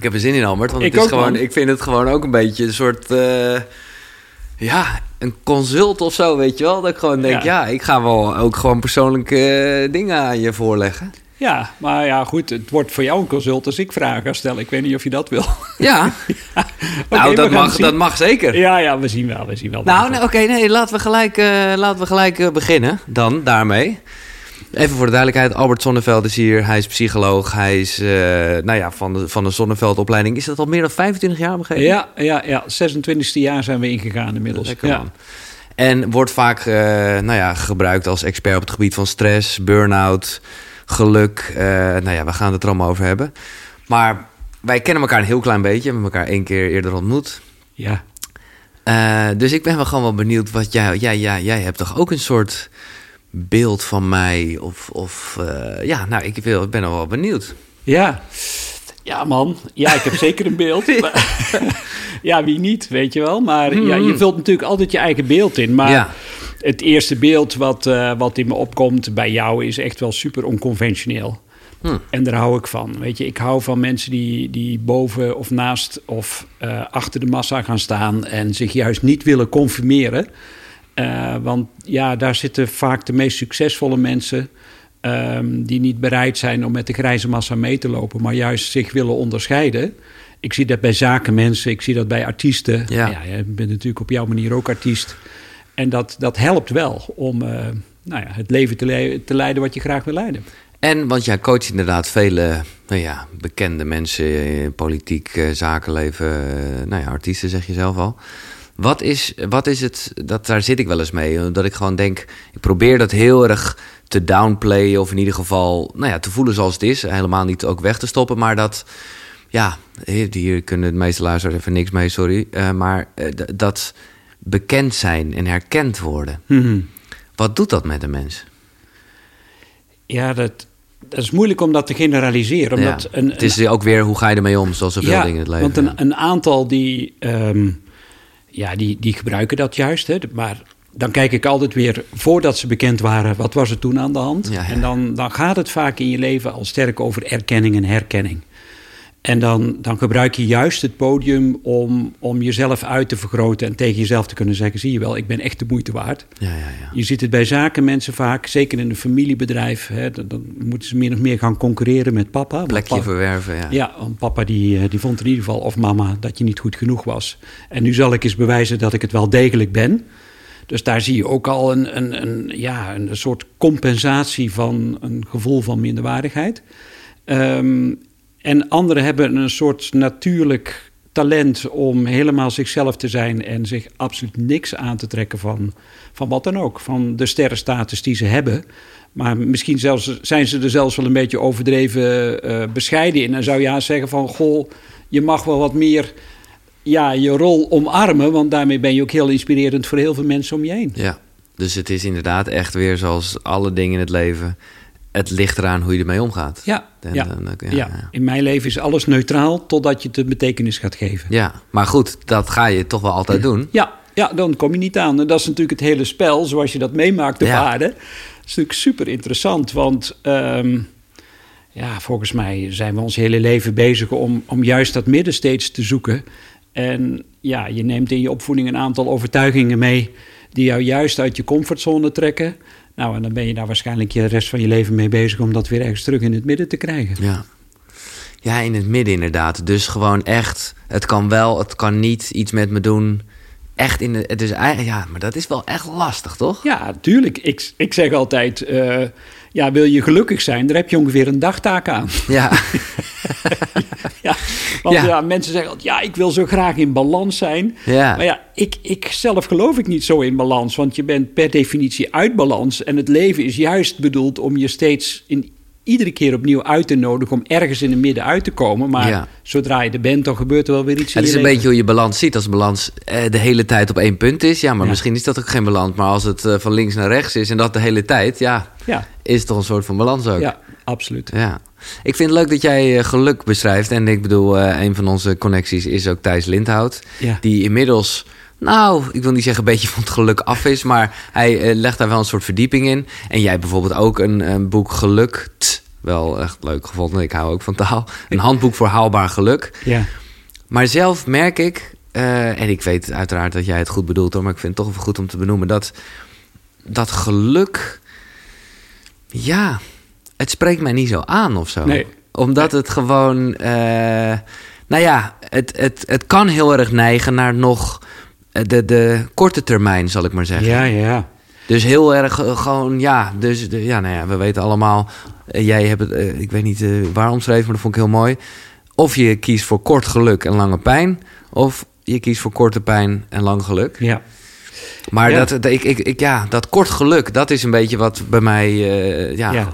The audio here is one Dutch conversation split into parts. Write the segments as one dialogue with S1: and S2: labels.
S1: Ik heb er zin in, Albert. Want
S2: Ik
S1: het is gewoon,
S2: man.
S1: ik vind het gewoon ook een beetje een soort... eh, ja, een consult of zo, weet je wel? Dat ik gewoon denk, ja,
S2: Ja.
S1: ik ga wel ook gewoon persoonlijke eh, dingen aan je voorleggen.
S2: Ja, maar ja, goed. Het wordt voor jou een consult als ik vragen ga stellen. Ik weet niet of je dat wil.
S1: Ja, nou, dat mag,
S2: zien.
S1: dat mag zeker.
S2: Ja, ja, we zien wel. We zien wel.
S1: Nou, nee, oké, nee, laten we gelijk, eh, laten we gelijk beginnen dan daarmee. Even voor de duidelijkheid, Albert Sonneveld is hier. Hij is psycholoog. Hij is eh, nou ja, van, de, van de Zonneveldopleiding. Is dat al meer dan 25 jaar begrepen?
S2: Ja, ja, ja. 26e jaar zijn we ingegaan inmiddels.
S1: Lekker
S2: ja.
S1: man. En wordt vaak eh, nou ja, gebruikt als expert op het gebied van stress, burn-out, geluk. Eh, nou ja, we gaan het er allemaal over hebben. Maar wij kennen elkaar een heel klein beetje. We hebben elkaar één keer eerder ontmoet.
S2: Ja.
S1: Dus ik ben wel gewoon wel benieuwd wat jij... Ja, ja, jij hebt toch ook een soort beeld van mij? Of, of eh, ja, nou, ik, wil, ik ben al wel benieuwd.
S2: Ja. Ja, man. Ja, ik heb zeker een beeld. ja, wie niet, weet je wel. Maar ja, je vult natuurlijk altijd je eigen beeld in. Maar
S1: Ja.
S2: het eerste beeld wat, eh, wat in me opkomt bij jou is echt wel super onconventioneel.
S1: Hm.
S2: En daar hou ik van. Weet je, ik hou van mensen die, die boven of naast of eh, achter de massa gaan staan en zich juist niet willen conformeren. Eh, want ja, daar zitten vaak de meest succesvolle mensen. ehm, die niet bereid zijn om met de grijze massa mee te lopen, maar juist zich willen onderscheiden. Ik zie dat bij zakenmensen, ik zie dat bij artiesten.
S1: Ja.
S2: Ja. je bent natuurlijk op jouw manier ook artiest. En dat, dat helpt wel om eh, nou ja, het leven te, le- te leiden wat je graag wil leiden.
S1: En, want jij coacht inderdaad vele nou ja, bekende mensen, in politiek, eh, zakenleven, nou ja, artiesten zeg je zelf al. Wat is, wat is het, dat, daar zit ik wel eens mee, dat ik gewoon denk, ik probeer dat heel erg te downplayen of in ieder geval, nou ja, te voelen zoals het is. Helemaal niet ook weg te stoppen, maar dat, ja, hier kunnen de meeste luisteraars even niks mee, sorry. eh, maar eh, dat bekend zijn en herkend worden, wat doet dat met een mens?
S2: Ja, dat, dat is moeilijk om dat te generaliseren. Omdat
S1: Ja,
S2: een,
S1: het is ook weer hoe ga je ermee om, zoals zoveel dingen in het leven.
S2: Want een, een aantal die, ehm, ja, die, die gebruiken dat juist. Hè, maar dan kijk ik altijd weer, voordat ze bekend waren, wat was er toen aan de hand?
S1: Ja, ja.
S2: En dan, dan gaat het vaak in je leven al sterk over erkenning en herkenning. En dan, dan gebruik je juist het podium om, om jezelf uit te vergroten en tegen jezelf te kunnen zeggen: zie je wel, ik ben echt de moeite waard.
S1: Ja, ja, ja.
S2: Je ziet het bij zakenmensen vaak, zeker in een familiebedrijf. Hè, dan, dan moeten ze meer of meer gaan concurreren met papa.
S1: Plekje verwerven, ja.
S2: ja, want papa die, eh, die vond in ieder geval, of mama, dat je niet goed genoeg was. En nu zal ik eens bewijzen dat ik het wel degelijk ben. Dus daar zie je ook al een, een, een, ja, een soort compensatie van een gevoel van minderwaardigheid. Ehm, en anderen hebben een soort natuurlijk talent om helemaal zichzelf te zijn en zich absoluut niks aan te trekken van, van wat dan ook. Van de sterrenstatus die ze hebben. Maar misschien zelfs, zijn ze er zelfs wel een beetje overdreven eh, bescheiden in. En zou je haast zeggen van, goh, je mag wel wat meer ja, je rol omarmen. Want daarmee ben je ook heel inspirerend voor heel veel mensen om je heen.
S1: Ja, dus het is inderdaad echt weer zoals alle dingen in het leven. Het ligt eraan hoe je ermee omgaat.
S2: Ja,
S1: En
S2: ja,
S1: dan-
S2: ja, in mijn leven is alles neutraal totdat je het een betekenis gaat geven.
S1: Ja, maar goed, dat ga je toch wel altijd doen.
S2: Ja, ja, dan kom je niet aan. En dat is natuurlijk het hele spel zoals je dat meemaakt op aarde. Dat is natuurlijk super interessant, want ehm, ja, volgens mij zijn we ons hele leven bezig om, om juist dat midden steeds te zoeken. En ja, je neemt in je opvoeding een aantal overtuigingen mee die jou juist uit je comfortzone trekken. Nou, en dan ben je daar waarschijnlijk je rest van je leven mee bezig om dat weer ergens terug in het midden te krijgen.
S1: Ja. Ja, in het midden inderdaad. Dus gewoon echt, het kan wel, het kan niet iets met me doen. Echt in de, het is eigenlijk, ja, maar dat is wel echt lastig, toch?
S2: Ja, tuurlijk. Ik, ik zeg altijd, eh, ja, wil je gelukkig zijn, daar heb je ongeveer een dagtaak aan.
S1: Ja,
S2: Ja, want
S1: Ja.
S2: ja. mensen zeggen altijd, ja, ik wil zo graag in balans zijn.
S1: Ja.
S2: Maar ja, ik, ik zelf geloof ik niet zo in balans. Want je bent per definitie uit balans. En het leven is juist bedoeld om je steeds in, iedere keer opnieuw uit te nodigen... om ergens in het midden uit te komen. Maar
S1: Ja.
S2: zodra je er bent, dan gebeurt er wel weer iets
S1: het is een
S2: leven.
S1: beetje hoe je balans ziet. Als balans eh, de hele tijd op één punt is, ja, maar
S2: Ja.
S1: misschien is dat ook geen balans. Maar als het eh, van links naar rechts is en dat de hele tijd, ja,
S2: Ja,
S1: is het toch een soort van balans ook.
S2: ja, absoluut.
S1: Ja. Ik vind het leuk dat jij eh, geluk beschrijft. En ik bedoel, een van onze connecties is ook Thijs Lindhout. Die inmiddels, nou, ik wil niet zeggen een beetje van het geluk af is. Maar hij eh, legt daar wel een soort verdieping in. En jij bijvoorbeeld ook een, een boek Gelukt wel echt leuk gevonden. Ik hou ook van taal. Een handboek voor haalbaar geluk.
S2: Ja.
S1: Maar zelf merk ik, eh, en ik weet uiteraard dat jij het goed bedoelt hoor, maar ik vind het toch even goed om te benoemen dat dat geluk, ja, het spreekt mij niet zo aan of zo.
S2: Nee.
S1: Omdat het gewoon, eh, nou ja, het, het, het kan heel erg neigen naar nog de, de korte termijn, zal ik maar zeggen.
S2: Ja, ja.
S1: Dus heel erg eh, gewoon, ja, dus de, ja, nou ja, we weten allemaal, eh, jij hebt het, eh, ik weet niet eh, waar omschreven, maar dat vond ik heel mooi. Of je kiest voor kort geluk en lange pijn, of je kiest voor korte pijn en lang geluk.
S2: Ja.
S1: Maar
S2: Ja.
S1: dat, ik, ik, ik, ja, dat kort geluk, dat is een beetje wat bij mij eh, ja,
S2: Ja.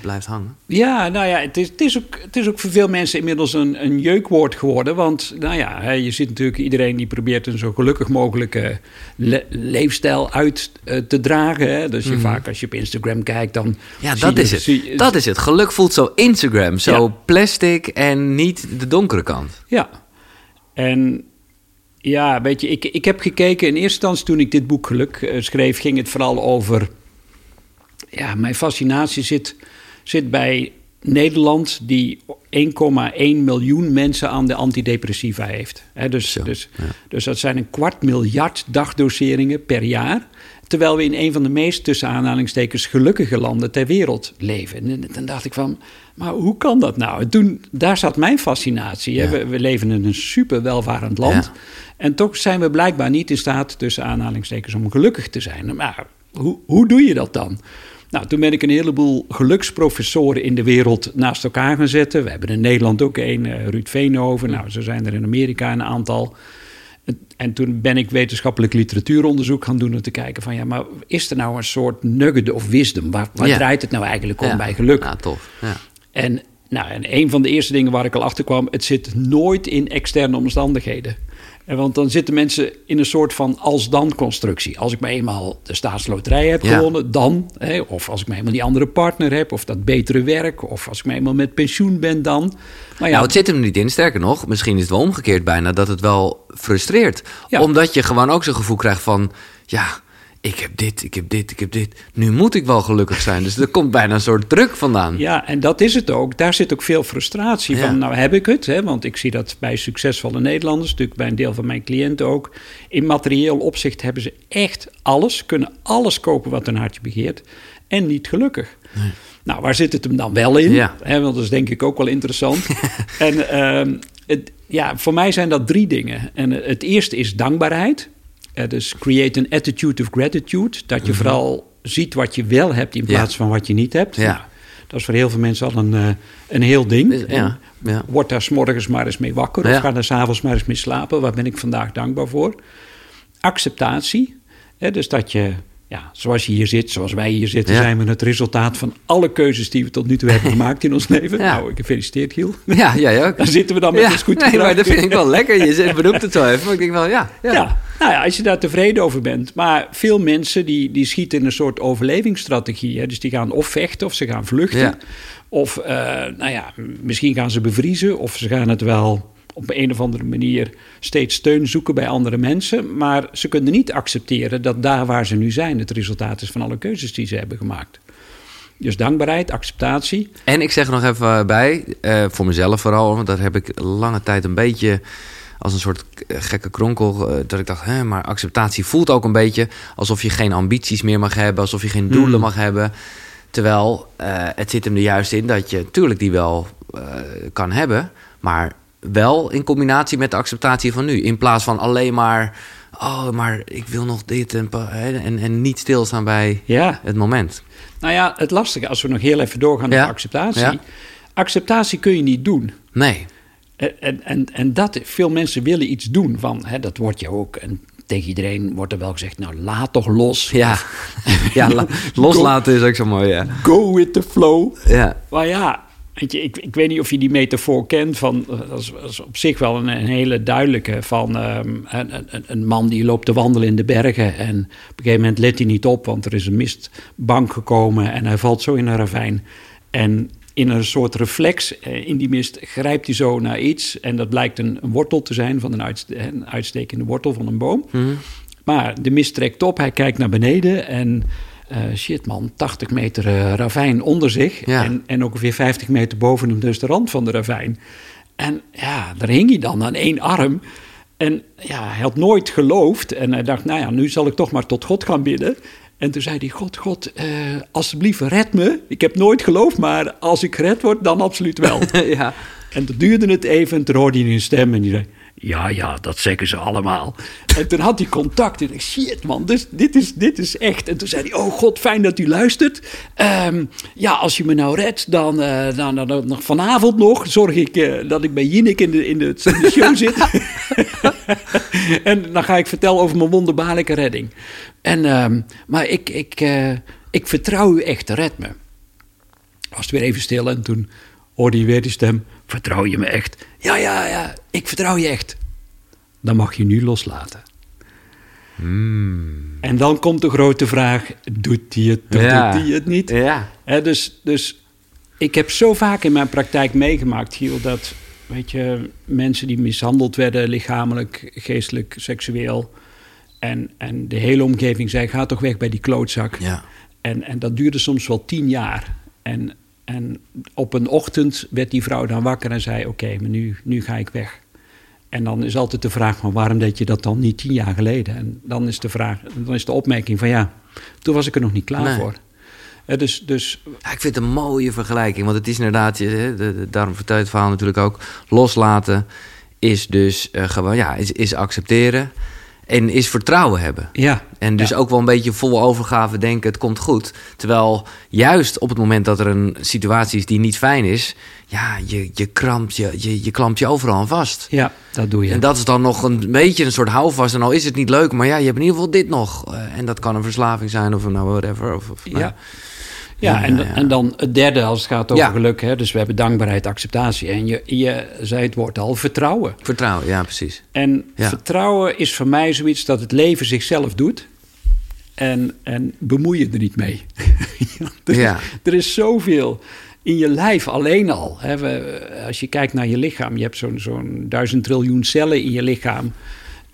S1: Blijft hangen.
S2: Ja, nou ja, het is, het, is ook, het is ook voor veel mensen inmiddels een, een jeukwoord geworden. Want nou ja, hè, je ziet natuurlijk iedereen die probeert een zo gelukkig mogelijke le- leefstijl uit eh, te dragen. Hè. Dus je vaak als je op Instagram kijkt, dan.
S1: Mhm. Ja, dat
S2: je-
S1: is het. Dat is het. Geluk voelt zo Instagram, zo
S2: Ja.
S1: plastic en niet de donkere kant.
S2: Ja. En ja, weet je, ik, ik heb gekeken in eerste instantie toen ik dit boek Geluk eh, schreef, ging het vooral over. Ja, mijn fascinatie zit, zit bij Nederland, die 1,1 miljoen mensen aan de antidepressiva heeft. Dus,
S1: Zo,
S2: dus,
S1: ja.
S2: dus dat zijn een kwart miljard dagdoseringen per jaar. Terwijl we in een van de meest tussen aanhalingstekens gelukkige landen ter wereld leven. En dan dacht ik van, maar hoe kan dat nou? En toen, daar zat mijn fascinatie.
S1: Ja.
S2: We, we leven in een super welvarend land.
S1: Ja.
S2: En toch zijn we blijkbaar niet in staat, tussen aanhalingstekens, om gelukkig te zijn. Maar hoe, hoe doe je dat dan? Nou, toen ben ik een heleboel geluksprofessoren in de wereld naast elkaar gaan zetten. We hebben in Nederland ook een, eh, Ruud Veenhoven. Nou, zo zijn er in Amerika een aantal. En- En toen ben ik wetenschappelijk literatuuronderzoek gaan doen om te kijken van ja, maar is er nou een soort nugget of wisdom? Waar, waar
S1: Ja.
S2: draait het nou eigenlijk om
S1: Ja.
S2: bij geluk?
S1: Ja, tof. Ja.
S2: En, nou, en een van de eerste dingen waar ik al achter kwam, het zit nooit in externe omstandigheden. En want dan zitten mensen in een soort van als-dan-constructie. Als ik maar eenmaal de staatsloterij heb
S1: Ja.
S2: gewonnen, dan. Hè, of als ik maar eenmaal die andere partner heb, of dat betere werk. Of als ik maar eenmaal met pensioen ben, dan. Maar ja,
S1: Nou, het zit hem niet in. Sterker nog, misschien is het wel omgekeerd bijna dat het wel frustreert.
S2: Ja.
S1: Omdat je gewoon ook zo'n gevoel krijgt van... ja, ik heb dit, ik heb dit, ik heb dit. Nu moet ik wel gelukkig zijn. Dus er komt bijna een soort druk vandaan.
S2: Ja, en dat is het ook. Daar zit ook veel frustratie
S1: Ja.
S2: van. Nou heb ik het, hè, want ik zie dat bij succesvolle Nederlanders, natuurlijk bij een deel van mijn cliënten ook. In materieel opzicht hebben ze echt alles, kunnen alles kopen wat hun hartje begeert en niet gelukkig. Nou, waar zit het hem dan wel in?
S1: Ja.
S2: Hè, want dat is denk ik ook wel interessant. en ehm, het, ja, voor mij zijn dat drie dingen. En het eerste is dankbaarheid. Eh, dus create an attitude of gratitude. Dat je vooral ziet wat je wel hebt in
S1: Mhm. Ja.
S2: plaats van wat je niet hebt.
S1: Ja.
S2: Dat is voor heel veel mensen al een, eh, een heel ding.
S1: Ja, ja.
S2: Word daar 's morgens maar eens mee wakker of ga daar s'avonds maar eens mee slapen. Waar ben ik vandaag dankbaar voor? Acceptatie. Hè, dus dat je, ja, zoals je hier zit, zoals wij hier zitten,
S1: Ja.
S2: zijn we het resultaat van alle keuzes die we tot nu toe hebben gemaakt in ons leven.
S1: Ja.
S2: Nou, gefeliciteerd Giel.
S1: Ja, jij ook.
S2: Daar zitten we dan met
S1: ja,
S2: ons goed
S1: Nee, maar dat vind ik wel lekker. Je zegt- benoemt het zo even. Maar ik denk wel, ja. ja.
S2: Ja. nou ja, als je daar tevreden over bent. Maar veel mensen die, die schieten in een soort overlevingsstrategie. Hè? Dus die gaan of vechten of ze gaan vluchten. Of eh, nou ja, misschien gaan ze bevriezen. Of ze gaan het wel op een of andere manier steeds steun zoeken bij andere mensen. Maar ze kunnen niet accepteren dat daar waar ze nu zijn... het resultaat is van alle keuzes die ze hebben gemaakt. Dus dankbaarheid, acceptatie.
S1: En ik zeg er nog even bij, eh, voor mezelf vooral, want dat heb ik lange tijd een beetje als een soort eh, gekke kronkel. eh, dat ik dacht, hè, maar acceptatie voelt ook een beetje alsof je geen ambities meer mag hebben, alsof je geen doelen
S2: Hmm.
S1: mag hebben. Terwijl eh, het zit hem er juist in dat je tuurlijk die wel eh, kan hebben, maar wel in combinatie met de acceptatie van nu. In plaats van alleen maar, oh, maar ik wil nog dit en, en, en niet stilstaan bij
S2: Ja,
S1: het moment.
S2: nou ja, het lastige, als we nog heel even doorgaan
S1: Ja.
S2: naar acceptatie.
S1: Ja.
S2: Acceptatie kun je niet doen.
S1: Nee,
S2: En, en, en, en dat, veel mensen willen iets doen van, hè, dat wordt je ook. En tegen iedereen wordt er wel gezegd, nou laat toch los.
S1: ja, ja la- loslaten is ook zo mooi, ja.
S2: Go with the flow.
S1: Ja,
S2: Maar ja, weet je, ik, ik weet niet of je die metafoor kent van, eh, dat is, dat is op zich wel een, een hele duidelijke van ehm, een, een, een man die loopt te wandelen in de bergen en op een gegeven moment let hij niet op, want er is een mistbank gekomen en hij valt zo in een ravijn. En in een soort reflex eh, in die mist grijpt hij zo naar iets en dat blijkt een, een wortel te zijn van een, uitste- een uitstekende wortel van een boom. Maar de mist trekt op, hij kijkt naar beneden en eh, shit man, 80 meter eh, ravijn onder zich.
S1: Ja.
S2: En, en ongeveer 50 meter boven hem dus de rand van de ravijn. En ja, daar hing hij dan aan één arm. En ja, hij had nooit geloofd. En hij dacht, nou ja, nu zal ik toch maar tot God gaan bidden. En toen zei hij, God, God, eh, alsjeblieft red me. Ik heb nooit geloofd, maar als ik gered word, dan absoluut wel.
S1: ja.
S2: En toen duurde het even en toen hoorde hij een stem en die zei... Ja, ja, dat zeggen ze allemaal. En toen had hij contact en ik dacht, shit man, dus dit, is, dit is echt. En toen zei hij, oh god, fijn dat u luistert. Ehm, ja, als je me nou redt, dan, eh, dan, dan, dan nog vanavond nog zorg ik eh, dat ik bij Jinek in de, in de, in de show zit. en dan ga ik vertellen over mijn wonderbaarlijke redding. En, ehm, maar ik, ik, eh, ik vertrouw u echt, red me. Was het weer even stil en toen hoorde je weer die stem. Vertrouw je me echt? Ja, ja, ja, ik vertrouw je echt. Dan mag je nu loslaten. En dan komt de grote vraag: doet hij het of
S1: Ja.
S2: doet hij het niet?
S1: Ja.
S2: Dus, dus ik heb zo vaak in mijn praktijk meegemaakt, Giel, dat weet je, mensen die mishandeld werden, lichamelijk, geestelijk, seksueel. En, en de hele omgeving zei: ga toch weg bij die klootzak.
S1: Ja.
S2: En, en dat duurde soms wel tien jaar. En, en op een ochtend werd die vrouw dan wakker en zei: Oké, maar nu, nu ga ik weg. En dan is altijd de vraag: maar waarom deed je dat dan niet tien jaar geleden? En dan is de vraag, dan is de opmerking van ja, toen was ik er nog niet klaar
S1: Nee.
S2: voor. Dus, dus
S1: Ja, ik vind het een mooie vergelijking. Want het is inderdaad, je- de, de, daarom vertel je het verhaal natuurlijk ook. Loslaten is dus eh, gewoon, ja, is, is accepteren. En is vertrouwen hebben.
S2: ja.
S1: En dus
S2: Ja.
S1: ook wel een beetje vol overgave denken, het komt goed. Terwijl juist op het moment dat er een situatie is die niet fijn is... ja, je, je, krampt je, je, je klampt je overal aan vast.
S2: Ja, dat doe je.
S1: En dat is dan nog een beetje een soort houvast. En al is het niet leuk, maar ja, je hebt in ieder geval dit nog. Eh, en dat kan een verslaving zijn of nou whatever. Of, of, nou,
S2: ja. Ja, en, en dan het derde als het gaat over
S1: Ja.
S2: geluk. Hè? Dus we hebben dankbaarheid, acceptatie. En je, je zei het woord al, vertrouwen.
S1: Vertrouwen, ja, precies.
S2: En
S1: Ja.
S2: vertrouwen is voor mij zoiets dat het leven zichzelf doet. En, en bemoei je er niet mee. Er,
S1: Ja.
S2: er is zoveel in je lijf alleen al. Hè. We, als je kijkt naar je lichaam, je hebt zo'n zo'n duizend triljoen cellen in je lichaam.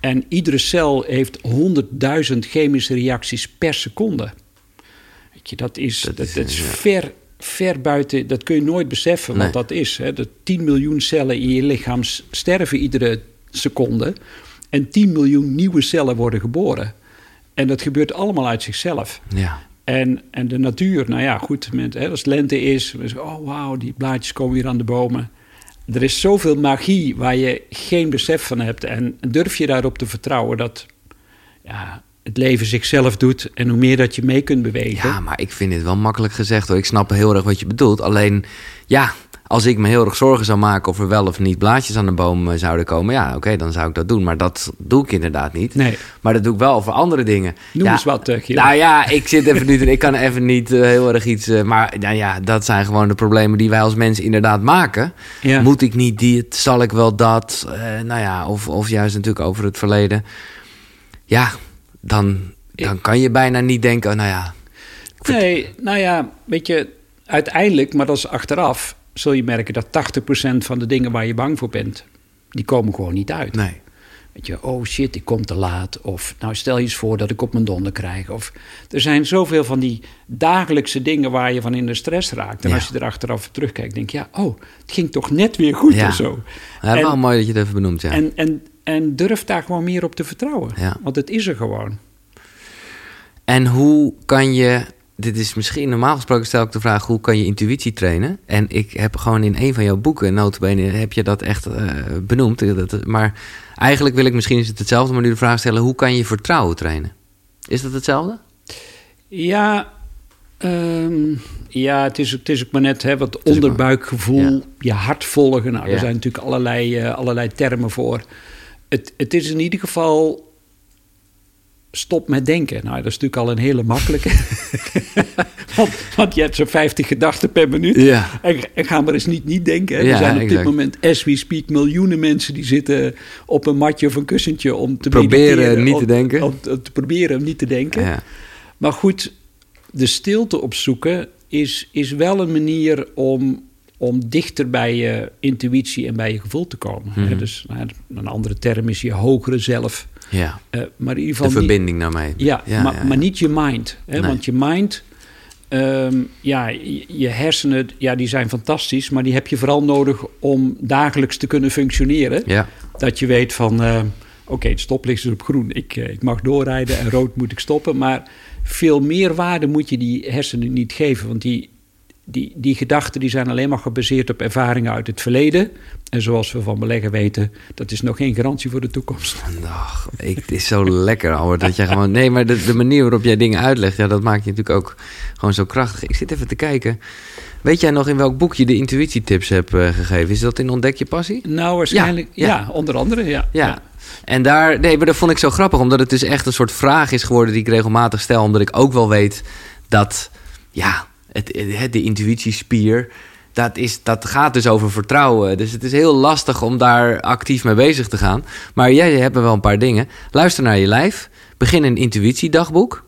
S2: En iedere cel heeft honderdduizend chemische reacties per seconde. Je, dat is, dat,
S1: is,
S2: dat is
S1: ja.
S2: ver, ver buiten, dat kun je nooit beseffen wat
S1: Nee.
S2: dat is. Hè. De 10 miljoen cellen in je lichaam sterven iedere seconde. En 10 miljoen nieuwe cellen worden geboren. En dat gebeurt allemaal uit zichzelf.
S1: Ja.
S2: En, en de natuur, nou ja, goed, met, hè, als het lente is, oh wauw, die blaadjes komen weer aan de bomen. Er is zoveel magie waar je geen besef van hebt. En durf je daarop te vertrouwen dat ja, het leven zichzelf doet en hoe meer dat je mee kunt bewegen.
S1: ja, maar ik vind dit wel makkelijk gezegd hoor. Ik snap heel erg wat je bedoelt. Alleen, ja, als ik me heel erg zorgen zou maken of er wel of niet blaadjes aan de boom eh, zouden komen, ja, oké, dan zou ik dat doen. Maar dat doe ik inderdaad niet.
S2: Nee.
S1: Maar dat doe ik wel voor andere dingen.
S2: Noem
S1: ja,
S2: eens wat, uh,
S1: Nou ja, ik zit even niet, ik kan even niet eh, heel erg iets. maar nou ja, dat zijn gewoon de problemen die wij als mensen inderdaad maken.
S2: Ja.
S1: Moet ik niet dit? Zal ik wel dat? Nou ja, of, of juist natuurlijk over het verleden. Ja, dan, dan kan je bijna niet denken, oh, nou ja.
S2: Nee, nou ja, weet je, uiteindelijk, maar dat is achteraf, zul je merken dat 80% van de dingen waar je bang voor bent, die komen gewoon niet uit.
S1: Nee.
S2: Weet je, oh shit, ik kom te laat. Of nou stel je eens voor dat ik op mijn donder krijg. Of er zijn zoveel van die dagelijkse dingen waar je van in de stress raakt. En
S1: Ja.
S2: als je er achteraf terugkijkt, denk je, ja, oh, het ging toch net weer goed
S1: Ja.
S2: of zo.
S1: Ja,
S2: En-
S1: wel mooi dat je het even benoemt, ja.
S2: En, en, en durf daar gewoon meer op te vertrouwen.
S1: Ja.
S2: Want het is er gewoon.
S1: En hoe kan je, dit is misschien normaal gesproken stel ik de vraag, hoe kan je intuïtie trainen? En ik heb gewoon in een van jouw boeken, notabene, heb je dat echt eh, benoemd. Dat, maar eigenlijk wil ik misschien is het hetzelfde, maar nu de vraag stellen, hoe kan je vertrouwen trainen? Is dat hetzelfde?
S2: Ja, ehm, ja het, is, het is ook maar net hè, wat
S1: maar-
S2: onderbuikgevoel,
S1: ja.
S2: je hart volgen. Nou,
S1: Ja.
S2: Er zijn natuurlijk allerlei, eh, allerlei termen voor. Het, het is in ieder geval stop met denken. Nou, dat is natuurlijk al een hele makkelijke. want, want je hebt zo'n 50 gedachten per minuut.
S1: Ja.
S2: En, en ga maar eens niet niet denken.
S1: Ja,
S2: er zijn op dit moment, as we speak, miljoenen mensen die zitten op een matje of een kussentje om te
S1: Proberen niet te
S2: om-
S1: denken.
S2: Om, om te proberen om niet te denken.
S1: Ja.
S2: Maar goed, de stilte opzoeken is, is wel een manier om, om dichter bij je intuïtie en bij je gevoel te komen.
S1: Mhm.
S2: Dus nou, een andere term is je hogere zelf.
S1: Ja,
S2: Eh, maar in ieder
S1: de
S2: geval niet-
S1: verbinding daarmee.
S2: ja,
S1: ja,
S2: maar,
S1: ja,
S2: maar niet je mind. Hè?
S1: Nee.
S2: Want je mind, ehm, ja, je, je hersenen, ja, die zijn fantastisch, maar die heb je vooral nodig om dagelijks te kunnen functioneren.
S1: Ja,
S2: Dat je weet van, eh, oké, het stoplicht is op groen, ik, eh, ik mag doorrijden en rood moet ik stoppen. Maar veel meer waarde moet je die hersenen niet geven, want die, die, die gedachten die zijn alleen maar gebaseerd op ervaringen uit het verleden. En zoals we van beleggen weten, dat is nog geen garantie voor de toekomst.
S1: Ach, ik, het is zo lekker, Albert, dat jij gewoon... Nee, maar de, de manier waarop jij dingen uitlegt, ja, dat maakt je natuurlijk ook gewoon zo krachtig. Ik zit even te kijken. Weet jij nog in welk boek je de intuïtietips hebt eh, gegeven? Is dat in Ontdek je passie?
S2: Nou, waarschijnlijk,
S1: Ja,
S2: ja,
S1: ja.
S2: onder andere, ja.
S1: Ja. En daar, nee, maar dat vond ik zo grappig, omdat het dus echt een soort vraag is geworden die ik regelmatig stel, omdat ik ook wel weet dat, ja, het, het, de intuïtiespier, dat, is, dat gaat dus over vertrouwen. Dus het is heel lastig om daar actief mee bezig te gaan. Maar jij hebt wel een paar dingen. Luister naar je lijf. Begin een intuïtiedagboek.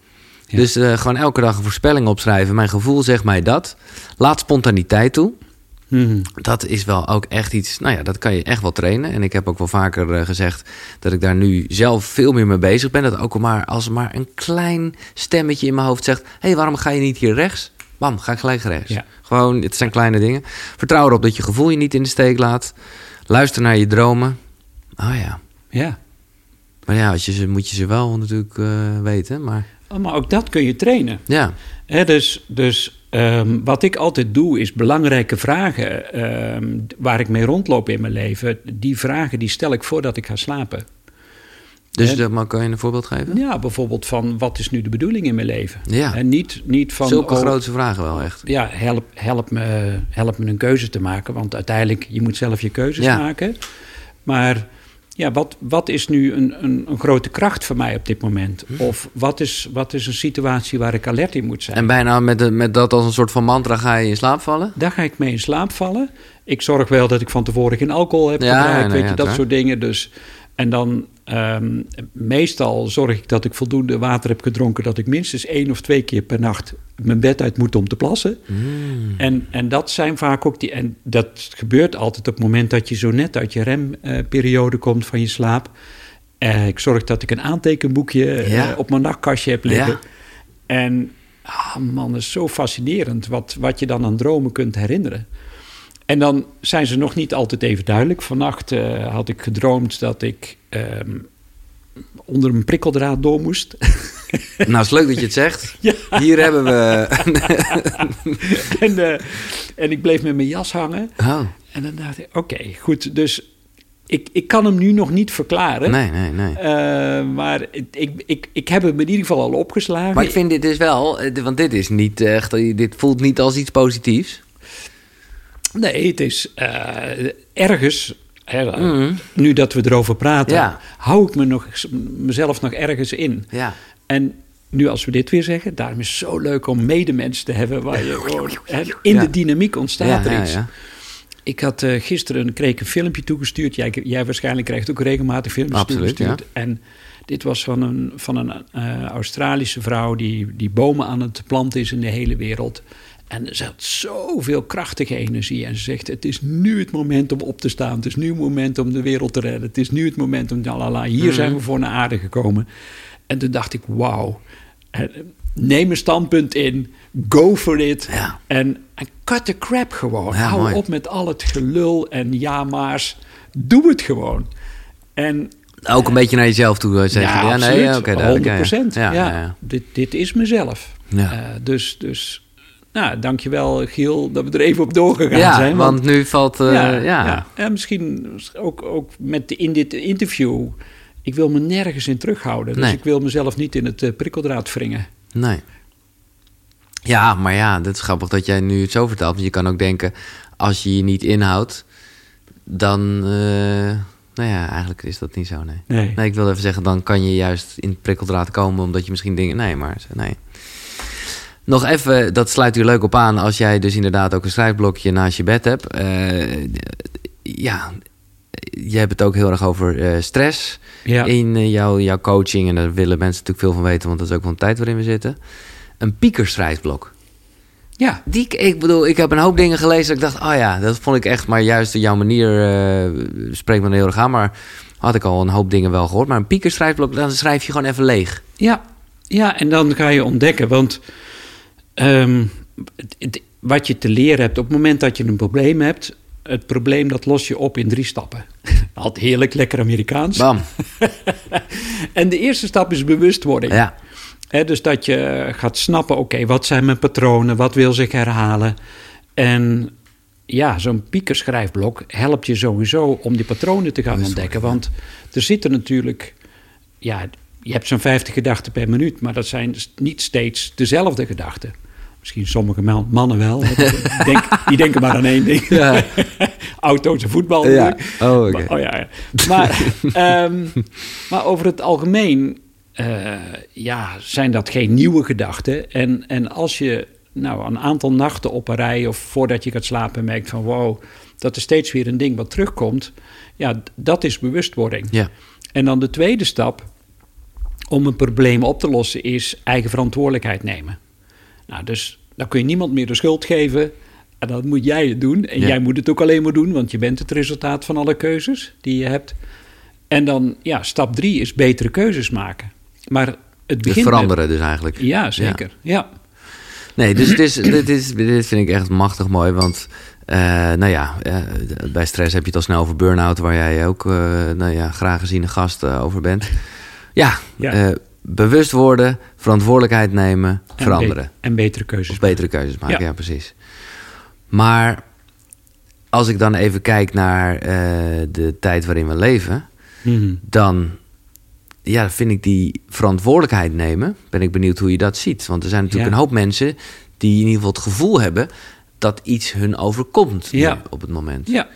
S2: Ja.
S1: Dus eh, gewoon elke dag een voorspelling opschrijven. Mijn gevoel zegt mij dat. Laat spontaniteit toe.
S2: Mhm.
S1: Dat is wel ook echt iets, nou ja, dat kan je echt wel trainen. En ik heb ook wel vaker eh, gezegd dat ik daar nu zelf veel meer mee bezig ben. Dat ook al maar als maar een klein stemmetje in mijn hoofd zegt: hé, hey, waarom ga je niet hier rechts? Bam, ga ik gelijk rechts.
S2: Ja.
S1: Gewoon, het zijn kleine dingen. Vertrouw erop dat je gevoel je niet in de steek laat. Luister naar je dromen. Oh ja.
S2: Ja.
S1: Maar ja, als je ze, moet je ze wel natuurlijk eh, weten. Maar
S2: Oh, Maar ook dat kun je trainen.
S1: ja,
S2: dus dus ehm, wat ik altijd doe, is belangrijke vragen ehm, waar ik mee rondloop in mijn leven. Die vragen die stel ik voordat ik ga slapen.
S1: Dus dat, kan je een voorbeeld geven?
S2: Ja, bijvoorbeeld van wat is nu de bedoeling in mijn leven?
S1: Ja.
S2: En niet, niet van.
S1: Zulke
S2: oh,
S1: grote vragen wel echt.
S2: Ja, help, help, me, help me een keuze te maken. Want uiteindelijk, je moet zelf je keuzes
S1: Ja.
S2: maken. Maar ja, wat, wat is nu een, een, een grote kracht voor mij op dit moment? Of wat is, wat is een situatie waar ik alert in moet zijn?
S1: En bijna met, de, met dat als een soort van mantra ga je in slaap vallen?
S2: Daar ga ik mee in slaap vallen. Ik zorg wel dat ik van tevoren geen alcohol heb
S1: Ja,
S2: gebruikt,
S1: nee,
S2: weet je, dat soort dingen. Dus, en dan ehm, meestal zorg ik dat ik voldoende water heb gedronken... dat ik minstens één of twee keer per nacht mijn bed uit moet om te plassen.
S1: Hmm.
S2: En, en dat zijn vaak ook die... En dat gebeurt altijd op het moment dat je zo net uit je remperiode komt van je slaap. Eh, ik zorg dat ik een aantekenboekje eh, op mijn nachtkastje heb liggen.
S1: Ja.
S2: En ah, man, dat is zo fascinerend wat, wat je dan aan dromen kunt herinneren. En dan zijn ze nog niet altijd even duidelijk. Vannacht eh, had ik gedroomd dat ik ehm, onder een prikkeldraad door moest.
S1: Nou, is leuk dat je het zegt.
S2: Ja.
S1: Hier hebben we...
S2: en, eh, en ik bleef met mijn jas hangen.
S1: Oh,
S2: En dan dacht ik, oké, goed. Dus ik, ik kan hem nu nog niet verklaren.
S1: nee, nee, nee.
S2: Eh, maar ik, ik, ik heb hem in ieder geval al opgeslagen.
S1: Maar ik vind dit dus wel... Want dit is niet echt... Dit voelt niet als iets positiefs.
S2: Nee, het is eh, ergens... Hè,
S1: Mhm.
S2: Nu dat we erover praten,
S1: Ja.
S2: hou ik me nog, mezelf nog ergens in.
S1: Ja.
S2: En nu als we dit weer zeggen, daarom is het zo leuk om medemens te hebben... waar je gewoon, hè, in
S1: Ja.
S2: de dynamiek ontstaat er iets.
S1: ja.
S2: Ik had eh, gisteren kreeg ik een filmpje toegestuurd. Jij, jij waarschijnlijk krijgt ook regelmatig filmpjes
S1: Absoluut,
S2: toegestuurd. En dit was van een, van een eh, Australische vrouw die, die bomen aan het planten is in de hele wereld. En ze had zoveel krachtige energie. En ze zegt, het is nu het moment om op te staan. Het is nu het moment om de wereld te redden. Het is nu het moment om... Lalala, hier zijn we voor naar aarde gekomen. En toen dacht ik, wauw. Eh, Neem een standpunt in. Go for it.
S1: Ja.
S2: En, en cut the crap gewoon.
S1: Ja,
S2: Hou
S1: mooi.
S2: op met al het gelul en ja maar's. Doe het gewoon. En
S1: Ook een beetje naar jezelf toe eh, zeggen.
S2: ja,
S1: Ja, nee, ja, oké, duidelijk,
S2: 100%.
S1: Ja,
S2: Ja. Dit, dit is mezelf. Eh, dus, dus nou, dankjewel Giel dat we er even op doorgegaan
S1: Ja,
S2: zijn.
S1: want nu valt... eh,
S2: ja,
S1: ja,
S2: ja. Ja, misschien ook, ook met de, in dit interview... Ik wil me nergens in terughouden. Dus
S1: Nee.
S2: ik wil mezelf niet in het eh, prikkeldraad wringen.
S1: Nee. Ja, maar ja, dat is grappig dat jij nu het zo vertelt. Want je kan ook denken, als je je niet inhoudt, dan... eh, nou ja, eigenlijk is dat niet zo, nee.
S2: Nee.
S1: Nee, ik wil even zeggen, dan kan je juist in het prikkeldraad komen... omdat je misschien dingen... Nee, maar nee. Nog even, dat sluit hier leuk op aan... als jij dus inderdaad ook een schrijfblokje naast je bed hebt. Eh, ja, je hebt het ook heel erg over eh, stress
S2: Ja.
S1: in eh, jouw, jouw coaching. En daar willen mensen natuurlijk veel van weten... want dat is ook van de tijd waarin we zitten. Een piekerschrijfblok.
S2: Ja.
S1: Die, ik bedoel, ik heb een hoop dingen gelezen dat ik dacht, oh ja, dat vond ik echt, maar juist jouw manier spreekt me heel erg aan, maar had ik al een hoop dingen wel gehoord. Maar een piekerschrijfblok, dan schrijf je gewoon even leeg.
S2: Ja, ja en dan ga je ontdekken, want um, het, wat je te leren hebt op het moment dat je een probleem hebt, het probleem dat los je op in drie stappen. Altijd heerlijk, lekker Amerikaans.
S1: Bam.
S2: en de eerste stap is bewustwording.
S1: Ja.
S2: dus dat je gaat snappen, oké, wat zijn mijn patronen? Wat wil zich herhalen? En ja, zo'n piekerschrijfblok helpt je sowieso om die patronen te gaan ontdekken. Want er zitten natuurlijk, ja, je hebt zo'n 50 gedachten per minuut, maar dat zijn niet steeds dezelfde gedachten. Misschien sommige mannen wel. die, denken, die denken maar aan één ding. Ja. Auto's en voetbal.
S1: Ja. Oh, okay.
S2: maar, oh, ja, ja. Maar, um, maar over het algemeen uh, ja, zijn dat geen nieuwe gedachten. En, en als je nou, een aantal nachten op een rij of voordat je gaat slapen merkt van wow, dat er steeds weer een ding wat terugkomt. Ja, dat is bewustwording.
S1: Ja.
S2: En dan de tweede stap om een probleem op te lossen is eigen verantwoordelijkheid nemen. Nou, dus dan kun je niemand meer de schuld geven. En dat moet jij het doen. En jij moet het ook alleen maar doen, want je bent het resultaat van alle keuzes die je hebt. En dan, ja, stap drie is betere keuzes maken. Maar het begint.
S1: veranderen dus eigenlijk.
S2: Ja, zeker. Ja.
S1: Nee, dus het is, dit, is, dit vind ik echt machtig mooi, want. Uh, nou ja, uh, bij stress heb je het al snel over burn-out, waar jij ook uh, nou ja, graag geziene gast over bent. Ja, ja bewust worden, verantwoordelijkheid nemen, veranderen.
S2: en betere keuzes
S1: of betere keuzes maken, ja. precies. Maar als ik dan even kijk naar uh, de tijd waarin we leven,
S2: hmm.
S1: dan ja, vind ik die verantwoordelijkheid nemen. Ben ik benieuwd hoe je dat ziet. Want er zijn natuurlijk een hoop mensen die in ieder geval het gevoel hebben dat iets hun overkomt
S2: ja.
S1: op het moment.
S2: Ja.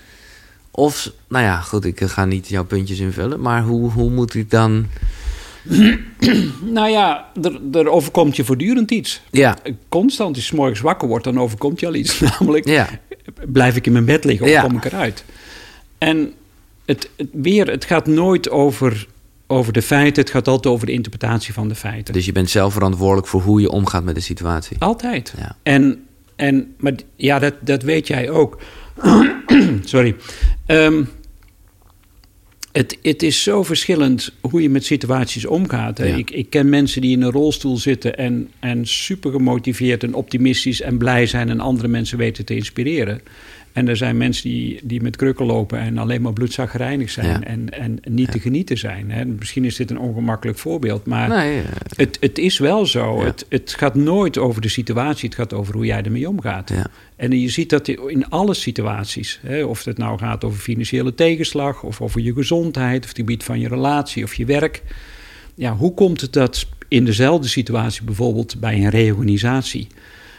S1: Of, nou ja, goed, ik ga niet jouw puntjes invullen, maar hoe, hoe moet ik dan
S2: nou ja, er, er, overkomt je voortdurend iets.
S1: Ja.
S2: Constant, als je morgens wakker wordt, dan overkomt je al iets. Namelijk,
S1: ja.
S2: blijf ik in mijn bed liggen of kom ik eruit? En het, het, weer, het gaat nooit over, over de feiten. Het gaat altijd over de interpretatie van de feiten.
S1: Dus je bent zelf verantwoordelijk voor hoe je omgaat met de situatie?
S2: Altijd.
S1: Ja.
S2: En, en, maar ja, dat, dat weet jij ook. Sorry. Um, het, het is zo verschillend hoe je met situaties omgaat. Ik, ik ken mensen die in een rolstoel zitten en, en super gemotiveerd en optimistisch en blij zijn en andere mensen weten te inspireren. En er zijn mensen die, die met krukken lopen en alleen maar bloedzaggerijnig zijn en, en niet te genieten zijn. Hè. Misschien is dit een ongemakkelijk voorbeeld, maar
S1: nee,
S2: het, het is wel zo. Het, het gaat nooit over de situatie, het gaat over hoe jij ermee omgaat. En je ziet dat in alle situaties, hè, of het nou gaat over financiële tegenslag, of over je gezondheid, of het gebied van je relatie of je werk. Ja, hoe komt het dat in dezelfde situatie, bijvoorbeeld bij een reorganisatie,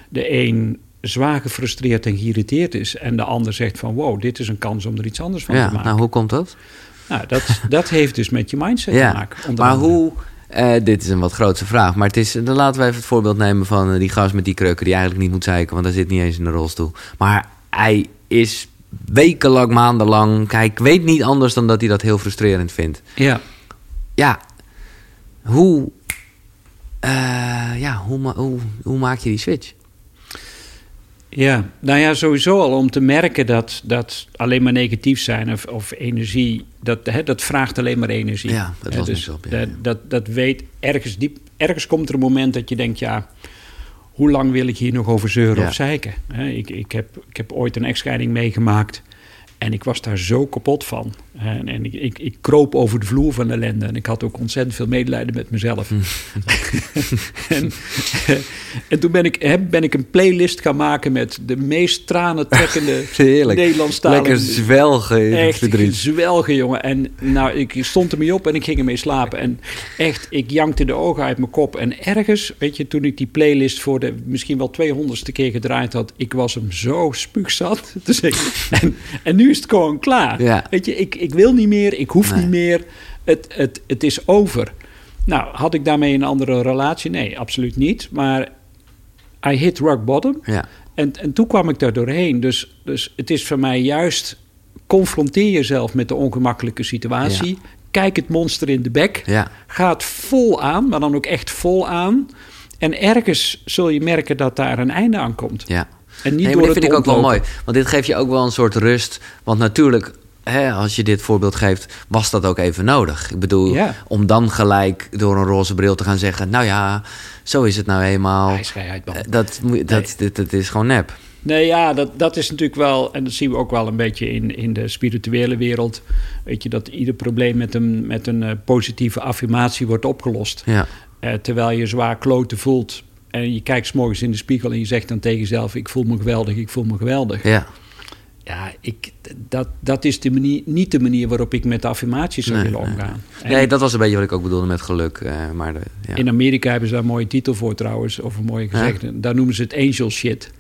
S2: de een zwaar gefrustreerd en geïrriteerd is. En de ander zegt van wow, dit is een kans om er iets anders van
S1: ja,
S2: te maken.
S1: Nou, hoe komt dat?
S2: Nou, dat, dat heeft dus met je mindset
S1: ja,
S2: te maken.
S1: Maar hoe, uh, dit is een wat grootste vraag, maar het is, dan laten we even het voorbeeld nemen van uh, die gast met die kreuken die eigenlijk niet moet zeiken, want hij zit niet eens in de rolstoel. Maar hij is wekenlang, maandenlang, kijk, weet niet anders dan dat hij dat heel frustrerend vindt.
S2: Ja.
S1: Ja, hoe, uh, ja, hoe, hoe, hoe maak je die switch?
S2: Ja, nou ja, sowieso al om te merken dat, dat alleen maar negatief zijn of, of energie, dat, hè, dat vraagt alleen maar energie.
S1: Ja, dat was
S2: dus
S1: op. Ja.
S2: Dat, dat, dat weet ergens diep, ergens komt er een moment dat je denkt, ja, hoe lang wil ik hier nog over zeuren of zeiken? Ik, ik, heb, ik heb ooit een echtscheiding meegemaakt en ik was daar zo kapot van. En, en ik, ik, ik, kroop over de vloer van ellende. En ik had ook ontzettend veel medelijden met mezelf.
S1: Hm.
S2: en, en, toen ben ik, ben ik een playlist gaan maken met de meest tranentrekkende Nederlandstalige...
S1: Lekker zwelgen
S2: Echt, verdriet. zwelgen, jongen. En nou, ik stond ermee op en ik ging ermee slapen. En echt, ik jankte de ogen uit mijn kop. En ergens, weet je, toen ik die playlist voor de misschien wel 200ste keer gedraaid had... ik was hem zo spuugzat. Dus en, en nu is het gewoon klaar.
S1: Ja.
S2: Weet je, ik, ik wil niet meer, ik hoef niet meer. Het, het, het is over. Nou, had ik daarmee een andere relatie? Nee, absoluut niet. Maar I hit rock bottom.
S1: Ja.
S2: En, en toen kwam ik daar doorheen. Dus, dus het is voor mij juist... confronteer jezelf met de ongemakkelijke situatie. Kijk het monster in de bek.
S1: Ja.
S2: Ga het vol aan, maar dan ook echt vol aan. En ergens zul je merken dat daar een einde aan komt.
S1: Ja.
S2: En niet
S1: Nee,
S2: door
S1: maar dit
S2: het
S1: vind ik ook wel mooi. Want dit geeft je ook wel een soort rust. Want natuurlijk, hè, als je dit voorbeeld geeft, was dat ook even nodig. Ik bedoel,
S2: Ja.
S1: om dan gelijk door een roze bril te gaan zeggen... nou ja, zo is het nou eenmaal. Eh, Dat, dat, dat, dat is gewoon nep.
S2: Nee, ja, dat, dat is natuurlijk wel, en dat zien we ook wel een beetje in, in de spirituele wereld. Weet je, dat ieder probleem met een, met een eh, positieve affirmatie wordt opgelost.
S1: Ja,
S2: Eh, terwijl je zwaar kloten voelt. En je kijkt 's morgens in de spiegel en je zegt dan tegen jezelf: Ik voel me geweldig, ik voel me geweldig.
S1: ja.
S2: Ja, ik, dat, dat is de manier, niet de manier waarop ik met affirmaties zou
S1: Nee,
S2: willen omgaan.
S1: Nee, dat was een beetje wat ik ook bedoelde met geluk. eh, maar de, ja.
S2: In Amerika hebben ze daar een mooie titel voor trouwens, of een mooie gezegde. Daar noemen ze het angel shit.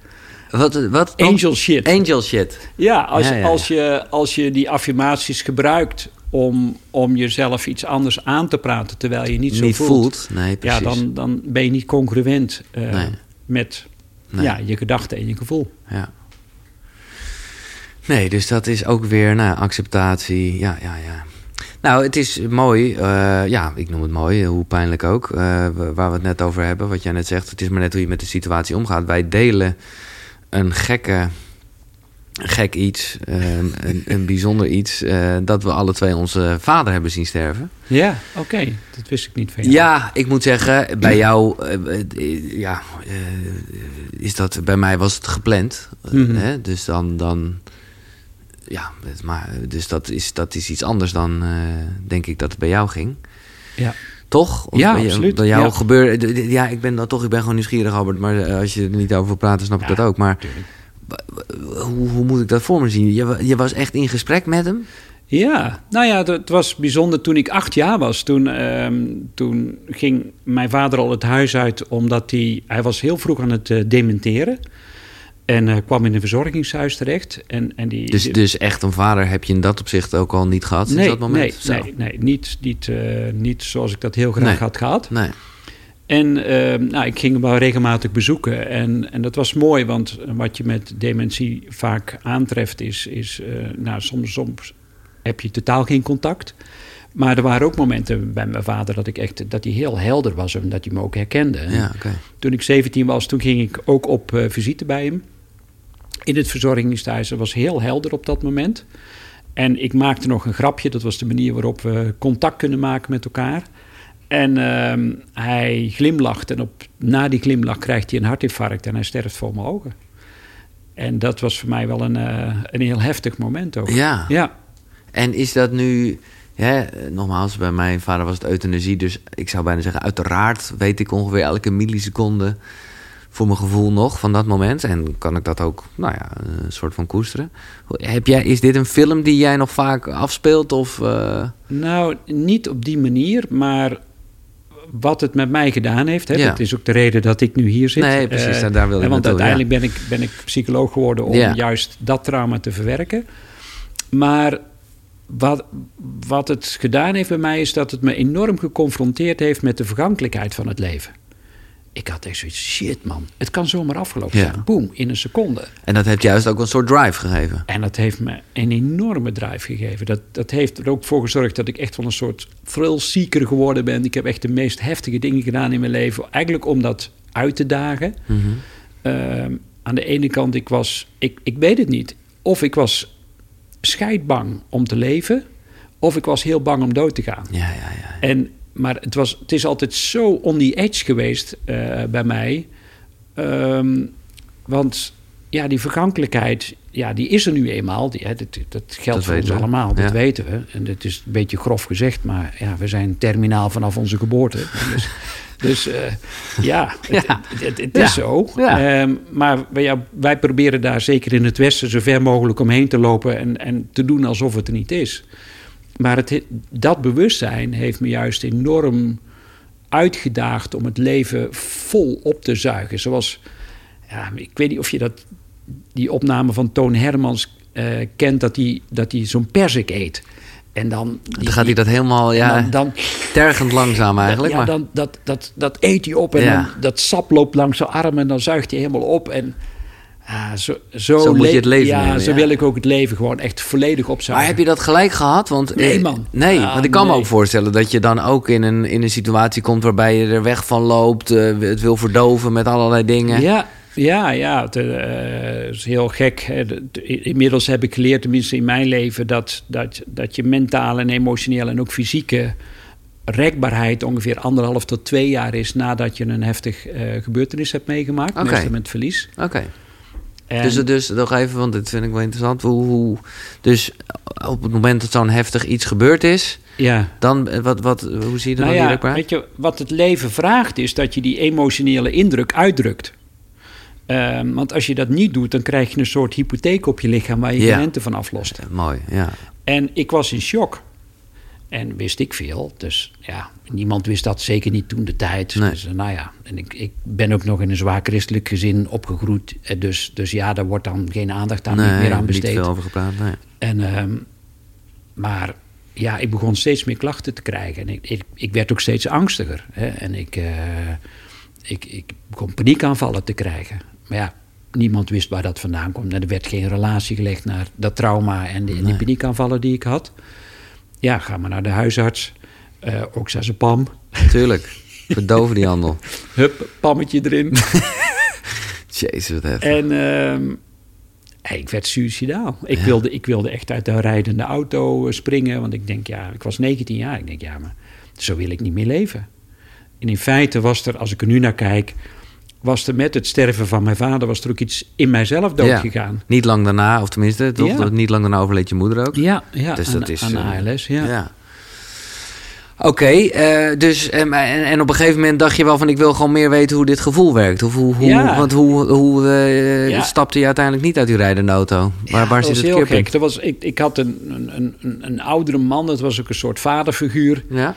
S1: Wat? wat
S2: Angel shit.
S1: Angel shit.
S2: Ja, als,
S1: Ja, ja, ja.
S2: Als, je, als je die affirmaties gebruikt om, om jezelf iets anders aan te praten terwijl je niet zo
S1: Niet
S2: voelt,
S1: voelt. Nee,
S2: ja,
S1: precies.
S2: dan, dan ben je niet congruent eh,
S1: Nee.
S2: met ja, je gedachten en je gevoel.
S1: Ja. Nee, dus dat is ook weer nou, acceptatie. Ja, ja, ja. Nou, het is mooi. eh, ja, ik noem het mooi, hoe pijnlijk ook. eh, waar we het net over hebben, wat jij net zegt. Het is maar net hoe je met de situatie omgaat. Wij delen een gekke, gek iets, eh, een, een bijzonder iets... eh, dat we alle twee onze vader hebben zien sterven.
S2: Ja, oké. Dat wist ik niet van jou.
S1: Ja, ik moet zeggen, bij jou, eh, eh, ja, eh, is dat, bij mij was het gepland. Eh,
S2: Mhm.
S1: hè? Dus dan, dan, ja, maar, dus dat is, dat is iets anders dan, eh, denk ik, dat het bij jou ging.
S2: Ja.
S1: Toch? Of
S2: Ja,
S1: bij,
S2: absoluut,
S1: Bij jou
S2: ja.
S1: d- ja, ik ben dan toch, ik ben gewoon nieuwsgierig, Albert. Maar eh, als je er niet over wil praten, snap ik
S2: Ja,
S1: dat ook. Maar hoe, hoe moet ik dat voor me zien? Je, je was echt in gesprek met hem?
S2: Ja, nou ja, het was bijzonder toen ik acht jaar was. Toen, ehm, toen ging mijn vader al het huis uit omdat hij... Hij was heel vroeg aan het eh, dementeren. En eh, kwam in een verzorgingshuis terecht. En, en die,
S1: Dus, dus echt een vader heb je in dat opzicht ook al niet gehad sinds
S2: nee,
S1: dat moment?
S2: nee,
S1: Zo.
S2: nee, nee, niet, niet, eh, niet zoals ik dat heel graag
S1: Nee.
S2: had gehad.
S1: Nee.
S2: En ehm, nou, ik ging hem wel regelmatig bezoeken. En, en dat was mooi, want wat je met dementie vaak aantreft is... is eh, nou, soms, soms heb je totaal geen contact. Maar er waren ook momenten bij mijn vader dat, ik echt, dat hij heel helder was... en dat hij me ook herkende.
S1: Ja.
S2: Toen ik 17 was, toen ging ik ook op visite bij hem. In het verzorgingshuis. Dat was heel helder op dat moment. En ik maakte nog een grapje. Dat was de manier waarop we contact kunnen maken met elkaar. En ehm, hij glimlacht. En op, na die glimlach krijgt hij een hartinfarct. En hij sterft voor mijn ogen. En dat was voor mij wel een, eh, een heel heftig moment ook.
S1: Ja.
S2: Ja.
S1: En is dat nu, hè, nogmaals, bij mijn vader was het euthanasie, dus ik zou bijna zeggen, uiteraard weet ik ongeveer elke milliseconde voor mijn gevoel nog van dat moment. En kan ik dat ook, nou ja, een soort van koesteren. Heb jij, is dit een film die jij nog vaak afspeelt? Of, eh,
S2: Nou, niet op die manier, maar wat het met mij gedaan heeft. Hè,
S1: Ja.
S2: Dat is ook de reden dat ik nu hier zit.
S1: Nee, precies,
S2: Eh,
S1: daar- daar wilde ik
S2: Want uiteindelijk ben, ik, ben ik psycholoog geworden om
S1: Ja.
S2: juist dat trauma te verwerken. Maar wat, wat het gedaan heeft bij mij is dat het me enorm geconfronteerd heeft met de vergankelijkheid van het leven. Ik had echt zoiets, shit man, het kan zomaar afgelopen
S1: Ja.
S2: zijn. Boom, in een seconde.
S1: en dat heeft juist ook een soort drive gegeven.
S2: En dat heeft me een enorme drive gegeven. Dat, dat heeft er ook voor gezorgd dat ik echt wel een soort thrill-seeker geworden ben. Ik heb echt de meest heftige dingen gedaan in mijn leven. Eigenlijk om dat uit te dagen.
S1: Mhm.
S2: Ehm, aan de ene kant, ik was... Ik, ik weet het niet. Of ik was scheidbang om te leven... of ik was heel bang om dood te gaan.
S1: Ja, ja, ja.
S2: En, maar het, was, het is altijd zo on the edge geweest eh, bij mij. Ehm, want ja, die vergankelijkheid, ja, die is er nu eenmaal. Die, hè, dat, dat geldt
S1: Dat
S2: voor ons
S1: we.
S2: allemaal, dat
S1: Ja.
S2: weten we. En dat is een beetje grof gezegd, maar ja, we zijn terminaal vanaf onze geboorte. Dus, dus eh, ja, het,
S1: Ja.
S2: het, het- het
S1: Ja.
S2: is zo. Ehm, maar wij, wij proberen daar zeker in het Westen zo ver mogelijk omheen te lopen en, en te doen alsof het er niet is. Maar het, dat bewustzijn heeft me juist enorm uitgedaagd om het leven vol op te zuigen. Zoals, ja, ik weet niet of je dat, die opname van Toon Hermans eh, kent, dat hij dat zo'n persik eet. En dan, die-
S1: Dan gaat hij dat helemaal, ja,
S2: dan, dan,
S1: tergend langzaam eigenlijk.
S2: ja,
S1: maar,
S2: dan, dat, dat, dat eet hij op en
S1: Ja.
S2: dan, dat sap loopt langs zijn arm en dan zuigt hij helemaal op. En Ah, zo, zo,
S1: Zo moet je het leven
S2: ja,
S1: nemen,
S2: zo
S1: ja.
S2: wil ik ook het leven gewoon echt volledig
S1: Maar
S2: opzouden.
S1: heb je dat gelijk gehad? Want,
S2: Nee,
S1: eh,
S2: man.
S1: Nee,
S2: Ah,
S1: want ik kan me ook voorstellen dat je dan ook in een, in een situatie komt waarbij je er weg van loopt, eh, het wil verdoven met allerlei dingen.
S2: Ja, ja, ja. Het eh, is heel gek. Inmiddels heb ik geleerd, tenminste in mijn leven, dat, dat, dat je mentale en emotionele en ook fysieke rekbaarheid ongeveer anderhalf tot twee jaar is nadat je een heftig gebeurtenis hebt meegemaakt.
S1: Oké.
S2: Meestal met verlies.
S1: Oké.
S2: En-
S1: Dus, dus nog even, want dit vind ik wel interessant. Hoe, hoe, dus op het moment dat zo'n heftig iets gebeurd is,
S2: ja.
S1: dan, eh, wat, wat, hoe zie je dat
S2: Nou
S1: dan
S2: ja,
S1: direct
S2: weet je, wat het leven vraagt is dat je die emotionele indruk uitdrukt. Ehm, want als je dat niet doet, dan krijg je een soort hypotheek op je lichaam waar je
S1: Ja.
S2: rente van aflost.
S1: Mooi, ja.
S2: En ik was in shock. En wist ik veel. Dus ja, niemand wist dat zeker niet toen de tijd.
S1: Nee.
S2: Dus eh, nou ja, en ik, ik ben ook nog in een zwaar christelijk gezin opgegroeid. Eh, Dus, dus ja, daar wordt dan geen aandacht aan, niet meer aan
S1: niet
S2: besteed.
S1: veel over gepraat. Nee.
S2: En, ehm, maar ja, ik begon steeds meer klachten te krijgen. En ik, ik, ik werd ook steeds angstiger. Hè? En ik, eh, ik, ik begon paniekaanvallen te krijgen. Maar ja, niemand wist waar dat vandaan kwam. Er werd geen relatie gelegd naar dat trauma en de, en die paniekaanvallen die ik had. Ja, ga maar naar de huisarts. Ze pam.
S1: Tuurlijk. Verdoven die handel.
S2: Hup, pammetje erin.
S1: Jezus, wat heftig.
S2: En ehm, hey, ik werd suicidaal. Ik, wilde, ik wilde echt uit de rijdende auto eh, springen. Want ik denk, ja, ik was 19 jaar. Ik denk, ja, maar zo wil ik niet meer leven. En in feite was er, als ik er nu naar kijk... was er met het sterven van mijn vader... was er ook iets in mijzelf doodgegaan.
S1: Niet lang daarna, of tenminste, toch?
S2: Ja.
S1: Niet lang daarna overleed je moeder ook.
S2: Ja, ja,
S1: Dus
S2: aan,
S1: dat is,
S2: aan
S1: eh,
S2: ALS, ja.
S1: Oké, eh, dus en, en, op een gegeven moment dacht je wel van ik wil gewoon meer weten hoe dit gevoel werkt. Of hoe, hoe,
S2: Ja.
S1: Want hoe, hoe eh,
S2: Ja.
S1: stapte je uiteindelijk niet uit die rijdende auto? Waar, waar zit
S2: was
S1: het
S2: heel
S1: keerpunt?
S2: gek. Dat was, ik, ik had een, een, een, een oudere man, dat was ook een soort vaderfiguur.
S1: Ja?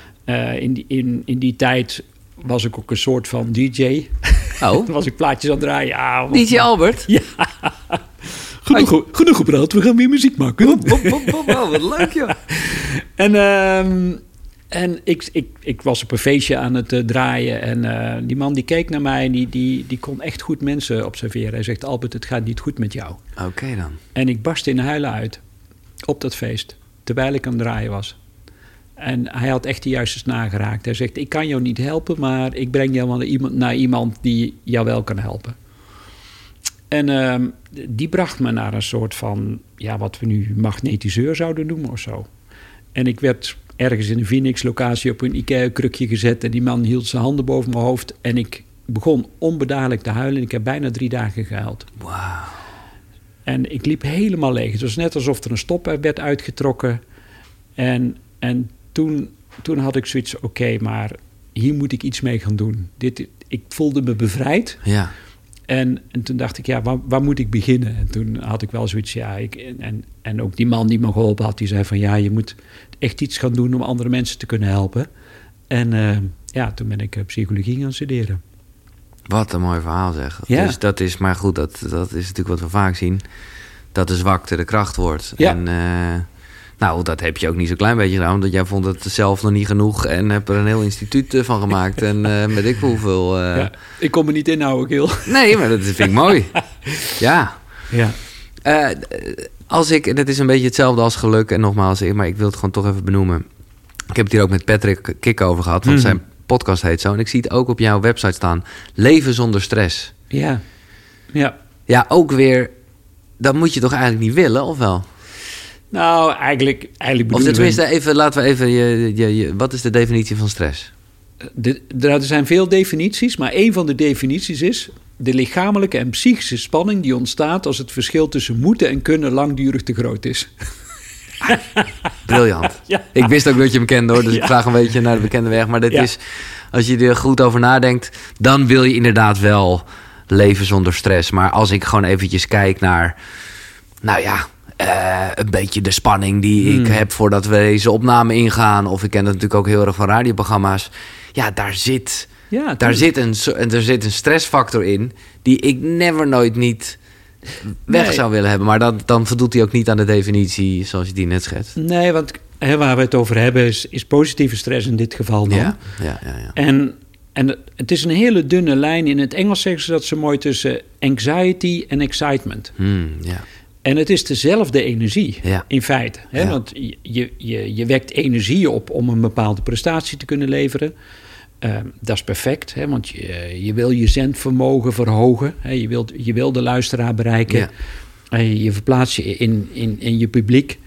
S2: In, die, in, in die tijd was ik ook een soort van DJ.
S1: Oh,
S2: Toen was ik plaatjes aan het draaien. Ja,
S1: DJ Albert?
S2: Ja. Genoeg, genoeg gepraat, we gaan weer muziek maken.
S1: Wat leuk joh.
S2: En, ehm, en ik, ik, ik was op een feestje aan het eh, draaien. En eh, die man die keek naar mij en die, die, die kon echt goed mensen observeren. Hij zegt, Albert, het gaat niet goed met jou.
S1: Oké dan.
S2: En ik barstte in huilen uit op dat feest, terwijl ik aan het draaien was. En hij had echt de juiste snaar geraakt. Hij zegt, ik kan jou niet helpen, maar ik breng jou wel naar iemand, naar iemand die jou wel kan helpen. En ehm, die bracht me naar een soort van, ja, wat we nu magnetiseur zouden noemen of zo. En ik werd ergens in een Phoenix-locatie op een IKEA-krukje gezet... en die man hield zijn handen boven mijn hoofd... en ik begon onbedadelijk te huilen en ik heb bijna drie dagen gehuild.
S1: Wauw.
S2: En ik liep helemaal leeg. Het was net alsof er een stop werd uitgetrokken. En, en toen, toen had ik zoiets, oké, maar hier moet ik iets mee gaan doen. Dit, ik voelde me bevrijd.
S1: Ja.
S2: En, en toen dacht ik, ja, waar, waar moet ik beginnen? En toen had ik wel zoiets, ja, ik, en, en ook die man die me geholpen had, die zei van, ja, je moet echt iets gaan doen om andere mensen te kunnen helpen. En eh, ja, toen ben ik eh, psychologie gaan studeren.
S1: Wat een mooi verhaal zeg.
S2: Ja.
S1: Dus dat is, maar goed, dat, dat is natuurlijk wat we vaak zien. Dat de zwakte de kracht wordt.
S2: Ja.
S1: En eh, nou, dat heb je ook niet zo'n klein beetje gedaan. Want jij vond het zelf nog niet genoeg en heb er een heel instituut eh, van gemaakt. en eh met ik hoeveel... eh,
S2: ja, ik kon me niet inhouden, Gil.
S1: Nee, maar dat vind ik mooi. Ja.
S2: Ja.
S1: Eh, als ik, dat is een beetje hetzelfde als geluk. En nogmaals, maar ik wil het gewoon toch even benoemen. Ik heb het hier ook met Patrick Kik over gehad. Want
S2: Mhm.
S1: zijn podcast heet zo. En ik zie het ook op jouw website staan. Leven zonder stress.
S2: Ja. Ja.
S1: Ja, ook weer... Dat moet je toch eigenlijk niet willen, of wel?
S2: Nou, eigenlijk, eigenlijk
S1: Of
S2: we-
S1: tenminste, even, laten we even... Je, je, je- wat is de definitie van stress?
S2: De, er zijn veel definities, maar een van de definities is... de lichamelijke en psychische spanning die ontstaat... als het verschil tussen moeten en kunnen langdurig te groot is.
S1: Briljant.
S2: Ja.
S1: Ik wist ook dat je hem kende hoor, dus ik vraag een beetje naar de bekende weg. Maar dit
S2: Ja.
S1: is, als je er goed over nadenkt, dan wil je inderdaad wel leven zonder stress. Maar als ik gewoon eventjes kijk naar, nou ja, eh, een beetje de spanning die
S2: Hmm.
S1: ik heb voordat we deze opname ingaan. Of ik ken het natuurlijk ook heel erg van radioprogramma's. Ja, daar zit,
S2: Ja,
S1: daar zit, een, er zit een stressfactor in die ik never nooit niet weg
S2: Nee.
S1: zou willen hebben. Maar dan, dan voldoet hij ook niet aan de definitie zoals je die net schetst.
S2: Nee, want hè, waar we het over hebben is, is positieve stress in dit geval dan.
S1: Ja, ja, ja. ja.
S2: En, En het- is een hele dunne lijn. In het Engels zeggen ze dat zo mooi tussen anxiety en excitement.
S1: Hmm, ja.
S2: En het is dezelfde energie,
S1: Ja.
S2: in feite. Hè?
S1: Ja.
S2: Want je, je, je wekt energie op om een bepaalde prestatie te kunnen leveren. Eh, dat is perfect, hè? want je, je wil je zendvermogen verhogen. Hè? Je, wilt, je wil de luisteraar bereiken.
S1: Ja.
S2: Je verplaatst je in, in, in je publiek.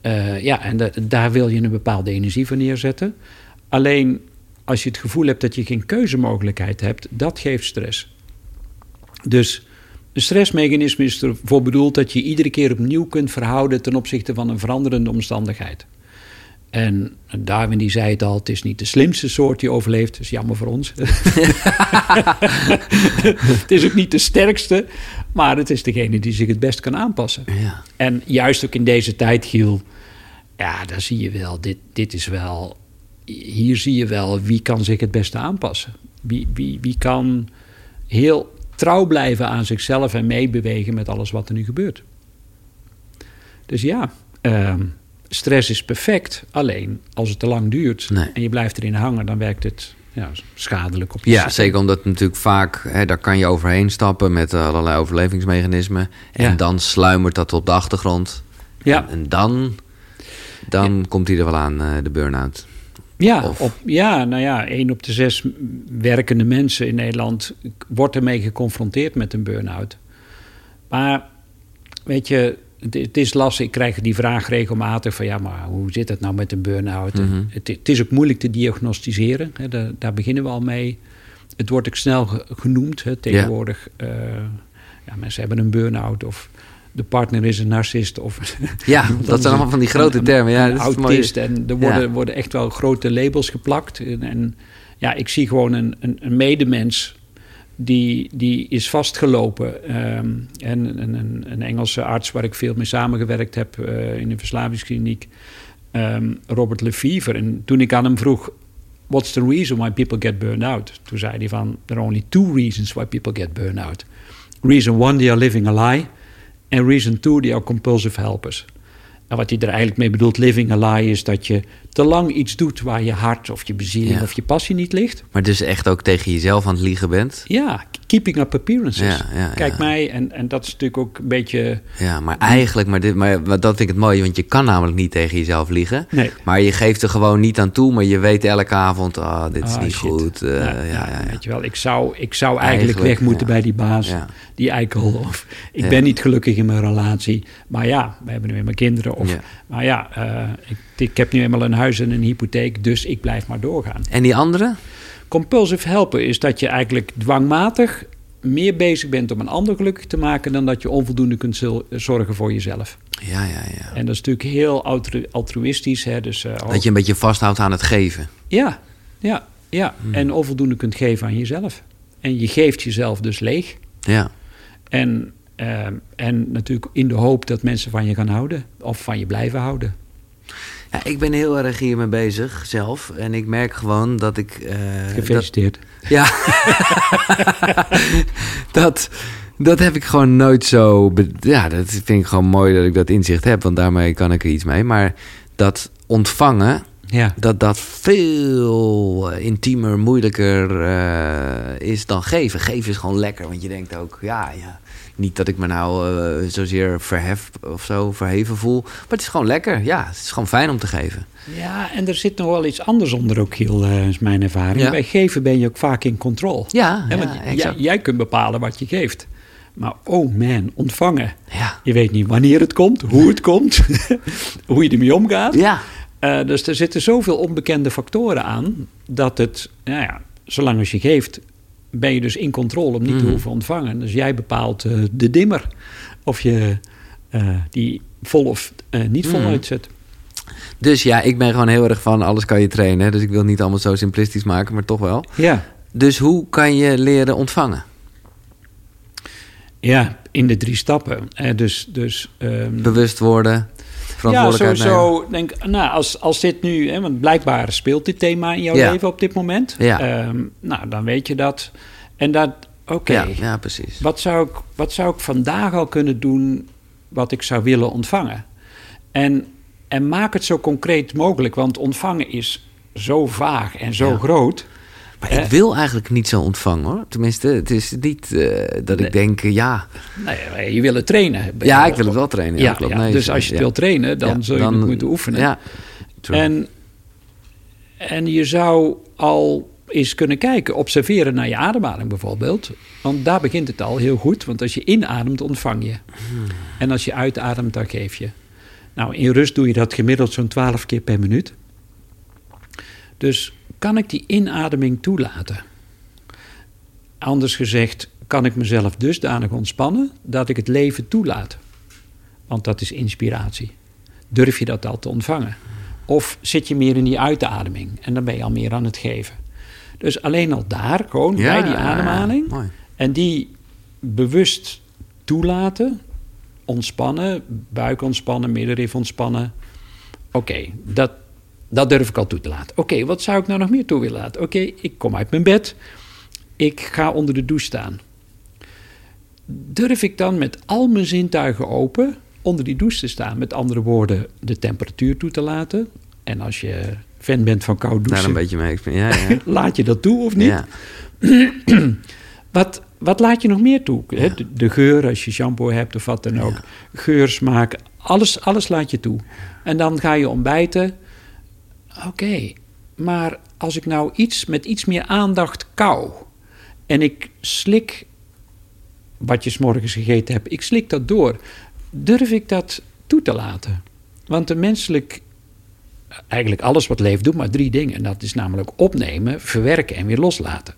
S2: Eh, ja, en da- daar wil je een bepaalde energie voor neerzetten. Alleen als je het gevoel hebt dat je geen keuzemogelijkheid hebt, dat geeft stress. Dus een stressmechanisme is ervoor bedoeld dat je iedere keer opnieuw kunt verhouden ten opzichte van een veranderende omstandigheid. En Darwin die zei het al, het is niet de slimste soort die overleeft, dat is jammer voor ons. het is ook niet de sterkste, maar het is degene die zich het best kan aanpassen.
S1: Ja.
S2: En juist ook in deze tijd, Giel, ja, daar zie je wel, dit, dit is wel, hier zie je wel wie kan zich het beste aanpassen. Wie, wie, wie kan heel trouw blijven aan zichzelf en meebewegen met alles wat er nu gebeurt. Dus ja, ehm, stress is perfect, alleen als het te lang duurt
S1: Nee.
S2: en je blijft erin hangen, dan werkt het ja, schadelijk op je
S1: Ja,
S2: systeem.
S1: zeker omdat natuurlijk vaak, hè, daar kan je overheen stappen met eh, allerlei overlevingsmechanismen. En
S2: Ja.
S1: dan sluimert dat op de achtergrond.
S2: Ja.
S1: En, en dan, dan komt hij er wel aan, eh, de burn-out.
S2: Ja,
S1: Of-
S2: op, ja, nou ja, één op de zes werkende mensen in Nederland wordt ermee geconfronteerd met een burn-out. Maar weet je, het, is lastig. Ik krijg die vraag regelmatig van ja, maar hoe zit het nou met een burn-out?
S1: Mhm.
S2: het, het is ook moeilijk te diagnosticeren. Hè, daar, daar beginnen we al mee. Het wordt ook snel ge- genoemd hè, tegenwoordig. eh, ja, mensen hebben een burn-out of de partner is een narcist of
S1: Ja, dat zijn allemaal van die grote
S2: een-
S1: termen. Ja, dat is
S2: autist. En er worden,
S1: Ja.
S2: worden echt wel grote labels geplakt. En, en ja, ik zie gewoon een, een, een medemens die, die is vastgelopen. Ehm, en een, een, een Engelse arts waar ik veel mee samengewerkt heb eh, in een verslavingskliniek, ehm, Robert Lefevre. En toen ik aan hem vroeg, what's the reason why people get burned out? Toen zei hij van, there are only two reasons why people get burned out. Reason one, they are living a lie. En reason two, they are compulsive helpers. En wat hij er eigenlijk mee bedoelt, living a lie, is dat je te lang iets doet waar je hart of je bezieling
S1: Ja.
S2: of je passie niet ligt.
S1: Maar dus echt ook tegen jezelf aan het liegen bent.
S2: Ja, keeping up appearances.
S1: Ja, ja,
S2: Kijk mij, en, en dat is natuurlijk ook een beetje...
S1: Ja, maar eigenlijk, maar, dit, maar maar dat vind ik het mooie, want je kan namelijk niet tegen jezelf liegen.
S2: Nee.
S1: Maar je geeft er gewoon niet aan toe, maar je weet elke avond, ah, dit is
S2: Ah,
S1: niet
S2: shit.
S1: goed. eh, ja, ja, ja,
S2: Weet je wel, ik zou, ik zou eigenlijk,
S1: Eigenlijk,
S2: weg moeten bij die baas, die eikel. Of ik ben niet gelukkig in mijn relatie. Maar ja, we hebben nu eenmaal kinderen. Of,
S1: Ja.
S2: Maar ja, eh, ik, ik heb nu eenmaal een huis en een hypotheek, dus ik blijf maar doorgaan.
S1: En die andere?
S2: Compulsive helpen is dat je eigenlijk dwangmatig meer bezig bent om een ander gelukkig te maken dan dat je onvoldoende kunt zorgen voor jezelf.
S1: Ja, ja, ja.
S2: En dat is natuurlijk heel altru- altruïstisch. Hè? Dus, eh,
S1: Dat je een beetje vasthoudt aan het geven.
S2: Ja, ja, ja.
S1: Hmm.
S2: En onvoldoende kunt geven aan jezelf. En je geeft jezelf dus leeg.
S1: Ja.
S2: En, eh, en natuurlijk in de hoop dat mensen van je gaan houden. Of van je blijven houden.
S1: Ja. Ik ben heel erg hiermee bezig zelf. En ik merk gewoon dat ik... eh, dat,
S2: Gefeliciteerd.
S1: ja. dat, dat heb ik gewoon nooit zo... Ja, dat vind ik gewoon mooi dat ik dat inzicht heb. Want daarmee kan ik er iets mee. Maar dat ontvangen...
S2: Ja.
S1: dat dat veel intiemer, moeilijker eh, is dan geven. Geven is gewoon lekker, want je denkt ook, ja, ja. Niet dat ik me nou eh, zozeer verhef of zo, verheven voel. Maar het is gewoon lekker, ja. Het is gewoon fijn om te geven.
S2: ja, en er zit nog wel iets anders onder ook, Giel, eh, is mijn ervaring.
S1: Ja.
S2: Bij geven ben je ook vaak in controle.
S1: Ja,
S2: want jij kunt bepalen wat je geeft. Maar oh man, ontvangen.
S1: Ja.
S2: Je weet niet wanneer het komt, hoe het komt, hoe je ermee omgaat.
S1: Ja.
S2: Eh, dus er zitten zoveel onbekende factoren aan dat het, nou ja, zolang als je geeft, ben je dus in controle om niet te
S1: Mhm.
S2: hoeven ontvangen. Dus jij bepaalt eh, de dimmer of je eh, die vol of eh, niet vol
S1: Mhm.
S2: uitzet.
S1: Dus ja, ik ben gewoon heel erg van alles kan je trainen. Dus ik wil het niet allemaal zo simplistisch maken, maar toch wel.
S2: Ja.
S1: Dus hoe kan je leren ontvangen?
S2: ja, in de drie stappen. Eh, dus dus ehm,
S1: Bewust worden,
S2: ja,
S1: nemen.
S2: sowieso. Denk, nou, als, als dit nu, hè, want blijkbaar speelt dit thema in jouw
S1: Ja.
S2: leven op dit moment.
S1: Ja.
S2: Ehm, nou, dan weet je dat. En dat, oké.
S1: Ja, ja, precies.
S2: Wat zou, ik, wat zou ik vandaag al kunnen doen wat ik zou willen ontvangen? En, en maak het zo concreet mogelijk, want ontvangen is zo vaag en zo groot.
S1: Maar ik wil eigenlijk niet zo ontvangen hoor. Tenminste, het is niet eh, dat ik denk, eh, ja.
S2: Nee, je wil het trainen.
S1: Ja, ik wil het wel trainen. Ja,
S2: Ja,
S1: klopt.
S2: ja,
S1: Nee,
S2: dus als je het wil trainen, dan zul je
S1: dan-
S2: het moeten oefenen.
S1: Ja, true.
S2: En, en je zou al eens kunnen kijken, observeren naar je ademhaling bijvoorbeeld. Want daar begint het al heel goed. Want als je inademt, ontvang je. En als je uitademt, dan geef je. Nou, in rust doe je dat gemiddeld zo'n 12 keer per minuut. Dus kan ik die inademing toelaten? Anders gezegd, kan ik mezelf dusdanig ontspannen dat ik het leven toelaat? Want dat is inspiratie. Durf je dat al te ontvangen? Of zit je meer in die uitademing en dan ben je al meer aan het geven? Dus alleen al daar, gewoon
S1: Ja,
S2: bij die
S1: ja,
S2: ademhaling. En die bewust toelaten, ontspannen, buik ontspannen, middenrif ontspannen. Oké, dat, dat durf ik al toe te laten. Oké, wat zou ik nou nog meer toe willen laten? Oké, ik kom uit mijn bed. Ik ga onder de douche staan. Durf ik dan met al mijn zintuigen open onder die douche te staan? Met andere woorden, de temperatuur toe te laten. En als je fan bent van koud
S1: Daar
S2: douchen,
S1: een beetje mee. Ja, ja.
S2: laat je dat toe of niet?
S1: Ja.
S2: Wat, wat laat je nog meer toe? De, de geur, als je shampoo hebt of wat dan ook. Geur, smaak, alles, alles laat je toe. En dan ga je ontbijten. Oké, maar als ik nou iets met iets meer aandacht kou... en ik slik wat je s'morgens gegeten hebt, ik slik dat door... durf ik dat toe te laten? Want de menselijk... Eigenlijk alles wat leeft doet maar drie dingen. En dat is namelijk opnemen, verwerken en weer loslaten.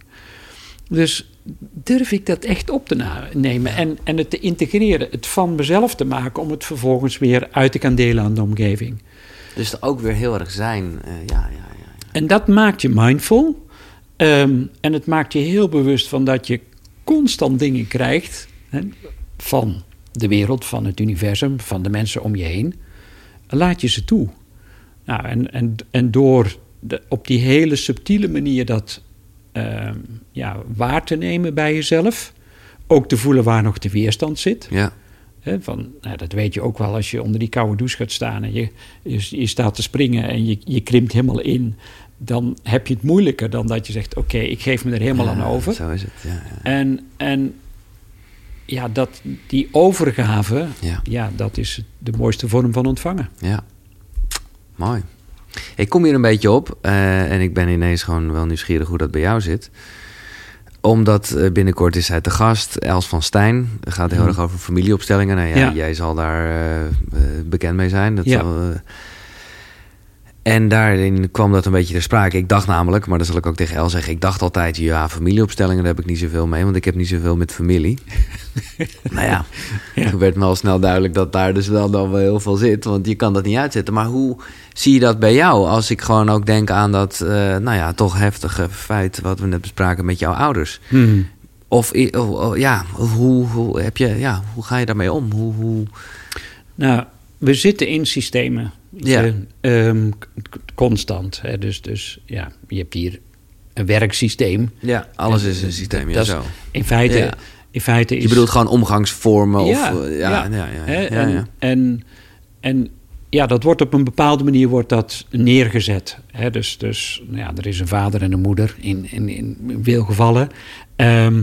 S2: Dus durf ik dat echt op te nemen en, en het te integreren, het van mezelf te maken om het vervolgens weer uit te gaan delen aan de omgeving.
S1: Dus er ook weer heel erg zijn. eh, ja, ja, ja, ja.
S2: En dat maakt je mindful ehm, en het maakt je heel bewust van dat je constant dingen krijgt hè, van de wereld, van het universum, van de mensen om je heen. Laat je ze toe. Nou, en, en, en door de, op die hele subtiele manier dat ehm, ja, waar te nemen bij jezelf, ook te voelen waar nog de weerstand zit.
S1: Ja.
S2: Van, nou, dat weet je ook wel als je onder die koude douche gaat staan en je, je, je staat te springen en je, je krimpt helemaal in. Dan heb je het moeilijker dan dat je zegt: Oké, ik geef me er helemaal aan over.
S1: Zo is het, ja. ja.
S2: En, en ja, dat, die overgave,
S1: Ja.
S2: ja, dat is de mooiste vorm van ontvangen.
S1: Ja, mooi. Ik kom hier een beetje op eh, en ik ben ineens gewoon wel nieuwsgierig hoe dat bij jou zit. Omdat eh, binnenkort is zij te gast, Els van Stijn. Het gaat heel
S2: Mhm.
S1: erg over familieopstellingen. Nou ja,
S2: Ja.
S1: jij zal daar eh, eh, bekend mee zijn. Dat
S2: Ja.
S1: zal, en daarin kwam dat een beetje ter sprake. Ik dacht namelijk, maar dat zal ik ook tegen El zeggen... ik dacht altijd, ja, familieopstellingen, daar heb ik niet zoveel mee... want ik heb niet zoveel met familie. nou ja,
S2: Ja.
S1: toen werd me al snel duidelijk dat daar dus wel dan wel heel veel zit. Want je kan dat niet uitzetten. Maar hoe zie je dat bij jou? Als ik gewoon ook denk aan dat, eh, nou ja, toch heftige feit... wat we net bespraken met jouw ouders. Of, i- oh, oh, ja, hoe, hoe, heb je, ja, hoe ga je daarmee om? Hoe, hoe...
S2: Nou, we zitten in systemen.
S1: Ja.
S2: ehm, constant. Hè, dus, dus ja, je hebt hier een werksysteem.
S1: Ja, alles
S2: En,
S1: is een systeem, ja, zo.
S2: In feite,
S1: Ja.
S2: in feite is...
S1: Je bedoelt gewoon omgangsvormen? Of,
S2: Ja,
S1: eh, ja, ja, ja, ja,
S2: Hè,
S1: ja,
S2: en. En, en ja, dat wordt op een bepaalde manier wordt dat neergezet. Hè? Dus, dus nou ja, er is een vader en een moeder in, in, in veel gevallen. Ehm,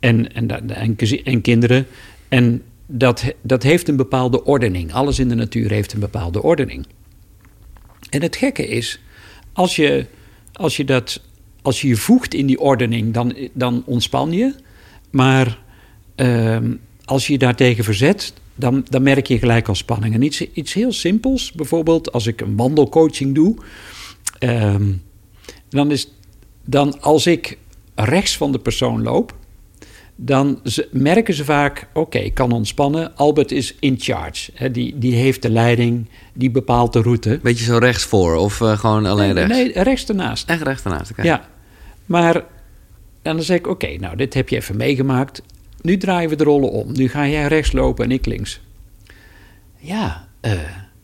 S2: en, en, en, en kinderen. En dat, dat heeft een bepaalde ordening. Alles in de natuur heeft een bepaalde ordening. En het gekke is, als je, als je, dat, als je je voegt in die ordening, dan, dan ontspan je. Maar ehm, als je je daartegen verzet, dan, dan merk je gelijk al spanning. En iets, iets heel simpels, bijvoorbeeld als ik een wandelcoaching doe, ehm, dan is dan als ik rechts van de persoon loop, dan merken ze vaak: oké, ik kan ontspannen. Albert is in charge. Die, die heeft de leiding, die bepaalt de route.
S1: Beetje zo rechts voor of eh, gewoon alleen
S2: nee,
S1: rechts?
S2: Nee, rechts ernaast.
S1: Echt rechts ernaast, oké.
S2: Ja, maar en dan zeg ik: oké, nou, dit heb je even meegemaakt. Nu draaien we de rollen om. Nu ga jij rechts lopen en ik links. Ja, eh,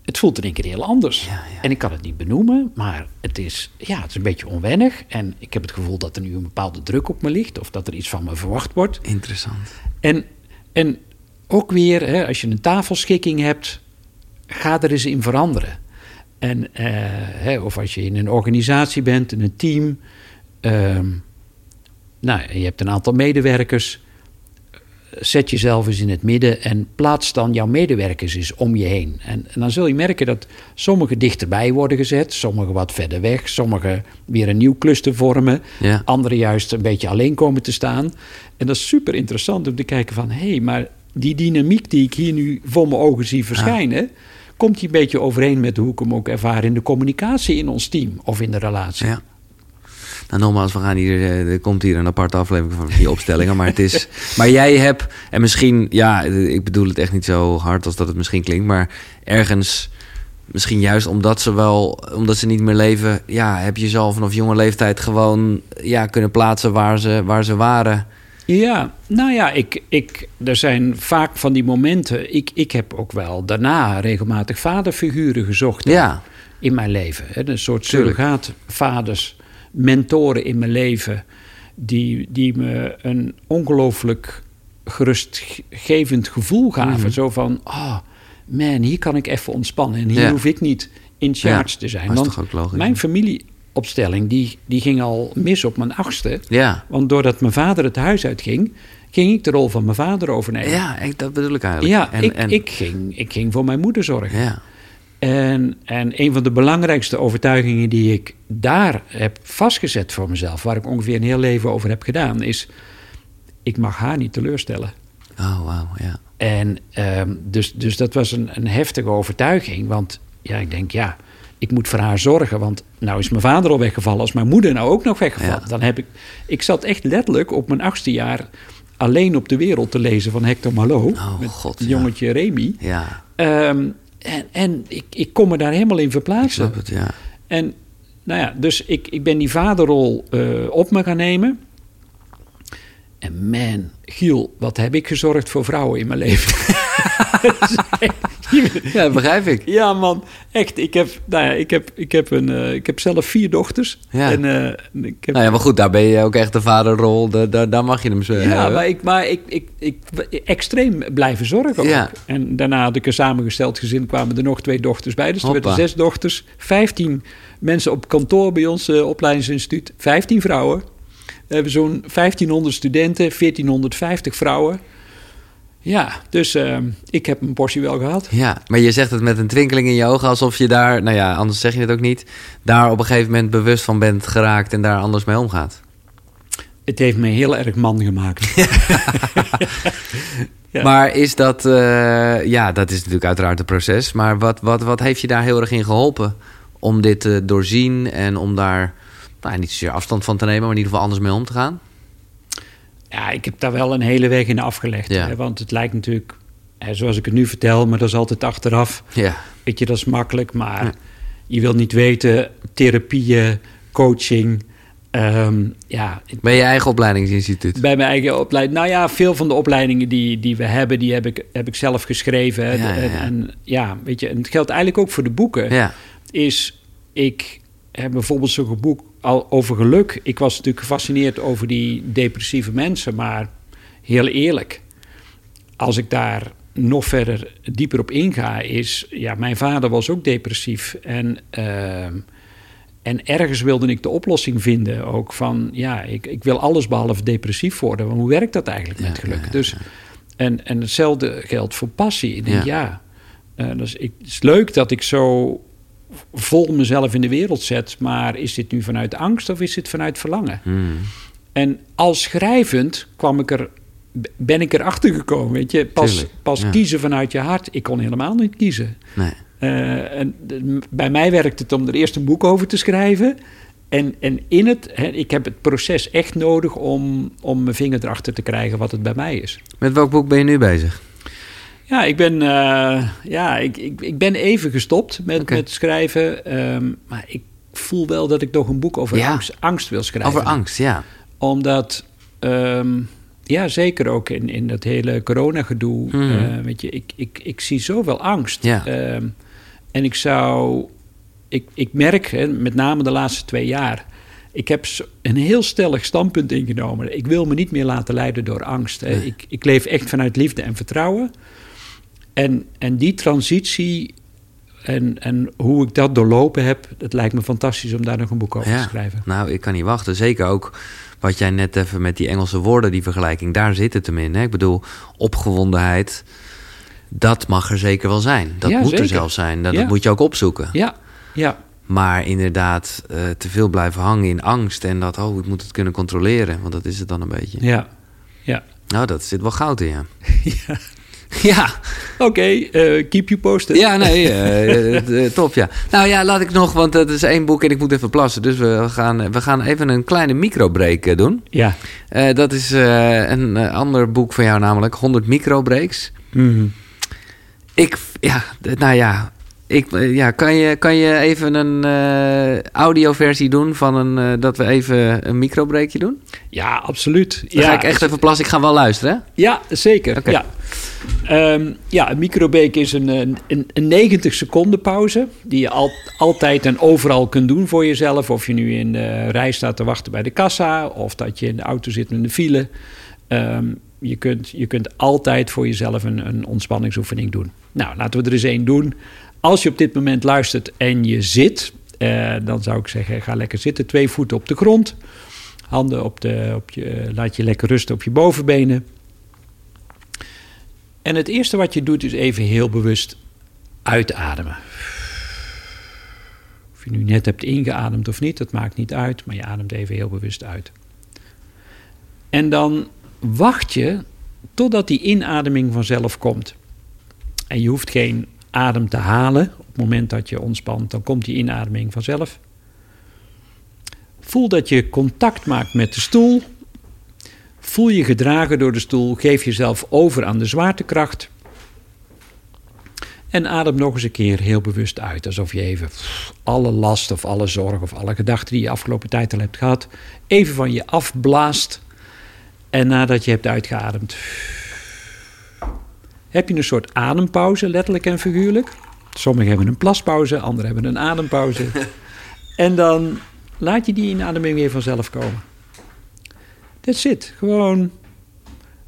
S2: het voelt in één keer heel anders.
S1: Ja, ja.
S2: En ik kan het niet benoemen, maar het is, ja, het is een beetje onwennig. En ik heb het gevoel dat er nu een bepaalde druk op me ligt. Of dat er iets van me verwacht wordt.
S1: Interessant.
S2: En, en ook weer, hè, als je een tafelschikking hebt, ga er eens in veranderen. En, eh, hè, of als je in een organisatie bent, in een team, ehm, nou, je hebt een aantal medewerkers. Zet jezelf eens in het midden en plaats dan jouw medewerkers eens om je heen. En, en dan zul je merken dat sommigen dichterbij worden gezet, sommigen wat verder weg, sommigen weer een nieuw cluster vormen,
S1: Ja.
S2: anderen juist een beetje alleen komen te staan. En dat is super interessant om te kijken van, hé, hey, maar die dynamiek die ik hier nu voor mijn ogen zie verschijnen, komt die een beetje overeen met hoe ik hem ook ervaar in de communicatie in ons team of in de relatie.
S1: Ja. Nou, nogmaals, we gaan hier, eh, er komt hier een aparte aflevering van die opstellingen. Maar, het is, maar jij hebt, en misschien, ja, ik bedoel het echt niet zo hard als dat het misschien klinkt, maar ergens, misschien juist omdat ze wel, omdat ze niet meer leven, ja, heb je zelf vanaf jonge leeftijd gewoon ja, kunnen plaatsen waar ze, waar ze waren.
S2: Ja, nou ja, ik, ik, er zijn vaak van die momenten. Ik, ik heb ook wel daarna regelmatig vaderfiguren gezocht
S1: Ja,
S2: in mijn leven. Hè. Een soort surrogaatvaders, mentoren in mijn leven. Die, die me een ongelooflijk gerustgevend gevoel gaven.
S1: Mhm.
S2: Zo van, oh man, hier kan ik even ontspannen. En hier
S1: Ja.
S2: hoef ik niet in charge
S1: Ja,
S2: te zijn. Want
S1: toch ook logisch,
S2: mijn familieopstelling, die, die ging al mis op mijn achtste.
S1: ja.
S2: Want doordat mijn vader het huis uitging, ging ik de rol van mijn vader overnemen.
S1: Ja, ik, dat bedoel ik eigenlijk.
S2: Ja,
S1: En-
S2: ik,
S1: en-
S2: ik, ging, ik ging voor mijn moeder zorgen.
S1: Ja,
S2: En, en een van de belangrijkste overtuigingen die ik daar heb vastgezet voor mezelf, waar ik ongeveer een heel leven over heb gedaan, is: ik mag haar niet teleurstellen.
S1: oh wauw, ja.
S2: En ehm, dus, dus dat was een, een heftige overtuiging. Want ja, ik denk, ja, ik moet voor haar zorgen. Want nou is mijn vader al weggevallen. Als mijn moeder nou ook nog weggevallen.
S1: Ja.
S2: Dan heb ik... Ik zat echt letterlijk op mijn achtste jaar... alleen op de wereld te lezen van Hector Malot.
S1: Oh,
S2: met
S1: God,
S2: het
S1: ja.
S2: jongetje Remy.
S1: Ja,
S2: Ehm, en en ik, ik kon me daar helemaal in
S1: ik
S2: verplaatsen.
S1: snap het, ja.
S2: En nou ja, dus ik, ik ben die vaderrol eh, op me gaan nemen. En man, Giel, wat heb ik gezorgd voor vrouwen in mijn leven.
S1: Ja, begrijp ik.
S2: ja man, echt. Ik heb, nou ja, ik heb, ik heb, een, eh, ik heb zelf vier dochters.
S1: Ja.
S2: En, eh, ik heb,
S1: Nou ja, maar goed, daar ben je ook echt de vaderrol. Daar, daar, daar mag je hem zo
S2: ja,
S1: hebben.
S2: maar, ik, maar ik, ik, ik, extreem blijven zorgen ook.
S1: Ja.
S2: En daarna had ik een samengesteld gezin, kwamen er nog twee dochters bij. Dus er werden zes dochters, vijftien mensen op kantoor bij ons eh, opleidingsinstituut. Vijftien vrouwen. We hebben zo'n 1500 studenten, 1450 vrouwen. Ja, dus eh, ik heb een portie wel gehad.
S1: Ja, maar je zegt het met een twinkeling in je ogen, alsof je daar, nou ja, anders zeg je het ook niet, daar op een gegeven moment bewust van bent geraakt en daar anders mee omgaat.
S2: Het heeft me heel erg man gemaakt. Ja.
S1: Maar is dat, eh, ja, dat is natuurlijk uiteraard een proces, maar wat, wat, wat heeft je daar heel erg in geholpen om dit te doorzien en om daar, nou, niet zozeer afstand van te nemen, maar in ieder geval anders mee om te gaan?
S2: Ja, ik heb daar wel een hele weg in afgelegd.
S1: Ja.
S2: Hè, want het lijkt natuurlijk, hè, zoals ik het nu vertel, maar dat is altijd achteraf.
S1: Ja,
S2: Weet je, dat is makkelijk, maar
S1: Ja.
S2: je wilt niet weten, therapieën, coaching. ehm, ja,
S1: bij je eigen opleidingsinstituut.
S2: bij mijn eigen opleiding. Nou ja, veel van de opleidingen die, die we hebben, die heb ik, heb ik zelf geschreven. hè.
S1: Ja, ja, ja.
S2: En, en ja, weet je, en het geldt eigenlijk ook voor de boeken.
S1: Ja,
S2: Is ik heb bijvoorbeeld zo'n boek al over geluk. Ik was natuurlijk gefascineerd over die depressieve mensen, maar heel eerlijk, als ik daar nog verder dieper op inga, is ja, mijn vader was ook depressief en ehm, en ergens wilde ik de oplossing vinden ook van ja, ik, ik wil alles behalve depressief worden. Want hoe werkt dat eigenlijk
S1: Ja,
S2: met geluk?
S1: ja, ja,
S2: dus en, en hetzelfde geldt voor passie. Ik denk,
S1: Ja.
S2: ja, eh, dus ik, het is leuk dat ik zo vol mezelf in de wereld zet, maar is dit nu vanuit angst of is dit vanuit verlangen?
S1: Hmm.
S2: En als schrijvend kwam ik er, ben ik erachter gekomen, weet je. Pas,
S1: Tuurlijk,
S2: pas
S1: ja.
S2: kiezen vanuit je hart. Ik kon helemaal niet kiezen.
S1: nee.
S2: Eh, en bij mij werkt het om er eerst een boek over te schrijven. En, en in het, hè, ik heb het proces echt nodig om, om mijn vinger erachter te krijgen wat het bij mij is.
S1: Met welk boek ben je nu bezig?
S2: Ja, ik ben, eh, ja, ik, ik, ik ben even gestopt met, met schrijven. ehm, maar ik voel wel dat ik nog een boek over
S1: Ja.
S2: angst, angst wil schrijven.
S1: Over angst, ja.
S2: Omdat, ehm, ja, zeker ook in, in dat hele coronagedoe. Eh, weet je, ik, ik, ik zie zoveel angst.
S1: Ja.
S2: Ehm, en ik zou, ik, ik merk, hè, met name de laatste twee jaar, ik heb een heel stellig standpunt ingenomen. Ik wil me niet meer laten leiden door angst. Hè.
S1: Nee.
S2: Ik, ik leef echt vanuit liefde en vertrouwen. En, en die transitie En, en hoe ik dat doorlopen heb, het lijkt me fantastisch om daar nog een boek over te schrijven.
S1: Nou, ik kan niet wachten. Zeker ook wat jij net even met die Engelse woorden, die vergelijking, daar zit het hem in. Hè? Ik bedoel, opgewondenheid, dat mag er zeker wel zijn. Dat moet er zelfs zijn. Dat, dat, moet je ook opzoeken.
S2: Ja, ja.
S1: Maar inderdaad, uh, te veel blijven hangen in angst en dat, oh, ik moet het kunnen controleren, want dat is het dan een beetje.
S2: Ja, ja.
S1: Nou, dat zit wel goud in, ja.
S2: ja. Ja. Oké, eh, keep you posted.
S1: Ja, nee, uh, top, ja. Nou ja, laat ik nog, want dat is één boek en ik moet even plassen. Dus we gaan, we gaan even een kleine microbreak doen.
S2: Ja.
S1: dat is een ander boek van jou namelijk, 100 microbreaks.
S2: Mm
S1: Ik, ja, nou ja, ik, ja, kan, je, kan je even een uh, audioversie doen van een, uh, dat we even een microbreakje doen?
S2: Ja, absoluut.
S1: Dan
S2: ja,
S1: ga ik echt even plassen. Ik ga wel luisteren. Hè?
S2: Ja, zeker. Okay. Ja. Um, ja, een microbreak is een, een, een 90 seconden pauze die je al, altijd en overal kunt doen voor jezelf. Of je nu in de rij staat te wachten bij de kassa of dat je in de auto zit in de file. Um, je, kunt, je kunt altijd voor jezelf een, een ontspanningsoefening doen. Nou, laten we er eens één doen. Als je op dit moment luistert en je zit, uh, dan zou ik zeggen: ga lekker zitten. Twee voeten op de grond. Handen op de, op je, laat je lekker rusten op je bovenbenen. En het eerste wat je doet is even heel bewust uitademen. Of je nu net hebt ingeademd of niet, dat maakt niet uit, maar je ademt even heel bewust uit. En dan wacht je totdat die inademing vanzelf komt. En je hoeft geen adem te halen. Op het moment dat je ontspant, dan komt die inademing vanzelf. Voel dat je contact maakt met de stoel. Voel je gedragen door de stoel. Geef jezelf over aan de zwaartekracht. En adem nog eens een keer heel bewust uit. Alsof je even alle last of alle zorg of alle gedachten die je afgelopen tijd al hebt gehad, even van je afblaast. En nadat je hebt uitgeademd, heb je een soort adempauze, letterlijk en figuurlijk. Sommigen hebben een plaspauze, anderen hebben een adempauze. en dan laat je die inademing weer vanzelf komen. That's it. Gewoon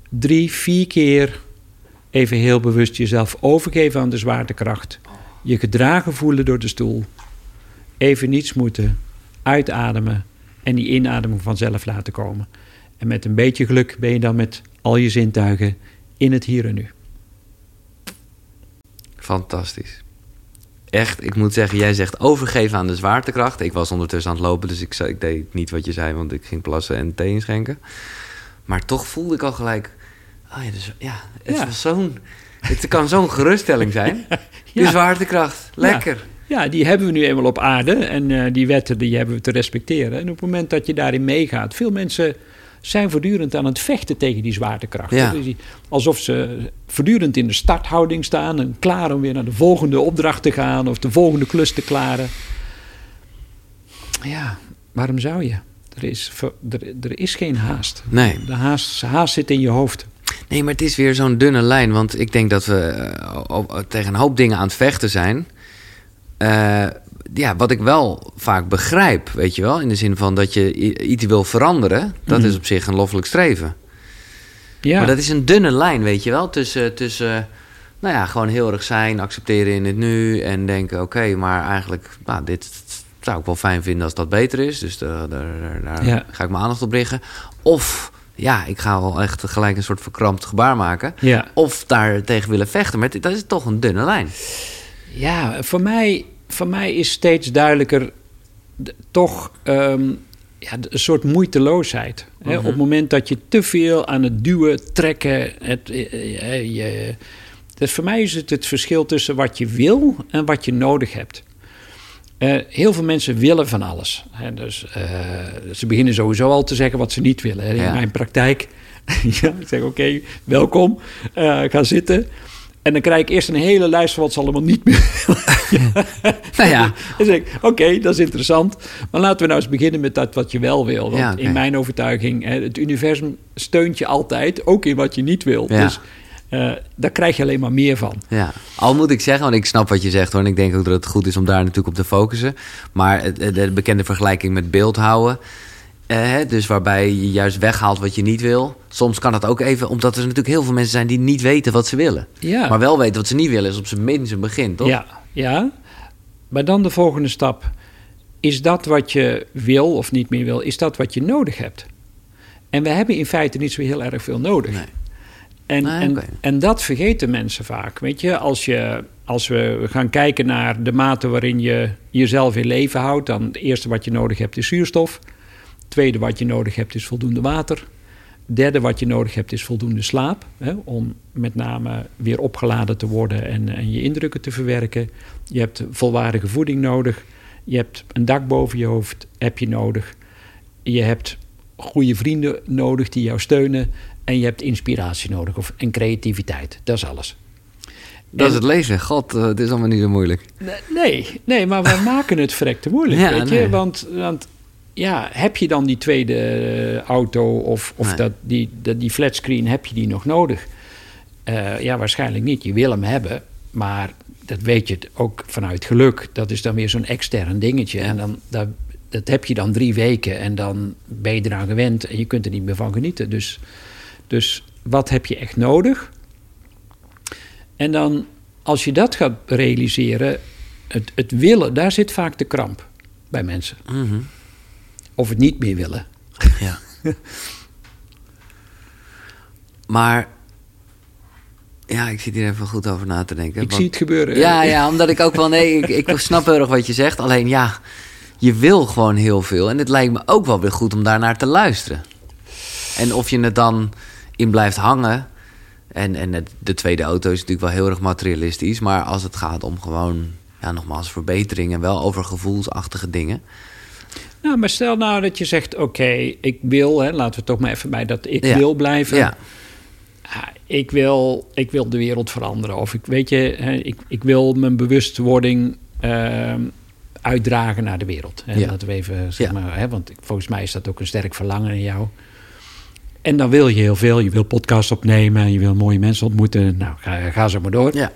S2: drie, vier keer even heel bewust jezelf overgeven aan de zwaartekracht. Je gedragen voelen door de stoel. Even niets moeten. Uitademen en die inademing vanzelf laten komen. En met een beetje geluk ben je dan met al je zintuigen in het hier en nu.
S1: Fantastisch. Echt, ik moet zeggen, jij zegt overgeven aan de zwaartekracht. Ik was ondertussen aan het lopen, dus ik, ik deed niet wat je zei, want ik ging plassen en thee inschenken. Maar toch voelde ik al gelijk, oh ja, dus, ja het ja. zo'n, het kan zo'n geruststelling zijn. ja. De zwaartekracht, lekker.
S2: Ja. ja. die hebben we nu eenmaal op aarde en uh, die wetten die hebben we te respecteren. En op het moment dat je daarin meegaat, veel mensen zijn voortdurend aan het vechten tegen die zwaartekracht.
S1: Ja.
S2: alsof ze voortdurend in de starthouding staan en klaar om weer naar de volgende opdracht te gaan of de volgende klus te klaren. Ja, waarom zou je? Er is, er, er is geen haast.
S1: Nee.
S2: De haast, haast zit in je hoofd.
S1: Nee, maar het is weer zo'n dunne lijn. Want ik denk dat we uh, tegen een hoop dingen aan het vechten zijn. Uh, ja, wat ik wel vaak begrijp, weet je wel, in de zin van dat je iets wil veranderen, dat mhm. is op zich een loffelijk streven.
S2: Ja.
S1: Maar dat is een dunne lijn, weet je wel, tussen, tussen nou ja, gewoon heel erg zijn, accepteren in het nu en denken, oké, maar eigenlijk, nou, dit zou ik wel fijn vinden als dat beter is, dus daar, daar, daar ga ik mijn aandacht op richten. Of ja, ik ga wel echt gelijk een soort verkrampt gebaar maken.
S2: Ja.
S1: Of daar tegen willen vechten. Maar dat is toch een dunne lijn.
S2: Ja, voor mij voor mij is steeds duidelijker toch um, ja, een soort moeiteloosheid. hè? Op het moment dat je te veel aan het duwen, trekken. Het, eh, eh, je, dus voor mij is het het verschil tussen wat je wil en wat je nodig hebt. Uh, heel veel mensen willen van alles. Hè? Dus uh, ze beginnen sowieso al te zeggen wat ze niet willen. Hè? In ja. mijn praktijk. ja, ik zeg: Oké, welkom. Ga zitten. En dan krijg ik eerst een hele lijst van wat ze allemaal niet meer
S1: nou ja.
S2: Dan zeg ik, oké, dat is interessant. Maar laten we nou eens beginnen met dat wat je wel wil. Want ja, in mijn overtuiging, het universum steunt je altijd, ook in wat je niet wil. Ja. Dus uh, daar krijg je alleen maar meer van.
S1: Ja, al moet ik zeggen, want ik snap wat je zegt hoor. En ik denk ook dat het goed is om daar natuurlijk op te focussen. Maar de bekende vergelijking met beeldhouden. Uh, dus waarbij je juist weghaalt wat je niet wil. Soms kan dat ook even, omdat er natuurlijk heel veel mensen zijn die niet weten wat ze willen.
S2: Ja.
S1: Maar wel weten wat ze niet willen, is op zijn minst een begin, toch?
S2: Ja, ja. Maar dan de volgende stap. Is dat wat je wil of niet meer wil, is dat wat je nodig hebt? En we hebben in feite niet zo heel erg veel nodig.
S1: Nee.
S2: En,
S1: Nee,
S2: en, en dat vergeten mensen vaak. Weet je, als, je, als we gaan kijken naar de mate waarin je jezelf in leven houdt, dan het eerste wat je nodig hebt is zuurstof. Tweede wat je nodig hebt is voldoende water. Derde wat je nodig hebt is voldoende slaap. Hè, om met name weer opgeladen te worden en, en je indrukken te verwerken. Je hebt volwaardige voeding nodig. Je hebt een dak boven je hoofd, heb je nodig. Je hebt goede vrienden nodig die jou steunen. En je hebt inspiratie nodig of, en creativiteit. Dat is alles.
S1: Dat is het leven. God, eh, het is allemaal niet zo moeilijk.
S2: Nee, nee maar we maken het verrekte moeilijk,
S1: Ja,
S2: weet je.
S1: nee.
S2: Want, want ja, heb je dan die tweede auto of, of
S1: Nee.
S2: dat, die, dat, die flatscreen, heb je die nog nodig? Eh, ja, waarschijnlijk niet. Je wil hem hebben, maar dat weet je ook vanuit geluk. Dat is dan weer zo'n extern dingetje. En dan, dat, dat heb je dan drie weken en dan ben je eraan gewend en je kunt er niet meer van genieten. Dus, dus wat heb je echt nodig? En dan, als je dat gaat realiseren, het, het willen, daar zit vaak de kramp bij mensen.
S1: Mhm.
S2: Of het niet meer willen.
S1: Ja. maar, ja, ik zit hier even goed over na te denken.
S2: Ik
S1: want-
S2: zie het gebeuren.
S1: Ja, ja, omdat ik ook wel, nee, ik, ik snap heel erg wat je zegt. Alleen ja, je wil gewoon heel veel. En het lijkt me ook wel weer goed om daarnaar te luisteren. En of je het dan in blijft hangen. En, en het- de tweede auto is natuurlijk wel heel erg materialistisch. Maar als het gaat om gewoon, ja, nogmaals, verbetering en wel over gevoelsachtige dingen.
S2: Nou, maar stel nou dat je zegt, oké, ik wil, hè, laten we toch maar even bij dat ik
S1: Ja.
S2: wil blijven.
S1: Ja,
S2: ik, wil, ik wil de wereld veranderen. Of ik weet je, hè, ik, ik wil mijn bewustwording ehm, uitdragen naar de wereld. Hè.
S1: Ja.
S2: Laten we even, zeg maar, hè, want ik- volgens mij is dat ook een sterk verlangen in jou. En dan wil je heel veel. Je wil podcasts opnemen, je wil mooie mensen ontmoeten. Nou, ga, ga zo maar door.
S1: ja.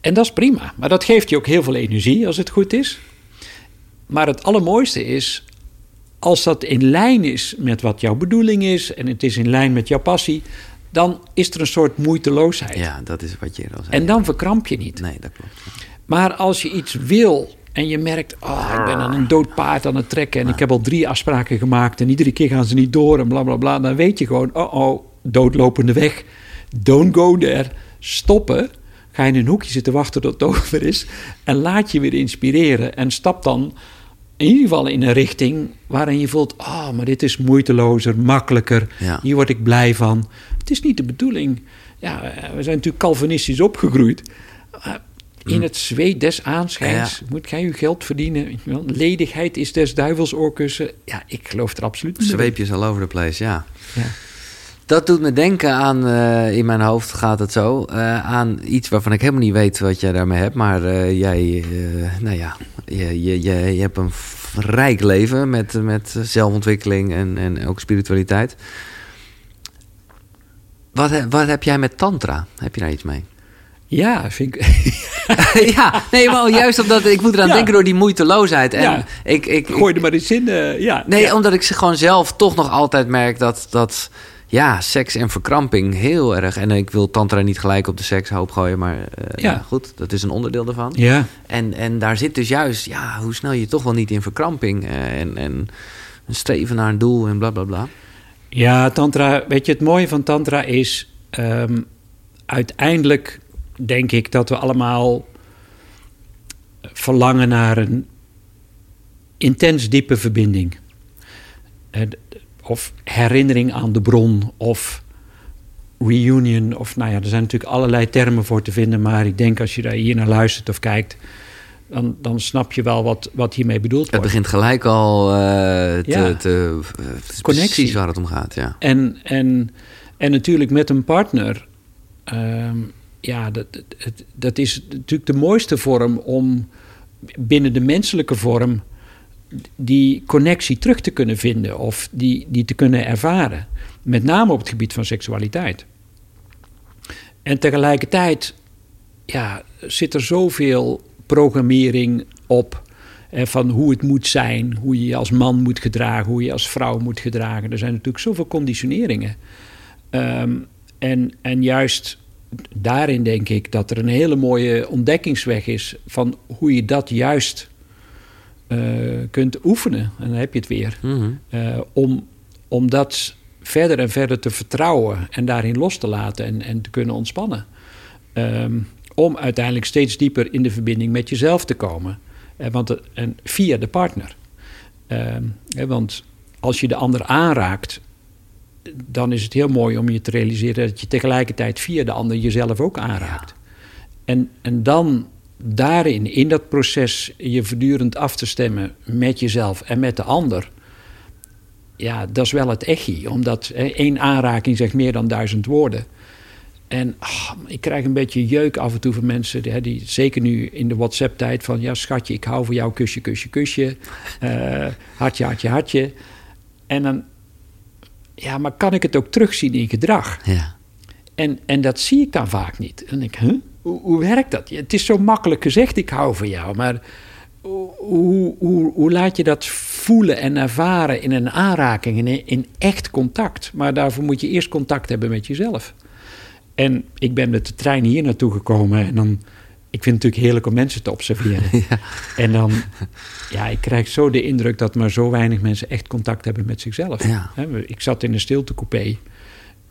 S2: En dat is prima. Maar dat geeft je ook heel veel energie als het goed is. Maar het allermooiste is als dat in lijn is met wat jouw bedoeling is en het is in lijn met jouw passie, dan is er een soort moeiteloosheid.
S1: ja, dat is wat je al zei.
S2: En dan verkramp je niet.
S1: Nee, dat klopt.
S2: Maar als je iets wil en je merkt, oh, ik ben aan een dood paard aan het trekken en ik heb al drie afspraken gemaakt en iedere keer gaan ze niet door en bla bla bla, dan weet je gewoon, oh oh, doodlopende weg. Don't go there. Stoppen. Ga je in een hoekje zitten wachten tot het over is en laat je weer inspireren en stap dan in ieder geval in een richting waarin je voelt, oh, maar dit is moeitelozer, makkelijker.
S1: Ja.
S2: Hier word ik blij van. Het is niet de bedoeling. Ja, eh, we zijn natuurlijk Calvinistisch opgegroeid. In het zweet des aanschijns
S1: Ja.
S2: moet gij uw geld verdienen. je. Ledigheid is des duivels oorkussen. Ja, ik geloof er absoluut niet in.
S1: Zweepjes all over the place, ja.
S2: Ja.
S1: Dat doet me denken aan, eh, in mijn hoofd gaat het zo, eh, aan iets waarvan ik helemaal niet weet wat jij daarmee hebt. Maar eh, jij, nou ja, je, je, je, je hebt een rijk leven met, met zelfontwikkeling en, en ook spiritualiteit. Wat, wat heb jij met tantra? Heb je daar iets mee?
S2: Ja, vind ik.
S1: ja, nee, maar juist omdat ik moet eraan
S2: Ja.
S1: denken door die moeiteloosheid. En
S2: Ja.
S1: ik, ik,
S2: Gooi er maar eens in. ja.
S1: Nee,
S2: ja.
S1: omdat ik gewoon zelf toch nog altijd merk dat, dat ja, seks en verkramping heel erg. En ik wil Tantra niet gelijk op de sekshoop gooien, maar eh,
S2: Ja.
S1: ja. goed, dat is een onderdeel daarvan.
S2: Ja,
S1: En, en daar zit dus juist, ja, hoe snel je toch wel niet in verkramping eh, en, en een streven naar een doel en bla bla bla.
S2: Ja, Tantra, weet je, het mooie van Tantra is. ehm, uiteindelijk denk ik dat we allemaal verlangen naar een intens diepe verbinding. Of herinnering aan de bron, of reunion, of nou ja, er zijn natuurlijk allerlei termen voor te vinden, maar ik denk als je daar hier naar luistert of kijkt, dan, dan snap je wel wat, wat hiermee bedoeld
S1: Het
S2: wordt.
S1: begint gelijk al eh, te,
S2: Ja.
S1: te, het
S2: Connectie.
S1: precies waar het om gaat, ja.
S2: En, en, en natuurlijk met een partner. ehm, ja, dat, dat, dat is natuurlijk de mooiste vorm om binnen de menselijke vorm die connectie terug te kunnen vinden of die, die te kunnen ervaren. Met name op het gebied van seksualiteit. En tegelijkertijd ja, zit er zoveel programmering op. eh, Van hoe het moet zijn, hoe je je als man moet gedragen, hoe je als vrouw moet gedragen. Er zijn natuurlijk zoveel conditioneringen. Ehm, en, en juist daarin denk ik dat er een hele mooie ontdekkingsweg is van hoe je dat juist kunt oefenen. En dan heb je het weer.
S1: Mhm.
S2: Uh, om, om dat verder en verder te vertrouwen en daarin los te laten en, en te kunnen ontspannen. Um, om uiteindelijk steeds dieper in de verbinding met jezelf te komen. Uh, want, en via de partner. Um, want als je de ander aanraakt, dan is het heel mooi om je te realiseren dat je tegelijkertijd via de ander jezelf ook aanraakt. Ja. En, en dan daarin, in dat proces, je voortdurend af te stemmen met jezelf en met de ander. Ja, dat is wel het echi, omdat hè, één aanraking zegt meer dan duizend woorden. En ach, ik krijg een beetje jeuk af en toe van mensen, die, die zeker nu in de WhatsApp-tijd, van ja, schatje, ik hou van jou, kusje, kusje, kusje, uh, hartje, hartje, hartje. En dan, ja, maar kan ik het ook terugzien in gedrag?
S1: Ja.
S2: En, en dat zie ik dan vaak niet. En ik, huh? Hoe, hoe werkt dat? Het is zo makkelijk gezegd, ik hou van jou, maar hoe, hoe, hoe laat je dat voelen en ervaren in een aanraking, in, in echt contact? Maar daarvoor moet je eerst contact hebben met jezelf. En ik ben met de trein hier naartoe gekomen en dan... Ik vind het natuurlijk heerlijk om mensen te observeren.
S1: Ja.
S2: En dan, ja, ik krijg zo de indruk dat maar zo weinig mensen echt contact hebben met zichzelf.
S1: Ja.
S2: Ik zat in een stiltecoupé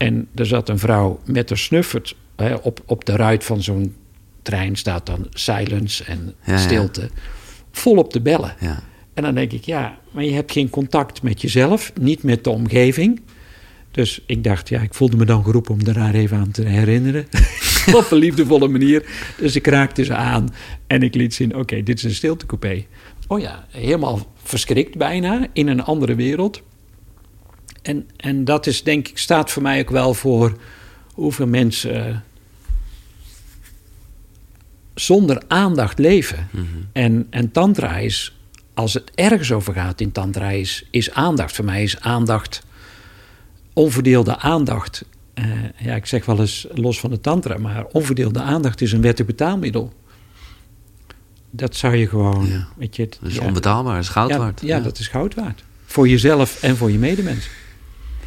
S2: en er zat een vrouw met een snuffert op, op de ruit van zo'n trein staat dan silence en
S1: Ja, ja.
S2: stilte. Volop te bellen.
S1: Ja.
S2: En dan denk ik, ja, maar je hebt geen contact met jezelf, niet met de omgeving. Dus ik dacht, ja, ik voelde me dan geroepen om daar even aan te herinneren. Op een liefdevolle manier. Dus ik raakte ze aan en ik liet zien, oké, dit is een stiltecoupé. Oh ja, helemaal verschrikt bijna, in een andere wereld. En, en dat is, denk ik, staat voor mij ook wel voor hoeveel mensen zonder aandacht leven.
S1: Mhm.
S2: En, en tantra is, als het ergens over gaat in tantra, is, is aandacht. Voor mij is aandacht, onverdeelde aandacht. Uh, ja, ik zeg wel eens los van de tantra, maar onverdeelde aandacht is een wettig betaalmiddel. Dat zou je gewoon,
S1: Ja.
S2: weet je...
S1: Dat is
S2: ja,
S1: onbetaalbaar, dat is goud
S2: ja,
S1: waard.
S2: Ja, dat is goud waard. Voor jezelf en voor je medemens.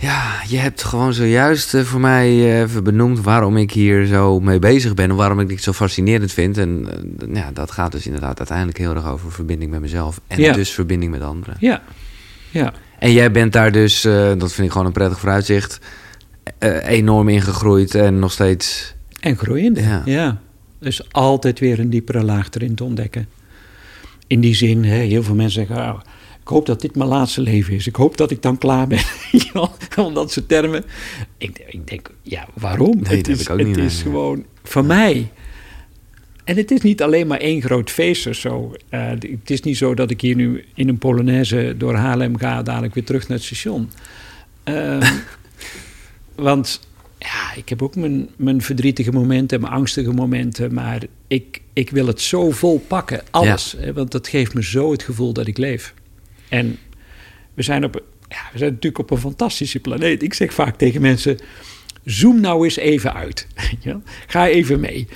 S1: Ja, je hebt gewoon zojuist eh, voor mij eh, even benoemd waarom ik hier zo mee bezig ben en waarom ik dit zo fascinerend vind. En eh, ja, dat gaat dus inderdaad uiteindelijk heel erg over verbinding met mezelf en
S2: Ja.
S1: dus verbinding met anderen.
S2: Ja, ja.
S1: En jij bent daar dus, dat vind ik gewoon een prettig vooruitzicht, eh, enorm ingegroeid en nog steeds.
S2: En groeiende,
S1: Ja.
S2: ja. Dus altijd weer een diepere laag erin te ontdekken. In die zin, hè, heel veel mensen zeggen... "Ah, ik hoop dat dit mijn laatste leven is. Ik hoop dat ik dan klaar ben. Al dat soort termen. Ik, ik denk, ja, waarom?
S1: Nee,
S2: het is,
S1: heb ik ook
S2: het
S1: niet,
S2: is gewoon voor mij... En het is niet alleen maar één groot feest of zo. Eh, het is niet zo dat ik hier nu in een Polonaise door Haarlem ga... dadelijk weer terug naar het station. Ehm, want ja, ik heb ook mijn, mijn verdrietige momenten, mijn angstige momenten. Maar ik, ik wil het zo vol pakken, alles. Hè, want dat geeft me zo het gevoel dat ik leef. En we zijn, op, ja, we zijn natuurlijk op een fantastische planeet. Ik zeg vaak tegen mensen, zoom nou eens even uit. Ga even mee.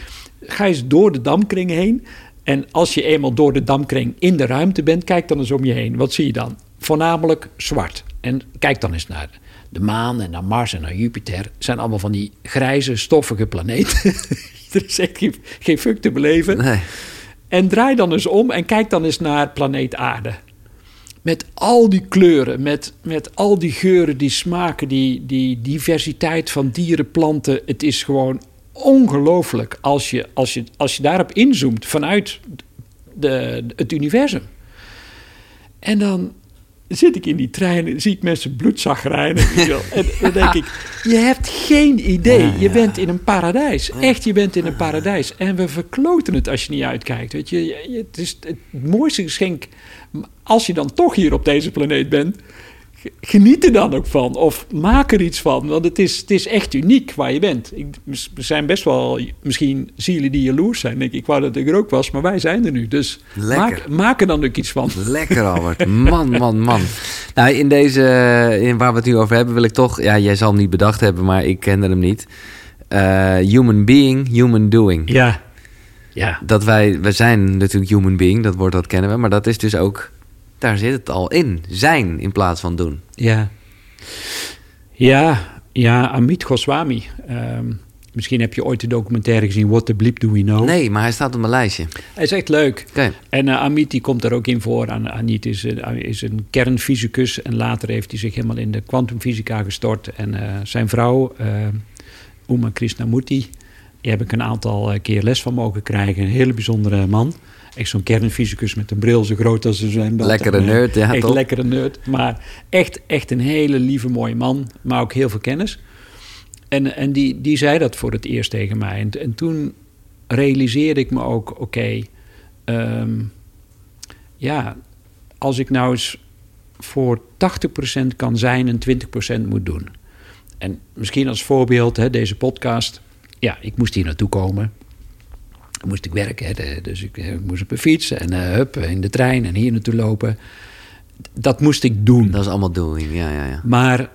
S2: Ga eens door de damkring heen. En als je eenmaal door de damkring in de ruimte bent, kijk dan eens om je heen. Wat zie je dan? Voornamelijk zwart. En kijk dan eens naar de maan en naar Mars en naar Jupiter. Het zijn allemaal van die grijze, stoffige planeten. er is echt geen, geen fuck te beleven.
S1: Nee.
S2: En draai dan eens om en kijk dan eens naar planeet Aarde. Met al die kleuren, met, met al die geuren, die smaken, die, die diversiteit van dieren, planten. Het is gewoon ongelooflijk als je, als, je, als je daarop inzoomt vanuit de, het universum. En dan zit ik in die trein en zie ik mensen bloedzagrijnen. En dan denk ik, je hebt geen idee.
S1: Ja,
S2: Je bent in een paradijs. Echt, je bent in een paradijs. En we verkloten het als je niet uitkijkt. Weet je, het is het mooiste geschenk. Als je dan toch hier op deze planeet bent, geniet er dan ook van. Of maak er iets van. Want het is, het is echt uniek waar je bent. Ik, er zijn best wel misschien zielen die jaloers zijn. Denk ik, ik wou dat ik er ook was, maar wij zijn er nu. Dus maak, maak er dan ook iets van.
S1: Lekker, Albert. Man, man, man. Nou, in deze, in waar we het nu over hebben, wil ik toch... Ja, jij zal hem niet bedacht hebben, maar ik kende hem niet. Eh, human being, human doing.
S2: Ja, ja.
S1: Dat wij, we zijn natuurlijk human being, dat woord dat kennen we. Maar dat is dus ook, daar zit het al in. Zijn in plaats van doen.
S2: Ja. Ja, ja, Amit Goswami. ehm, Misschien heb je ooit de documentaire gezien What the Bleep Do We Know?
S1: Nee, maar hij staat op mijn lijstje.
S2: Hij is echt leuk.
S1: Oké.
S2: En uh, Amit die komt er ook in voor. An- Amit is, uh, is een kernfysicus en later heeft hij zich helemaal in de kwantumfysica gestort. En uh, zijn vrouw, Uma Krishnamurti, die heb ik een aantal keer les van mogen krijgen. Een hele bijzondere man. Echt zo'n kernfysicus met een bril zo groot als een zwembad.
S1: Lekkere nerd, ja
S2: Echt lekkere nerd. Maar echt, echt een hele lieve mooie man. Maar ook heel veel kennis. En, en die, die zei dat voor het eerst tegen mij. En, en toen realiseerde ik me ook, oké, okay, um, ja, als ik nou eens voor 80% kan zijn en 20% moet doen. En misschien als voorbeeld, hè, deze podcast. Ja, ik moest hier naartoe komen. Moest ik werken, hè, dus ik, ik, moest op een fiets en uh, hup, in de trein en hier naartoe lopen. Dat moest ik doen.
S1: Dat is allemaal doing, ja, ja, ja.
S2: Maar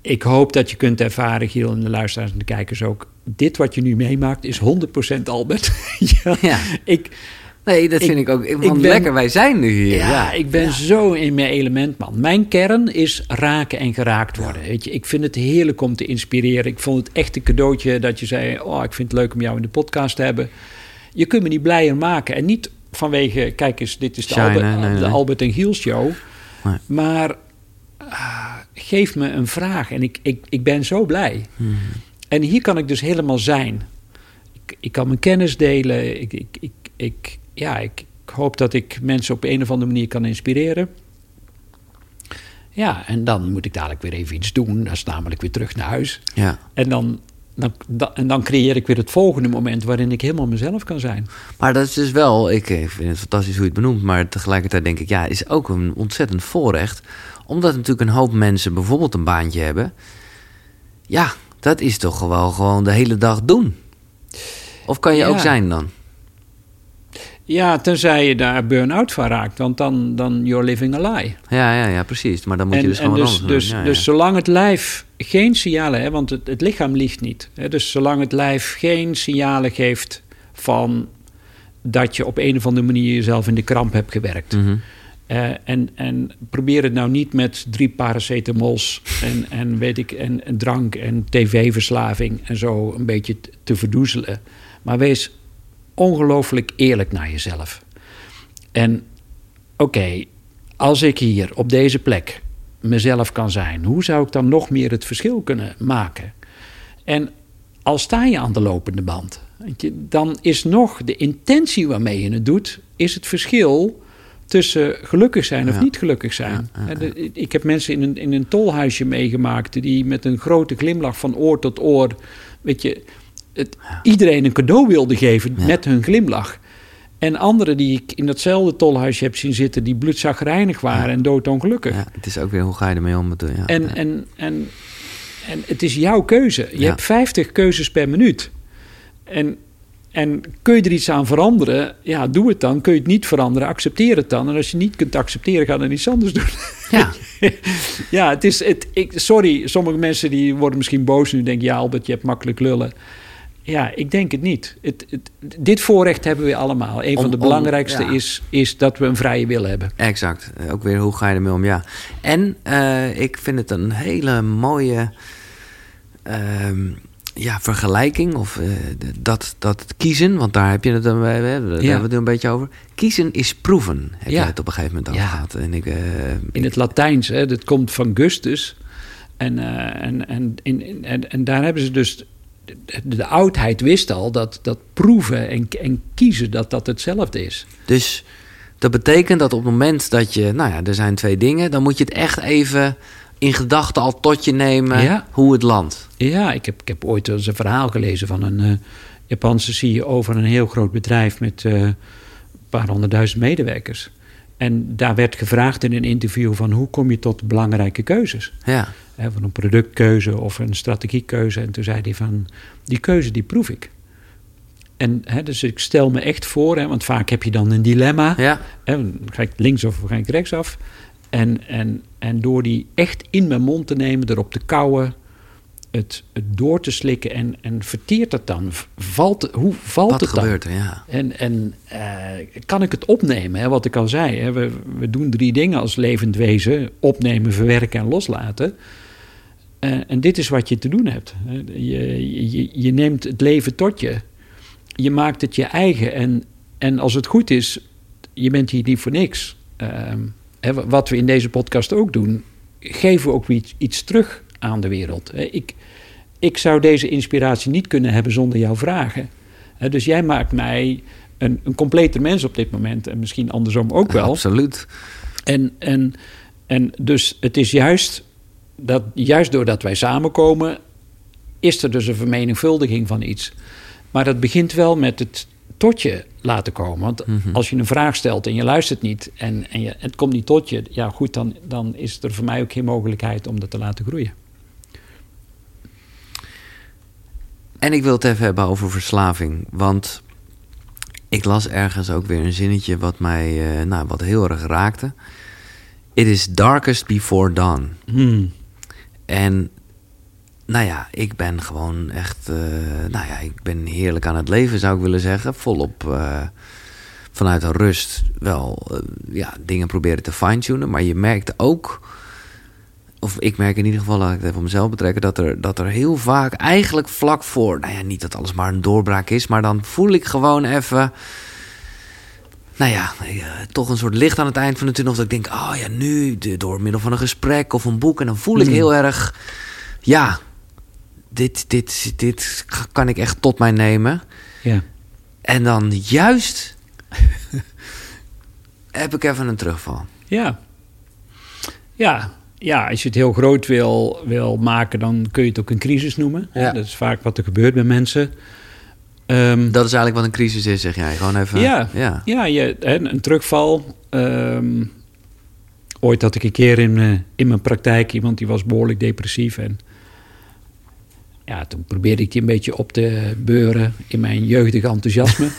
S2: ik hoop dat je kunt ervaren, Giel en de luisteraars en de kijkers ook. Dit wat je nu meemaakt is 100% Albert. ja,
S1: ja.
S2: Ik,
S1: nee, dat ik, vind ik ook. Ik ben, lekker, wij zijn nu hier.
S2: Ja,
S1: ja.
S2: ik ben ja. zo in mijn element, man. Mijn kern is raken en geraakt worden. Weet je, ik vind het heerlijk om te inspireren. Ik vond het echt een cadeautje dat je zei: Oh, ik vind het leuk om jou in de podcast te hebben. Je kunt me niet blijer maken. En niet vanwege, kijk eens, dit is de,
S1: Shine,
S2: Albert,
S1: nee, nee,
S2: de
S1: nee.
S2: Albert en Giel show. Maar uh, geef me een vraag en ik, ik, ik ben zo blij.
S1: Hmm.
S2: En hier kan ik dus helemaal zijn. Ik, ik kan mijn kennis delen. Ik, ik, ik, ik, ja, ik, ik hoop dat ik mensen op een of andere manier kan inspireren. Ja, en dan moet ik dadelijk weer even iets doen. Dan is namelijk weer terug naar huis.
S1: Ja.
S2: En dan, dan, dan, en dan creëer ik weer het volgende moment waarin ik helemaal mezelf kan zijn.
S1: Maar dat is dus wel, ik vind het fantastisch hoe je het benoemt, maar tegelijkertijd denk ik, ja, is ook een ontzettend voorrecht. Omdat natuurlijk een hoop mensen bijvoorbeeld een baantje hebben. Ja, dat is toch gewoon, gewoon de hele dag doen. Of kan je ja. ook zijn dan?
S2: Ja, tenzij je daar burn-out van raakt, want dan, dan you're living a lie.
S1: Ja, ja, ja, precies. Maar dan moet
S2: en,
S1: je dus gewoon
S2: dus,
S1: anders
S2: dus,
S1: ja,
S2: dus
S1: ja.
S2: zolang het lijf geen signalen, hè, want het, het lichaam liegt niet. Hè, dus zolang het lijf geen signalen geeft van dat je op een of andere manier jezelf in de kramp hebt gewerkt.
S1: Mm -hmm.
S2: uh, en, en probeer het nou niet met drie paracetamols en, en, weet ik, en, en drank en tv-verslaving en zo een beetje te verdoezelen. Maar wees ongelooflijk eerlijk naar jezelf. En oké, okay, als ik hier op deze plek mezelf kan zijn, hoe zou ik dan nog meer het verschil kunnen maken? En al sta je aan de lopende band, dan is nog de intentie waarmee je het doet, is het verschil tussen gelukkig zijn of
S1: Ja.
S2: niet gelukkig zijn.
S1: Ja, ja,
S2: Ik heb mensen in een, in een tolhuisje meegemaakt die met een grote glimlach van oor tot oor, weet je, het, iedereen een cadeau wilden geven
S1: Ja.
S2: met hun glimlach. En anderen die ik in datzelfde tolhuisje heb zien zitten, die bloedzagrijnig waren en doodongelukkig.
S1: Ja, het is ook weer hoe ga je ermee om. Ja,
S2: En,
S1: ja.
S2: en, en, en het is jouw keuze. Je
S1: Ja.
S2: hebt 50 keuzes per minuut. En, en kun je er iets aan veranderen? Ja, doe het dan. Kun je het niet veranderen? Accepteer het dan. En als je niet kunt accepteren, ga dan iets anders doen.
S1: Ja.
S2: ja, het is. Het, ik, sorry, sommige mensen die worden misschien boos nu. Denken, ja, Albert, je hebt makkelijk lullen. Ja, ik denk het niet. Het, het, dit voorrecht hebben we allemaal. Een van de
S1: om-
S2: belangrijkste
S1: ja.
S2: is, is dat we een vrije wil hebben.
S1: Exact. Ook weer hoe ga je ermee om, ja. En eh, ik vind het een hele mooie ehm, ja, vergelijking. Of eh, dat, dat kiezen, want daar heb je het dan, daar hebben we het nu een beetje over. Kiezen is proeven, heb
S2: Ja.
S1: je het op een gegeven moment
S2: Ja.
S1: gehad. En ik, eh,
S2: In het Latijns, hè, dat komt van Gustus. En, en, en, en, en daar hebben ze dus. De, de oudheid wist al dat, dat proeven en, en kiezen dat dat hetzelfde is.
S1: Dus dat betekent dat op het moment dat je, nou ja, er zijn twee dingen, dan moet je het echt even in gedachten al tot je nemen
S2: Ja.
S1: hoe het landt.
S2: Ja, ik heb, ik heb ooit eens een verhaal gelezen van een eh, Japanse CEO van een heel groot bedrijf met eh, een paar honderdduizend medewerkers. En daar werd gevraagd in een interview van hoe kom je tot belangrijke keuzes?
S1: Ja,
S2: Hè, van een productkeuze of een strategiekeuze. En toen zei hij van, die keuze die proef ik. En hè, dus ik stel me echt voor, hè, want vaak heb je dan een dilemma.
S1: ja,
S2: Hè, ga ik links of ga ik rechtsaf? En, en, en door die echt in mijn mond te nemen, erop te kauwen, het, het door te slikken en, en verteert het dan? Valt, hoe valt
S1: wat
S2: het dan?
S1: gebeurt er? Ja.
S2: En, en eh, kan ik het opnemen? Hè? Wat ik al zei, hè? We, we doen drie dingen als levend wezen: opnemen, verwerken en loslaten. Eh, en dit is wat je te doen hebt. Je, je, je neemt het leven tot je. Je maakt het je eigen. En, en als het goed is, je bent hier niet voor niks. Ehm, wat we in deze podcast ook doen, geven we ook iets, iets terug aan de wereld. Ik, ik zou deze inspiratie niet kunnen hebben zonder jouw vragen. Dus jij maakt mij een, een completer mens op dit moment. En misschien andersom ook wel.
S1: Absoluut.
S2: En, en, en dus het is juist dat juist doordat wij samenkomen, is er dus een vermenigvuldiging van iets. Maar dat begint wel met het tot je laten komen. Want mhm. als je een vraag stelt en je luistert niet en, en je, het komt niet tot je, ja goed, dan, dan is er voor mij ook geen mogelijkheid om dat te laten groeien.
S1: En ik wil het even hebben over verslaving. Want ik las ergens ook weer een zinnetje wat mij uh, nou, wat heel erg raakte. It is darkest before dawn. Hmm. En nou ja, ik ben gewoon echt. Uh, nou ja, ik ben heerlijk aan het leven, zou ik willen zeggen. Volop uh, vanuit een rust wel uh, ja, dingen proberen te fine-tunen. Maar je merkt ook. Of ik merk in ieder geval, laat ik het even op mezelf betrekken, dat er, dat er heel vaak eigenlijk vlak voor. Nou ja, niet dat alles maar een doorbraak is, maar dan voel ik gewoon even nou ja, toch een soort licht aan het eind van de tunnel. Dat ik denk, oh ja, nu door middel van een gesprek of een boek. En dan voel ik hmm. heel erg, ja, dit, dit, dit kan ik echt tot mij nemen.
S2: Ja.
S1: En dan juist heb ik even een terugval.
S2: Ja. Ja, ja, als je het heel groot wil, wil maken, dan kun je het ook een crisis noemen. Ja. Dat is vaak wat er gebeurt bij mensen.
S1: Um, dat is eigenlijk wat een crisis is, zeg jij. Gewoon even.
S2: Ja, ja. ja je, een terugval. Um, ooit had ik een keer in, uh, in mijn praktijk iemand die was behoorlijk depressief. En ja, toen probeerde ik die een beetje op te beuren in mijn jeugdige enthousiasme.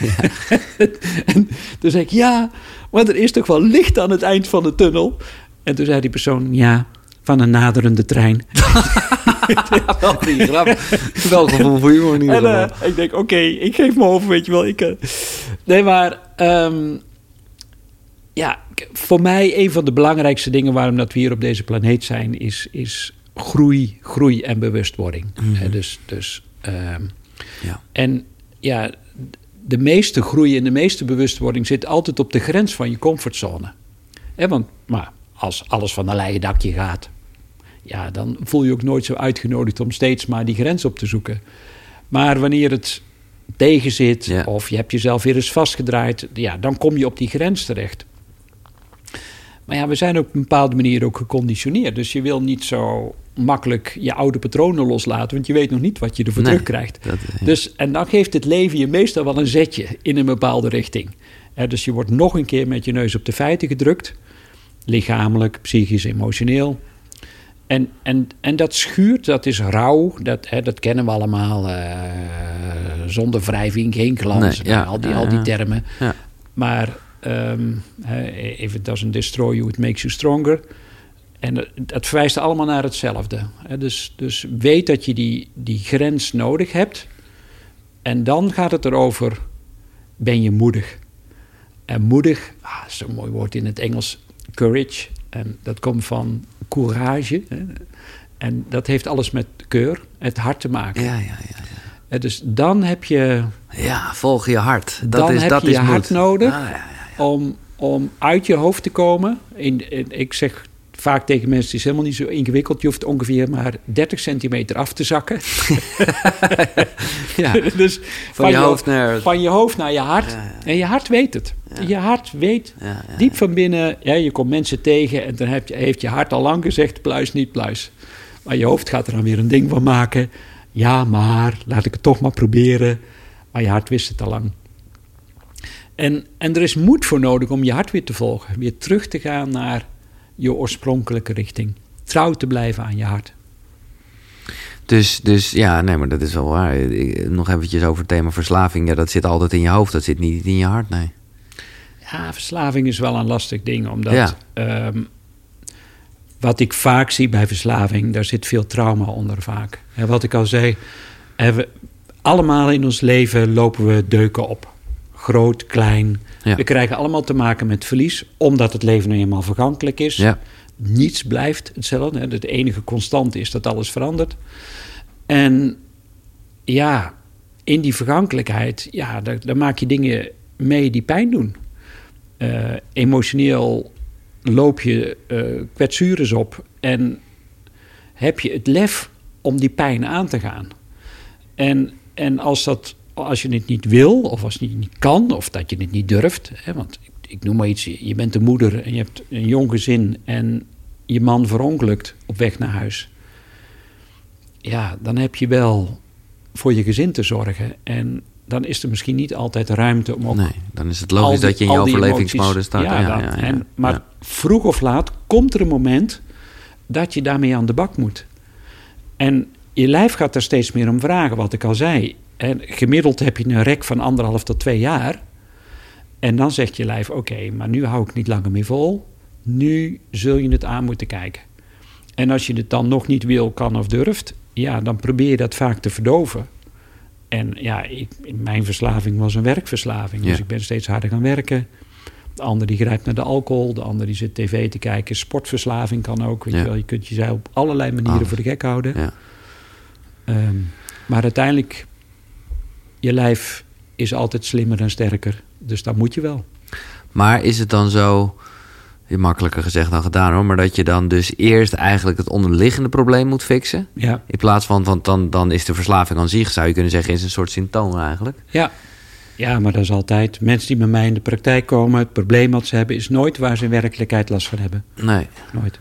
S2: en toen zei ik, ja, maar er is toch wel licht aan het eind van de tunnel. En toen zei die persoon, ja, van een naderende trein.
S1: wel die grap. Wel gevoel voor humor in
S2: en, uh, ik denk, oké, ik geef me over, weet je wel. Ik, uh... Nee, maar... Um, ja, voor mij een van de belangrijkste dingen... waarom dat we hier op deze planeet zijn... is, is groei, groei en bewustwording. Mm dus... dus um, ja. En ja, de meeste groei en de meeste bewustwording... zit altijd op de grens van je comfortzone. He, want maar als alles van een leien dakje gaat ja, dan voel je ook nooit zo uitgenodigd om steeds maar die grens op te zoeken. Maar wanneer het tegen zit of je hebt jezelf weer eens vastgedraaid, ja, dan kom je op die grens terecht. Maar ja, we zijn op een bepaalde manier ook geconditioneerd. Dus je wil niet zo makkelijk je oude patronen loslaten, want je weet nog niet wat je ervoor nee, terugkrijgt. dus, en dan geeft het leven je meestal wel een zetje in een bepaalde richting. dus je wordt nog een keer met je neus op de feiten gedrukt, lichamelijk, psychisch, emotioneel. En, en, en dat schuurt, dat is rauw, dat, hè, dat kennen we allemaal. Uh, zonder wrijving, geen glans, ja, al, die, al die termen. Ja. Maar um, if it doesn't destroy you, it makes you stronger. En dat verwijst allemaal naar hetzelfde. Dus, dus weet dat je die, die grens nodig hebt. En dan gaat het erover, ben je moedig? En moedig, ah, zo'n mooi woord in het Engels, courage. En dat komt van courage. Hè. En dat heeft alles met keur, het hart te maken.
S1: Ja, ja, ja.
S2: ja. Dus dan heb je...
S1: Ja, volg je hart. Dat
S2: dan
S1: is,
S2: heb
S1: dat
S2: je
S1: is
S2: je hart nodig ah, om, om uit je hoofd te komen. In, ik zeg vaak tegen mensen, het is helemaal niet zo ingewikkeld. Je hoeft ongeveer maar 30 centimeter af te zakken.
S1: ja. dus van, je, hoofd naar...
S2: Van je hoofd naar je hart. En je hart weet het. Je hart weet diep van binnen... Ja, je komt mensen tegen en dan heb je, heeft je hart al lang gezegd... pluis, niet pluis. Maar je hoofd gaat er dan weer een ding van maken. Ja, maar laat ik het toch maar proberen. Maar je hart wist het al lang. En, en er is moed voor nodig om je hart weer te volgen. Weer terug te gaan naar je oorspronkelijke richting. Trouw te blijven aan je hart.
S1: Dus, dus ja, nee, maar dat is wel waar. Nog eventjes over het thema verslaving. Ja, dat zit altijd in je hoofd, dat zit niet in je hart, nee.
S2: Ja, verslaving is wel een lastig ding, omdat... Ja. Ehm, wat ik vaak zie bij verslaving, daar zit veel trauma onder vaak. En wat ik al zei, we, allemaal in ons leven lopen we deuken op. groot, klein.
S1: Ja.
S2: We krijgen allemaal te maken met verlies, omdat het leven nu eenmaal vergankelijk is.
S1: Ja.
S2: Niets blijft hetzelfde. hè. Het enige constant is dat alles verandert. En ja, in die vergankelijkheid, ja, daar, daar maak je dingen mee die pijn doen. Eh, emotioneel loop je eh kwetsures op en heb je het lef om die pijn aan te gaan. En, en als, dat, als je het niet wil, of als je het niet kan, of dat je het niet durft. Hè, want ik, ik noem maar iets, je bent een moeder en je hebt een jong gezin en je man verongelukt op weg naar huis. Ja, dan heb je wel voor je gezin te zorgen. En dan is er misschien niet altijd ruimte om ook
S1: Nee, dan is het logisch
S2: die-
S1: dat je in je overlevingsmodus staat.
S2: Ja,
S1: Ja, ja,
S2: En, maar vroeg of laat komt er een moment dat je daarmee aan de bak moet. En je lijf gaat er steeds meer om vragen, wat ik al zei. En gemiddeld heb je een rek van anderhalf tot twee jaar. En dan zegt je lijf: Oké, maar nu hou ik niet langer meer vol. Nu zul je het aan moeten kijken. En als je het dan nog niet wil, kan of durft, ja, dan probeer je dat vaak te verdoven. En ja, ik, mijn verslaving was een werkverslaving. Dus
S1: Ja.
S2: ik ben steeds harder gaan werken. De ander die grijpt naar de alcohol. De ander die zit tv te kijken. Sportverslaving kan ook. Weet
S1: Ja.
S2: je, wel. je kunt jezelf op allerlei manieren
S1: Alles.
S2: voor de gek houden.
S1: Ja.
S2: Ehm, maar uiteindelijk, je lijf is altijd slimmer en sterker. Dus dat moet je wel.
S1: Maar is het dan zo, makkelijker gezegd dan gedaan hoor, maar dat je dan dus eerst eigenlijk het onderliggende probleem moet fixen?
S2: Ja,
S1: In plaats van, want dan, dan is de verslaving aan zich, zou je kunnen zeggen, is een soort symptoom eigenlijk.
S2: ja. ja maar dat is altijd. Mensen die bij mij in de praktijk komen, het probleem wat ze hebben, is nooit waar ze in werkelijkheid last van hebben.
S1: Nee.
S2: Nooit.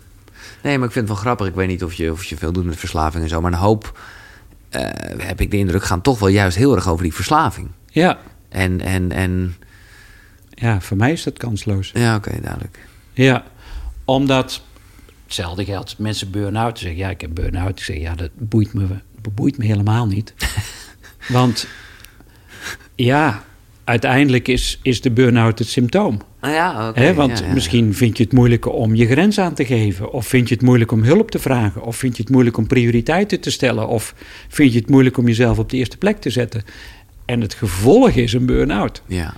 S1: Nee, maar ik vind het wel grappig. Ik weet niet of je, of je veel doet met verslaving en zo, maar een hoop, heb ik de indruk, gaan toch wel juist heel erg over die verslaving.
S2: Ja,
S1: En, en, en
S2: ja voor mij is dat kansloos.
S1: ja, oké, duidelijk.
S2: Ja, omdat hetzelfde geldt. Mensen burn-out zeggen, ja, ik heb burn-out. Ik zeg, ja, dat boeit me, dat boeit me helemaal niet. Want ja, uiteindelijk is, is de burn-out het symptoom.
S1: Nou ja,
S2: want
S1: ja, ja.
S2: misschien vind je het moeilijk om je grens aan te geven. Of vind je het moeilijk om hulp te vragen. Of vind je het moeilijk om prioriteiten te stellen. Of vind je het moeilijk om jezelf op de eerste plek te zetten. En het gevolg is een burn-out.
S1: Ja,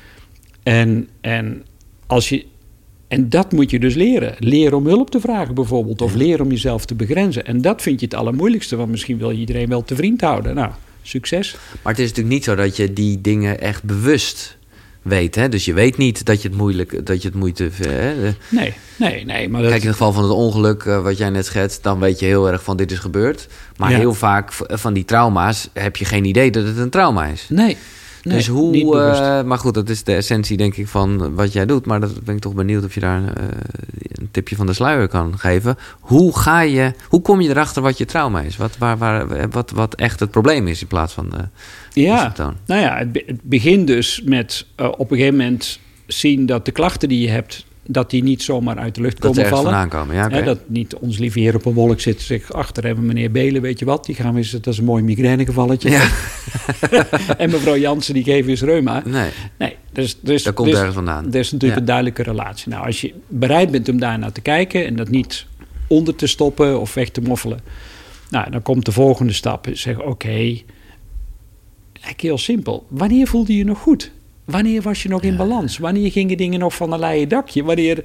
S2: En, en, als je, en dat moet je dus leren. Leren om hulp te vragen bijvoorbeeld. Of leren om jezelf te begrenzen. En dat vind je het allermoeilijkste. Want misschien wil je iedereen wel te vriend houden. Nou, succes.
S1: maar het is natuurlijk niet zo dat je die dingen echt bewust weet. Hè? Dus je weet niet dat je het moeilijk, dat je het moeite. Hè? De-
S2: Nee, nee, nee. Maar dat,
S1: Kijk, in het geval van het ongeluk, eh, wat jij net schetst, dan weet je heel erg van dit is gebeurd. Maar
S2: Ja.
S1: heel vaak van die trauma's heb je geen idee dat het een trauma is.
S2: nee, nee,
S1: dus hoe.
S2: niet
S1: eh, maar goed, dat is de essentie, denk ik, van wat jij doet. Maar dat ben ik toch benieuwd of je daar eh, een tipje van de sluier kan geven. Hoe ga je. Hoe kom je erachter wat je trauma is? Wat, waar, waar, wat, wat echt het probleem is in plaats van. de de
S2: Ja, nou ja, het, be- het begint dus met eh, op een gegeven moment zien dat de klachten die je hebt, dat die niet zomaar uit de lucht
S1: Dat
S2: komen vallen.
S1: komen. Ja,
S2: dat niet ons lieve heer op een wolk zit zegt, achter hebben meneer Belen, weet je wat, die gaan we eens, dat is een mooi migrainegevalletje.
S1: Ja,
S2: en mevrouw Jansen, die geven eens reuma.
S1: nee,
S2: Nee, dus, dus,
S1: dat komt
S2: dus,
S1: ergens vandaan.
S2: er is natuurlijk
S1: Ja.
S2: een duidelijke relatie. Nou, als je bereid bent om daar naar te kijken en dat niet onder te stoppen of weg te moffelen. Nou, dan komt de volgende stap. Zeg, oké, eigenlijk heel simpel. Wanneer voelde je je nog goed? Wanneer was je nog in balans? Wanneer gingen dingen nog van een leien dakje? Wanneer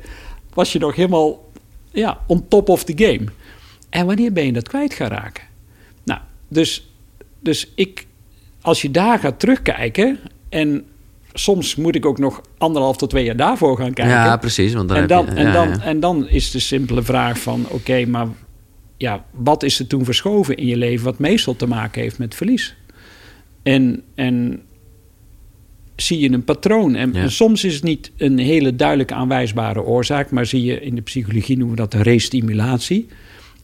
S2: was je nog helemaal ja, on top of the game? En wanneer ben je dat kwijt gaan raken? Nou, dus, dus ik, als je daar gaat terugkijken... en soms moet ik ook nog anderhalf tot twee jaar daarvoor gaan kijken...
S1: Ja, precies. Want dan
S2: en, dan,
S1: je,
S2: en, dan,
S1: ja.
S2: en dan is de simpele vraag van... oké, maar ja, wat is er toen verschoven in je leven... wat meestal te maken heeft met verlies? En, en zie je een patroon. En,
S1: Ja.
S2: en soms is het niet een hele duidelijk aanwijsbare oorzaak... maar zie je in de psychologie noemen we dat een restimulatie...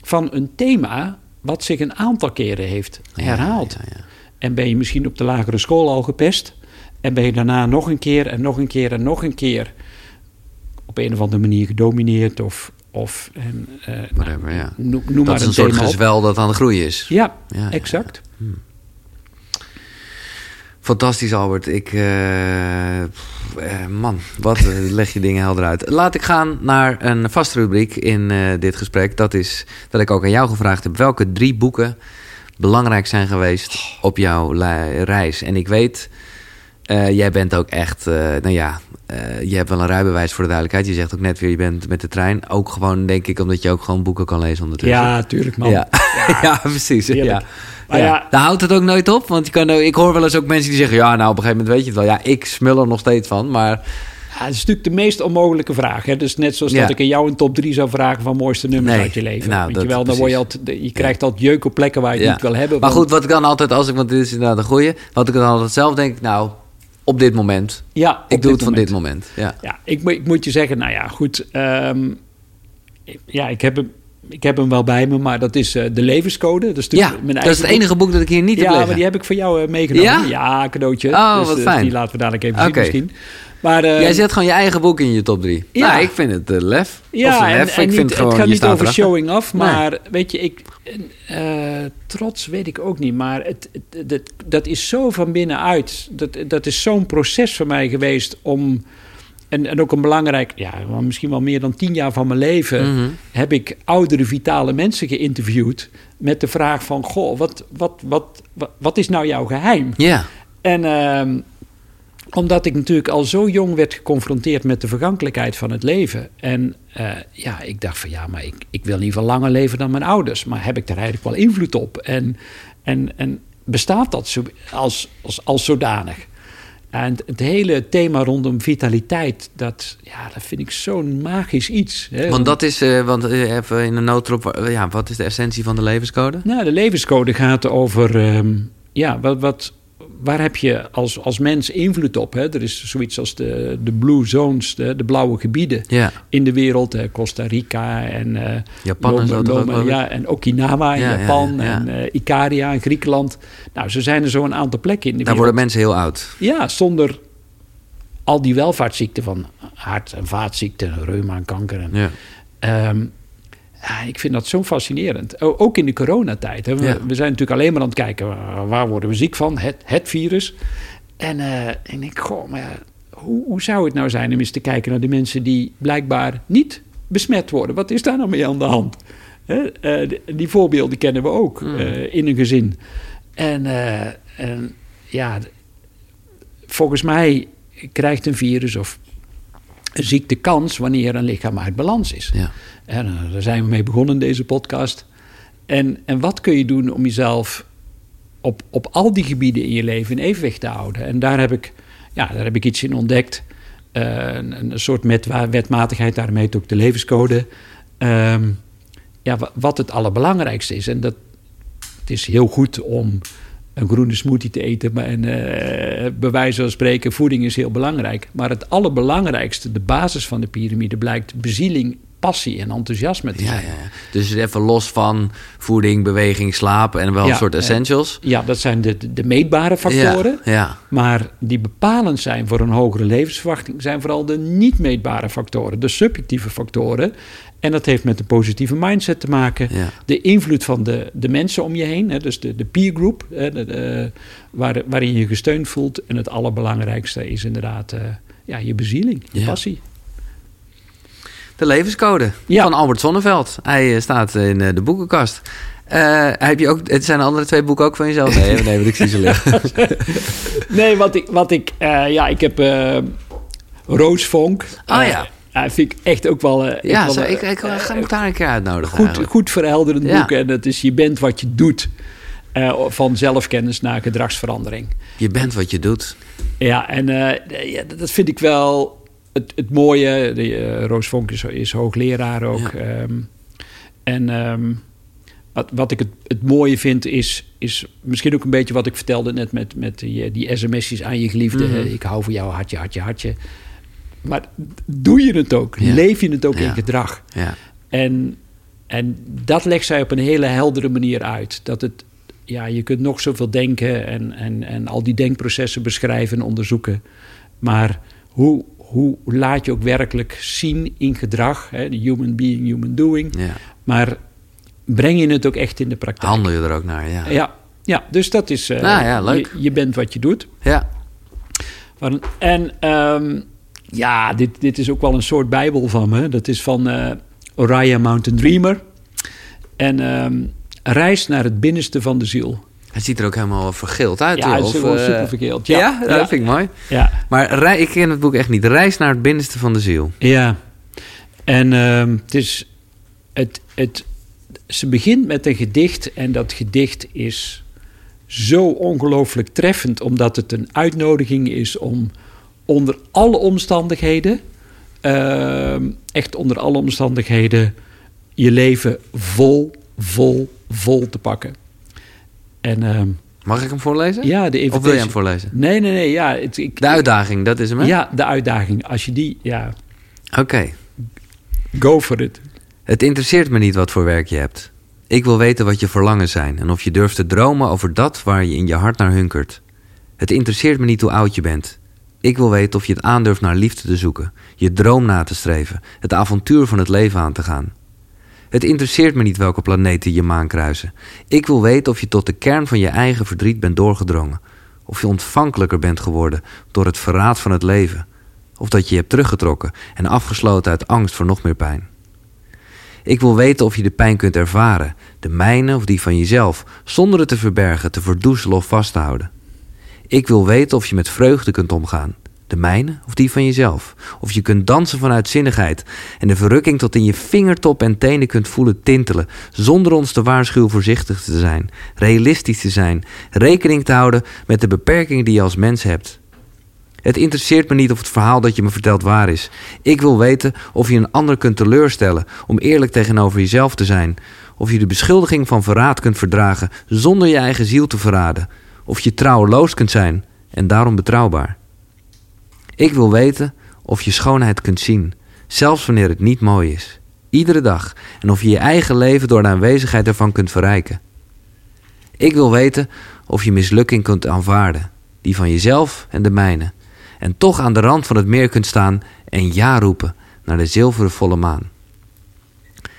S2: van een thema wat zich een aantal keren heeft herhaald.
S1: ja, ja.
S2: En ben je misschien op de lagere school al gepest. En ben je daarna nog een keer en nog een keer en nog een keer op een of andere manier gedomineerd of. of en, eh,
S1: Whatever,
S2: noem, noem
S1: Dat
S2: maar
S1: is
S2: een,
S1: een soort gezwel dat aan de groei is.
S2: Ja, exact.
S1: Fantastisch, Albert. Ik, eh, eh, man, wat eh, leg je dingen helder uit. Laat ik gaan naar een vaste rubriek in dit gesprek. Dat is dat ik ook aan jou gevraagd heb welke drie boeken belangrijk zijn geweest op jouw reis. En ik weet, jij bent ook echt, nou ja, je hebt wel een rijbewijs voor de duidelijkheid. Je zegt ook net weer, je bent met de trein. Ook gewoon, denk ik, omdat je ook gewoon boeken kan lezen ondertussen.
S2: Ja, tuurlijk man.
S1: Ja, ja. precies.
S2: Heerlijk.
S1: Ja.
S2: Maar
S1: ja.
S2: ja-
S1: Daar houdt het ook nooit op. Want je kan, ook- ik hoor wel eens ook mensen die zeggen... ja, nou, op een gegeven moment weet je het wel. Ja, ik smul er nog steeds van, maar...
S2: Ja, het is natuurlijk de meest onmogelijke vraag. Hè? Dus net zoals
S1: Ja.
S2: dat ik aan jou een top 3 zou vragen van mooiste nummers
S1: Nee,
S2: uit je leven.
S1: nou,
S2: Weet
S1: dat-
S2: je wel, dan word je, altijd, je krijgt altijd jeuk op plekken waar je het niet wil hebben.
S1: Maar
S2: want-
S1: goed, wat ik dan altijd, als ik, want dit is inderdaad een goeie... wat ik dan altijd zelf denk, nou, op dit moment...
S2: ja,
S1: ik doe het van dit moment. Ja.
S2: Ja, ik, moet- ik moet je zeggen, nou ja, goed. ehm, ja, ik heb, hem, ik heb hem wel bij me, maar dat is eh, de levenscode. Dat is,
S1: Ja,
S2: mijn
S1: dat is het enige boek dat ik hier niet heb
S2: Ja, maar die heb ik voor jou eh, meegenomen.
S1: Ja?
S2: cadeautje.
S1: Oh,
S2: dus,
S1: wat
S2: eh,
S1: fijn.
S2: Die laten we dadelijk even zien misschien. Maar,
S1: Jij zet gewoon je eigen boek in je top 3.
S2: Ja.
S1: Ja, ik vind het lef. of
S2: Ja,
S1: lef.
S2: en, en
S1: ik
S2: niet,
S1: vind het gewoon,
S2: het gaat niet over
S1: erachter.
S2: showing off,
S1: Nee.
S2: maar weet je, ik, trots weet ik ook niet, maar het, dat is zo van binnenuit. Dat, dat is zo'n proces voor mij geweest om, en, en ook een belangrijk, ja, misschien wel meer dan tien jaar van mijn leven,
S1: Mhm.
S2: heb ik oudere, vitale mensen geïnterviewd met de vraag van, goh, wat, wat, wat, wat, wat is nou jouw geheim?
S1: Ja,
S2: En ehm, omdat ik natuurlijk al zo jong werd geconfronteerd met de vergankelijkheid van het leven. En eh, ja, ik dacht van ja, maar ik, ik wil geval langer leven dan mijn ouders. Maar heb ik daar eigenlijk wel invloed op? En, en, en bestaat dat zo, als, als, als zodanig? En het, hele thema rondom vitaliteit, dat, ja, dat vind ik zo'n magisch iets. Hè?
S1: want dat is, eh, want eh, even in een noodrop, eh, ja, wat is de essentie van de levenscode?
S2: Nou, de levenscode gaat over, ehm, ja, wat, wat, waar heb je als, als mens invloed op? Hè? Er is zoiets als de, de blue zones, de, de blauwe gebieden in de wereld. Hè? Costa Rica en, eh,
S1: Japan en zo
S2: Loma- ja, en Okinawa in
S1: Ja, ja,
S2: Japan
S1: ja, ja.
S2: en eh, Ikaria in Griekenland. Nou, zo zijn er zo een aantal plekken in de
S1: daar
S2: wereld.
S1: worden mensen heel oud.
S2: Ja, zonder al die welvaartsziekten van hart- en vaatziekten, reuma en kanker. En,
S1: Ja.
S2: Ja, ik vind dat zo fascinerend. Ook in de coronatijd. Hè. We,
S1: Ja.
S2: we zijn natuurlijk alleen maar aan het kijken... waar- waar worden we ziek van? Het, het virus. En, eh, en ik denk, goh, maar hoe, hoe zou het nou zijn... om eens te kijken naar de mensen die blijkbaar niet besmet worden? Wat is daar nou mee aan de hand? Hè? Eh, die, die voorbeelden kennen we ook
S1: Hmm.
S2: eh, in een gezin. En, eh, en ja, volgens mij krijgt een virus of een ziekte kans... wanneer een lichaam uit balans is.
S1: Ja.
S2: En eh, daar zijn we mee begonnen in deze podcast. En, en wat kun je doen om jezelf op, op al die gebieden in je leven in evenwicht te houden? En daar heb ik, ja, daar heb ik iets in ontdekt. Eh, een, een soort met, wetmatigheid, daarmee ook de levenscode. Ehm, ja, wa- wat het allerbelangrijkste is. En dat het is heel goed om een groene smoothie te eten. Maar en, eh, bij wijze van spreken, voeding is heel belangrijk. Maar het allerbelangrijkste, de basis van de piramide, blijkt bezieling, passie en enthousiasme te zijn.
S1: ja, ja. Dus even los van voeding, beweging, slaap en wel
S2: Ja,
S1: een soort
S2: eh,
S1: essentials.
S2: Ja, dat zijn de, de, de meetbare factoren.
S1: Ja.
S2: Maar die bepalend zijn voor een hogere levensverwachting, zijn vooral de niet meetbare factoren, de subjectieve factoren. En dat heeft met een positieve mindset te maken.
S1: Ja.
S2: De invloed van de, de mensen om je heen, hè, dus de, de peer group, hè, de, de- waar, waarin je je gesteund voelt. En het allerbelangrijkste is inderdaad eh, ja, je bezieling, je
S1: Ja.
S2: passie.
S1: De levenscode
S2: Ja.
S1: van Albert Sonneveld. Hij eh, staat in eh, de boekenkast. Eh, heb je ook, het zijn de andere twee boeken ook van jezelf? Nee, nee, want ik zie ze liggen.
S2: Nee, wat ik, wat ik eh, ja, ik heb eh Roosvonk.
S1: Oh
S2: Eh,
S1: ja.
S2: ja, vind ik echt ook wel...
S1: ja,
S2: wel,
S1: zo, ik, ik ga hem daar een keer uitnodigen.
S2: goed,
S1: eigenlijk.
S2: goed verhelderend
S1: Ja.
S2: boek. En dat is Je bent wat je doet. Eh, van zelfkennis naar gedragsverandering.
S1: Je bent wat je doet.
S2: Ja, en eh, ja, dat vind ik wel het, het mooie. De, eh, Roos Vonk is, is hoogleraar ook.
S1: Ja.
S2: Ehm, en ehm, wat, wat ik het, het mooie vind is, is misschien ook een beetje wat ik vertelde net met, met die, eh, die sms'jes aan je geliefde.
S1: Mhm.
S2: Ik hou van jou, hartje, hartje, hartje. Maar doe je het ook?
S1: Ja.
S2: Leef je het ook
S1: Ja.
S2: in gedrag?
S1: Ja.
S2: En, en dat legt zij op een hele heldere manier uit. Dat het, ja, je kunt nog zoveel denken en, en, en al die denkprocessen beschrijven en onderzoeken. Maar hoe, hoe laat je ook werkelijk zien in gedrag? Hè? de Human being, human doing.
S1: ja.
S2: Maar breng je het ook echt in de praktijk?
S1: Handel je er ook naar, ja.
S2: Ja, ja, dus dat is... eh,
S1: Nou ja, leuk.
S2: Je, je bent wat je doet.
S1: Ja.
S2: Van- En ehm, ja, dit, dit is ook wel een soort bijbel van me. Dat is van Oriah Mountain Dreamer. En ehm, reis naar het binnenste van de ziel.
S1: Hij ziet er ook helemaal vergeeld uit.
S2: Ja,
S1: joh.
S2: hij is
S1: Of,
S2: wel
S1: eh,
S2: super verkeeld.
S1: Ja,
S2: Ja,
S1: dat
S2: ja.
S1: vind ik mooi.
S2: Ja,
S1: Maar rei- ik ken het boek echt niet. Reis naar het binnenste van de ziel.
S2: ja. En ehm, het is... Het, het, ze begint met een gedicht en dat gedicht is zo ongelooflijk treffend... omdat het een uitnodiging is om onder alle omstandigheden... ehm, echt onder alle omstandigheden... je leven vol, vol, vol te pakken. En ehm,
S1: Mag ik hem voorlezen?
S2: ja, de
S1: Of wil je
S2: invitation-
S1: hem voorlezen?
S2: Nee, nee, nee. Ja, het, ik,
S1: De uitdaging, dat is hem, hè?
S2: Ja, de uitdaging. Als je die, ja,
S1: Oké.
S2: go for it.
S1: Het interesseert me niet wat voor werk je hebt. Ik wil weten wat je verlangen zijn en of je durft te dromen over dat waar je in je hart naar hunkert. Het interesseert me niet hoe oud je bent. Ik wil weten of je het aandurft naar liefde te zoeken, je droom na te streven, het avontuur van het leven aan te gaan. Het interesseert me niet welke planeten je maan kruisen. Ik wil weten of je tot de kern van je eigen verdriet bent doorgedrongen. Of je ontvankelijker bent geworden door het verraad van het leven. Of dat je je hebt teruggetrokken en afgesloten uit angst voor nog meer pijn. Ik wil weten of je de pijn kunt ervaren, de mijne of die van jezelf, zonder het te verbergen, te verdoezelen of vast te houden. Ik wil weten of je met vreugde kunt omgaan, de mijne of die van jezelf. Of je kunt dansen vanuit zinnigheid en de verrukking tot in je vingertop en tenen kunt voelen tintelen, zonder ons te waarschuwen voorzichtig te zijn, realistisch te zijn, rekening te houden met de beperkingen die je als mens hebt. Het interesseert me niet of het verhaal dat je me vertelt waar is. Ik wil weten of je een ander kunt teleurstellen om eerlijk tegenover jezelf te zijn. Of je de beschuldiging van verraad kunt verdragen zonder je eigen ziel te verraden. Of je trouweloos kunt zijn en daarom betrouwbaar. Ik wil weten of je schoonheid kunt zien, zelfs wanneer het niet mooi is. Iedere dag. En of je je eigen leven door de aanwezigheid ervan kunt verrijken. Ik wil weten of je mislukking kunt aanvaarden, die van jezelf en de mijne. En toch aan de rand van het meer kunt staan en ja roepen naar de zilveren volle maan.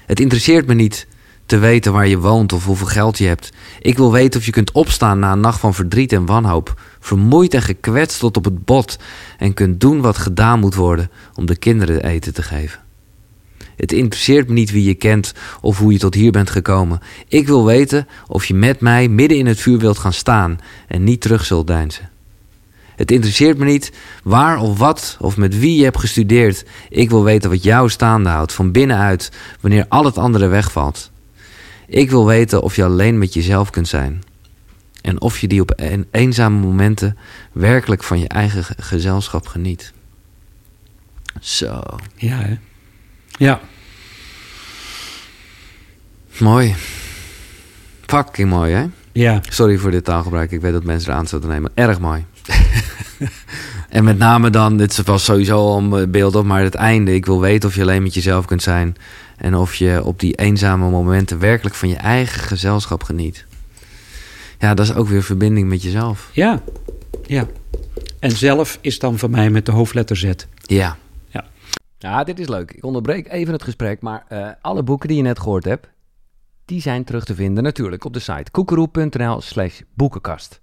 S1: Het interesseert me niet te weten waar je woont of hoeveel geld je hebt. Ik wil weten of je kunt opstaan na een nacht van verdriet en wanhoop, vermoeid en gekwetst tot op het bot, en kunt doen wat gedaan moet worden om de kinderen eten te geven. Het interesseert me niet wie je kent of hoe je tot hier bent gekomen. Ik wil weten of je met mij midden in het vuur wilt gaan staan en niet terug zult deinzen. Het interesseert me niet waar of wat of met wie je hebt gestudeerd. Ik wil weten wat jou staande houdt van binnenuit wanneer al het andere wegvalt. Ik wil weten of je alleen met jezelf kunt zijn. En of je die op een- eenzame momenten werkelijk van je eigen ge- gezelschap geniet. Zo,
S2: Ja, hè? Ja.
S1: mooi. Fucking mooi, hè?
S2: Ja.
S1: Sorry voor dit taalgebruik. Ik weet dat mensen er aan zouden nemen. Erg mooi. en met name dan, dit was sowieso al een beeld op, maar het einde. Ik wil weten of je alleen met jezelf kunt zijn. En of je op die eenzame momenten werkelijk van je eigen gezelschap geniet. Ja, dat is ook weer verbinding met jezelf.
S2: Ja. Ja. En zelf is dan voor mij met de hoofdletter Z.
S1: Ja.
S2: Ja.
S1: Ja, dit is leuk. Ik onderbreek even het gesprek, maar eh, alle boeken die je net gehoord hebt, die zijn terug te vinden natuurlijk op de site koekeroe.nl slash boekenkast.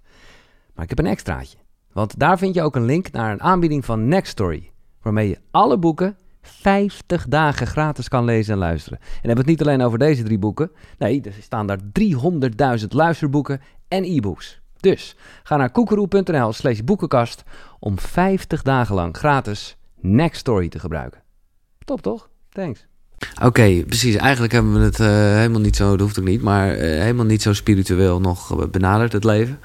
S1: Maar ik heb een extraatje, want daar vind je ook een link naar een aanbieding van Nextory, waarmee je alle boeken 50 dagen gratis kan lezen en luisteren. En dan hebben we het niet alleen over deze drie boeken, nee, er staan daar 300.000 luisterboeken en e-books. Dus ga naar koekeroe.nl slash boekenkast om 50 dagen lang gratis Nextory te gebruiken. Top toch? Thanks. Oké, precies. Eigenlijk hebben we het eh, helemaal niet zo, dat hoeft ook niet, maar eh, helemaal niet zo spiritueel nog eh, benaderd, het leven.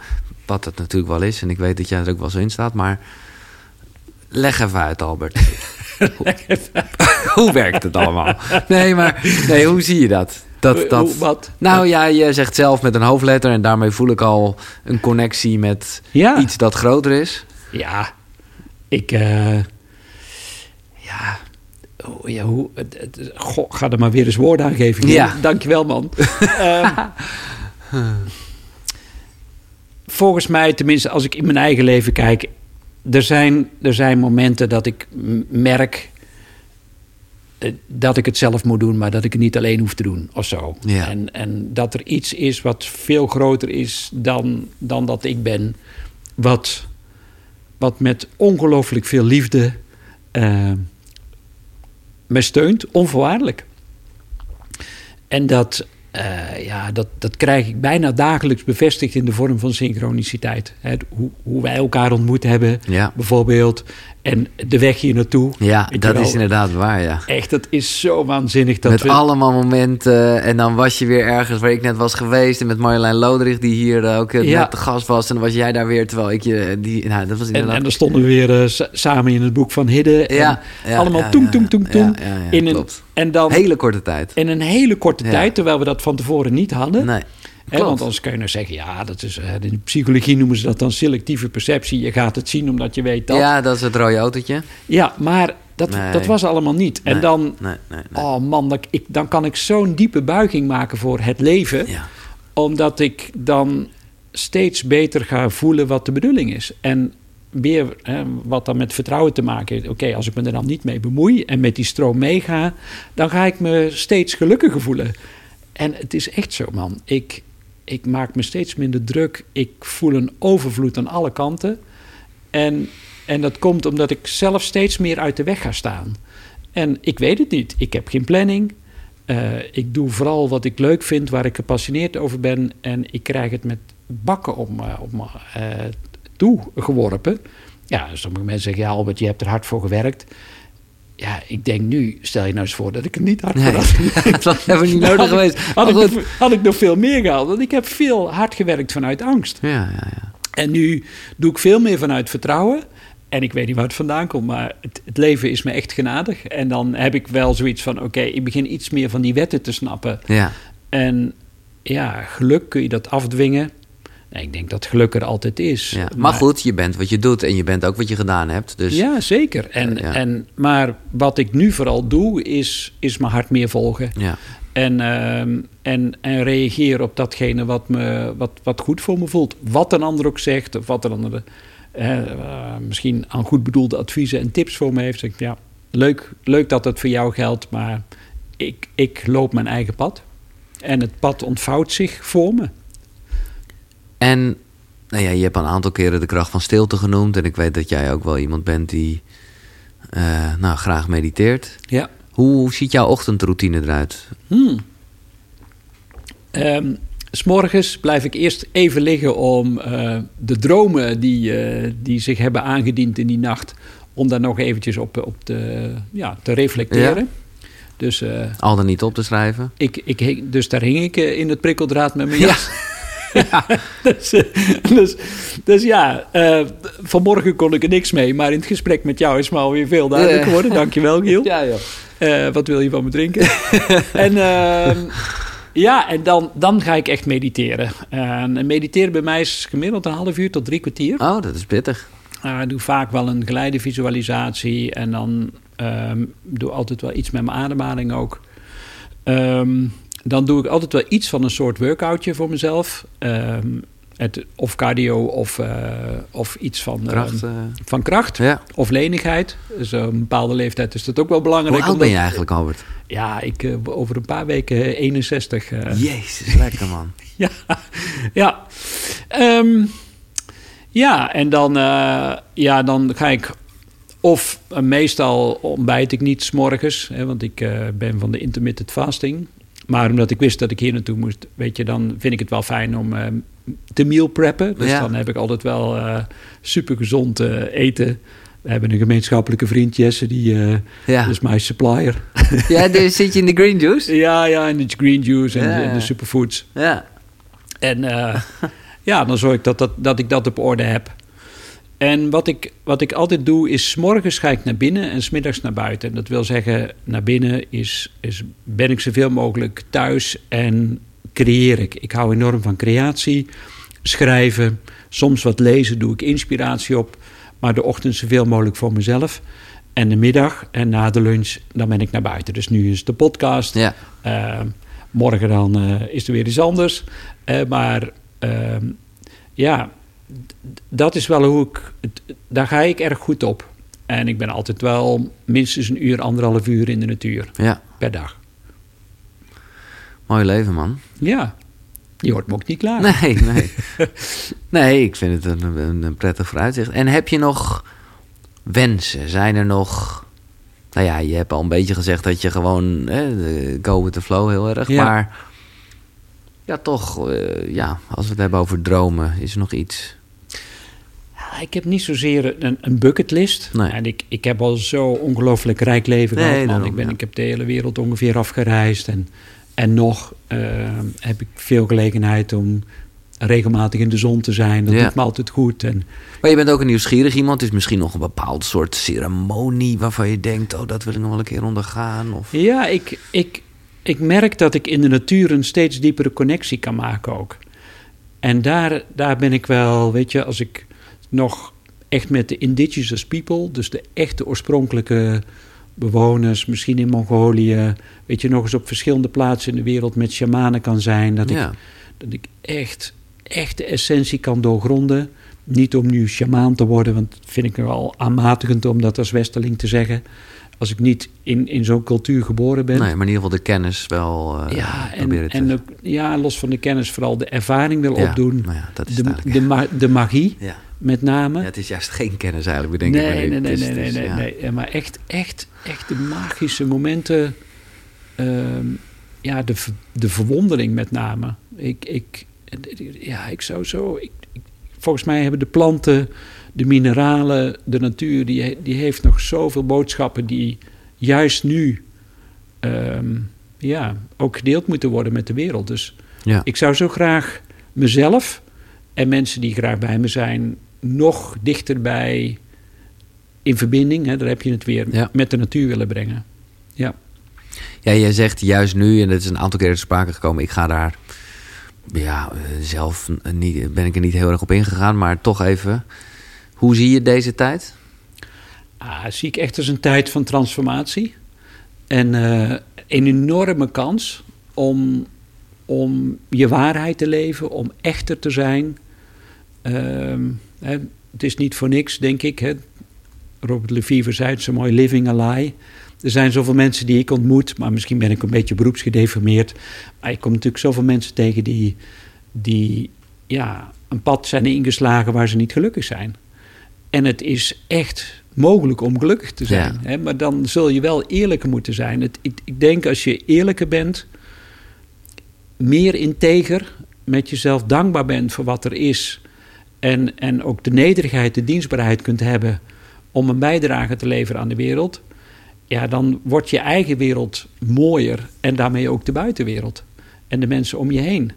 S1: Wat het natuurlijk wel is, en ik weet dat jij er ook wel zo in staat, maar leg even uit, Albert. hoe werkt het allemaal? Nee, maar nee, hoe zie je dat? Dat, dat
S2: wat?
S1: Nou ja, je zegt zelf met een hoofdletter en daarmee voel ik al een connectie met
S2: Ja.
S1: iets dat groter is.
S2: Ja. Ik, eh, ja. Oh, ja hoe, het- het- goh, ga er maar weer eens woorden aan geven.
S1: Ja.
S2: Dankjewel, man. Ehm, volgens mij, tenminste als ik in mijn eigen leven kijk... er zijn, er zijn momenten dat ik merk... eh, dat ik het zelf moet doen, maar dat ik het niet alleen hoef te doen of zo.
S1: Ja.
S2: En, en dat er iets is wat veel groter is dan, dan dat ik ben... wat, wat met ongelooflijk veel liefde eh, me steunt, onvoorwaardelijk. En dat, eh, ja, dat, dat krijg ik bijna dagelijks bevestigd in de vorm van synchroniciteit. Hè, hoe, hoe wij elkaar ontmoet hebben,
S1: Ja.
S2: bijvoorbeeld. En de weg hier naartoe.
S1: Ja, dat
S2: wel,
S1: is inderdaad waar, ja.
S2: Echt, dat is zo waanzinnig. Dat
S1: met
S2: we,
S1: allemaal momenten. En dan was je weer ergens waar ik net was geweest. En met Marjolein Loderich, die hier eh, ook eh,
S2: Ja.
S1: net te gast was. En dan was jij daar weer, terwijl ik je... Die, nou, dat was
S2: en,
S1: inderdaad...
S2: en dan stonden we weer eh, sa- samen in het boek van Hidde. En
S1: Ja, ja,
S2: allemaal toem, toem, toem, toem. in een,
S1: klopt.
S2: en dan
S1: Hele korte tijd.
S2: in een hele korte tijd, terwijl we dat van tevoren niet hadden.
S1: Nee,
S2: Want anders kun je nou zeggen, ja, dat is, eh, in de psychologie noemen ze dat dan selectieve perceptie. Je gaat het zien omdat je weet dat. Ja,
S1: Ja, dat is het rode autootje.
S2: maar dat,
S1: Nee.
S2: dat was allemaal niet. En dan,
S1: Nee,
S2: oh man, dat, ik, dan kan ik zo'n diepe buiging maken voor het leven.
S1: Ja.
S2: Omdat ik dan steeds beter ga voelen wat de bedoeling is. En weer hè, wat dan met vertrouwen te maken heeft. Oké, als ik me er dan niet mee bemoei en met die stroom meega, dan ga ik me steeds gelukkiger voelen. En het is echt zo, man. Ik, ik maak me steeds minder druk. Ik voel een overvloed aan alle kanten. En, en dat komt omdat ik zelf steeds meer uit de weg ga staan. En ik weet het niet. Ik heb geen planning. Eh, ik doe vooral wat ik leuk vind, waar ik gepassioneerd over ben. En ik krijg het met bakken op me, op me eh, toegeworpen. Ja, sommige mensen zeggen, ja Albert, je hebt er hard voor gewerkt. Ja, ik denk nu, stel je nou eens voor dat ik er niet hard
S1: Nee,
S2: had
S1: dat hebben we niet
S2: had
S1: nodig
S2: ik-
S1: geweest.
S2: Had ik,
S1: Maar goed.
S2: nog, had ik nog veel meer gehaald. Want ik heb veel hard gewerkt vanuit angst.
S1: Ja, ja, ja.
S2: En nu doe ik veel meer vanuit vertrouwen. En ik weet niet waar het vandaan komt, maar het, het leven is me echt genadig. En dan heb ik wel zoiets van: oké, ik begin iets meer van die wetten te snappen.
S1: ja.
S2: En ja, geluk kun je dat afdwingen. Nee, ik denk dat geluk er altijd is.
S1: ja. Maar goed, je bent wat je doet en je bent ook wat je gedaan hebt. Dus
S2: Ja, zeker. En,
S1: Ja.
S2: En, maar wat ik nu vooral doe, is, is mijn hart meer volgen.
S1: ja.
S2: En, ehm, en, en reageer op datgene wat, me, wat, wat goed voor me voelt. Wat een ander ook zegt, of wat een ander eh, misschien aan goed bedoelde adviezen en tips voor me heeft. Zeg ik, ja, leuk, leuk dat het voor jou geldt, maar ik, ik loop mijn eigen pad. En het pad ontvouwt zich voor me.
S1: En nou ja, je hebt al een aantal keren de kracht van stilte genoemd. En ik weet dat jij ook wel iemand bent die eh, nou, graag mediteert.
S2: Ja.
S1: Hoe ziet jouw ochtendroutine eruit?
S2: Hmm. Ehm, S'morgens blijf ik eerst even liggen om eh, de dromen die, eh, die zich hebben aangediend in die nacht, om daar nog eventjes op, op te, ja, te reflecteren. Dus,
S1: Al dan niet op te schrijven?
S2: ik, ik, dus daar hing ik in het prikkeldraad met mijn jas. Ja. dus, dus, dus ja, eh, vanmorgen kon ik er niks mee, maar in het gesprek met jou is me alweer veel duidelijk
S1: Ja.
S2: geworden. Dankjewel, Giel.
S1: Ja, joh.
S2: Eh, wat wil je van me drinken? en ehm, ja, en dan, dan ga ik echt mediteren. En mediteren bij mij is gemiddeld een half uur tot drie kwartier.
S1: Oh, dat is pittig.
S2: Eh, ik doe vaak wel een geleide visualisatie. En dan ehm doe altijd wel iets met mijn ademhaling ook. Ehm, dan doe ik altijd wel iets van een soort workoutje voor mezelf. Ehm, het, of cardio of, eh, of iets van
S1: Kracht.
S2: ehm,
S1: eh.
S2: van kracht
S1: ja.
S2: of lenigheid. Dus op een bepaalde leeftijd is dat ook wel belangrijk.
S1: Hoe oud ben je eigenlijk, Albert?
S2: ja, ik eh, over een paar weken 61. eh,
S1: Jezus, lekker man.
S2: ja, ja. Ehm, ja, en dan, eh, ja, dan ga ik. Of eh, meestal ontbijt ik niet s'morgens, hè, want ik eh, ben van de intermittent fasting. Maar omdat ik wist dat ik hier naartoe moest, weet je, dan vind ik het wel fijn om eh, te meal preppen. Dus
S1: Ja.
S2: dan heb ik altijd wel eh super gezond eten. We hebben een gemeenschappelijke vriend, Jesse, die eh
S1: Ja,
S2: is mijn supplier.
S1: ja dus zit je in de green juice?
S2: Ja, ja, en de green juice en
S1: Ja,
S2: de, superfoods.
S1: Ja.
S2: En eh, ja, dan zorg ik dat, dat, dat ik dat op orde heb. En wat ik, wat ik altijd doe, is 's morgens ga ik naar binnen en smiddags naar buiten. En dat wil zeggen, naar binnen is, is ben ik zoveel mogelijk thuis en creëer ik. Ik hou enorm van creatie, schrijven, soms wat lezen, doe ik inspiratie op. Maar de ochtend zoveel mogelijk voor mezelf. En de middag en na de lunch, dan ben ik naar buiten. Dus nu is de podcast.
S1: Ja.
S2: Eh, morgen dan eh, is er weer iets anders. Eh, maar ehm, ja, dat is wel hoe ik... Daar ga ik erg goed op. En ik ben altijd wel minstens een uur, anderhalf uur in de natuur
S1: ja.
S2: per dag.
S1: Mooi leven, man.
S2: Ja, je hoort me ook niet klaar.
S1: Nee, nee. nee, ik vind het een, een, een prettig vooruitzicht. En heb je nog wensen? Zijn er nog... Nou ja, je hebt al een beetje gezegd dat je gewoon... Hè, go with the flow heel erg.
S2: Ja.
S1: Maar Ja, toch, eh, ja, als we het hebben over dromen, is er nog iets.
S2: Ja, ik heb niet zozeer een, een bucketlist.
S1: Nee.
S2: En ik, ik heb al zo ongelooflijk rijk leven
S1: Nee,
S2: gehad. Man. ik, ben,
S1: ja.
S2: ik heb de hele wereld ongeveer afgereisd. En, en nog eh, heb ik veel gelegenheid om regelmatig in de zon te zijn. Dat
S1: Ja.
S2: doet me altijd goed. En
S1: Maar je bent ook een nieuwsgierig iemand. Is misschien nog een bepaald soort ceremonie waarvan je denkt: oh, dat wil ik nog wel een keer ondergaan. Of...
S2: ja, ik, ik, ik merk dat ik in de natuur een steeds diepere connectie kan maken ook. En daar, daar ben ik wel, weet je, als ik nog echt met de indigenous people, dus de echte oorspronkelijke bewoners, misschien in Mongolië, weet je, nog eens op verschillende plaatsen in de wereld met shamanen kan zijn. Dat,
S1: ja.
S2: ik, dat ik echt, echt de essentie kan doorgronden. Niet om nu shamaan te worden, want dat vind ik wel aanmatigend om dat als westerling te zeggen. Als ik niet in, in zo'n cultuur geboren ben.
S1: Nee, maar in ieder geval de kennis wel eh
S2: ja,
S1: proberen
S2: en,
S1: te...
S2: en ook, ja, los van de kennis vooral de ervaring wil
S1: Ja,
S2: opdoen.
S1: nou ja, dat is
S2: de, ma- de magie
S1: ja.
S2: Met name.
S1: ja, het is juist geen kennis eigenlijk, bedenk ik.
S2: nee,
S1: maar
S2: nee, nee, nee, nee, nee,
S1: ja.
S2: nee. Maar echt, echt, echt de magische momenten. ehm, ja, de, de verwondering met name. Ik, ik, ja, ik zou zo... Ik, ik- volgens mij hebben de planten, de mineralen, de natuur... die, die heeft nog zoveel boodschappen die juist nu... ehm, ja, ook gedeeld moeten worden met de wereld. Dus
S1: Ja.
S2: ik zou zo graag mezelf en mensen die graag bij me zijn, nog dichterbij in verbinding, hè, daar heb je het weer,
S1: Ja.
S2: met de natuur willen brengen. Ja.
S1: Ja, jij zegt juist nu, en dat is een aantal keer ter sprake gekomen, ik ga daar ja, eh, zelf eh, niet, ben ik er niet heel erg op ingegaan, maar toch even. Hoe zie je deze tijd?
S2: Ah, zie ik echt als een tijd van transformatie. En eh, een enorme kans om, om je waarheid te leven, om echter te zijn. Ehm, hè, het is niet voor niks, denk ik. Hè. Robert Lefevre zei het zo mooi, living a lie. Er zijn zoveel mensen die ik ontmoet, maar misschien ben ik een beetje beroepsgedeformeerd. Maar ik kom natuurlijk zoveel mensen tegen die, die ja, een pad zijn ingeslagen waar ze niet gelukkig zijn. En het is echt mogelijk om gelukkig te zijn.
S1: Ja.
S2: Hè? Maar dan zul je wel eerlijker moeten zijn. Het, ik, ik denk als je eerlijker bent, meer integer, met jezelf dankbaar bent voor wat er is. En, en ook de nederigheid, de dienstbaarheid kunt hebben om een bijdrage te leveren aan de wereld. Ja, dan wordt je eigen wereld mooier en daarmee ook de buitenwereld. En de mensen om je heen.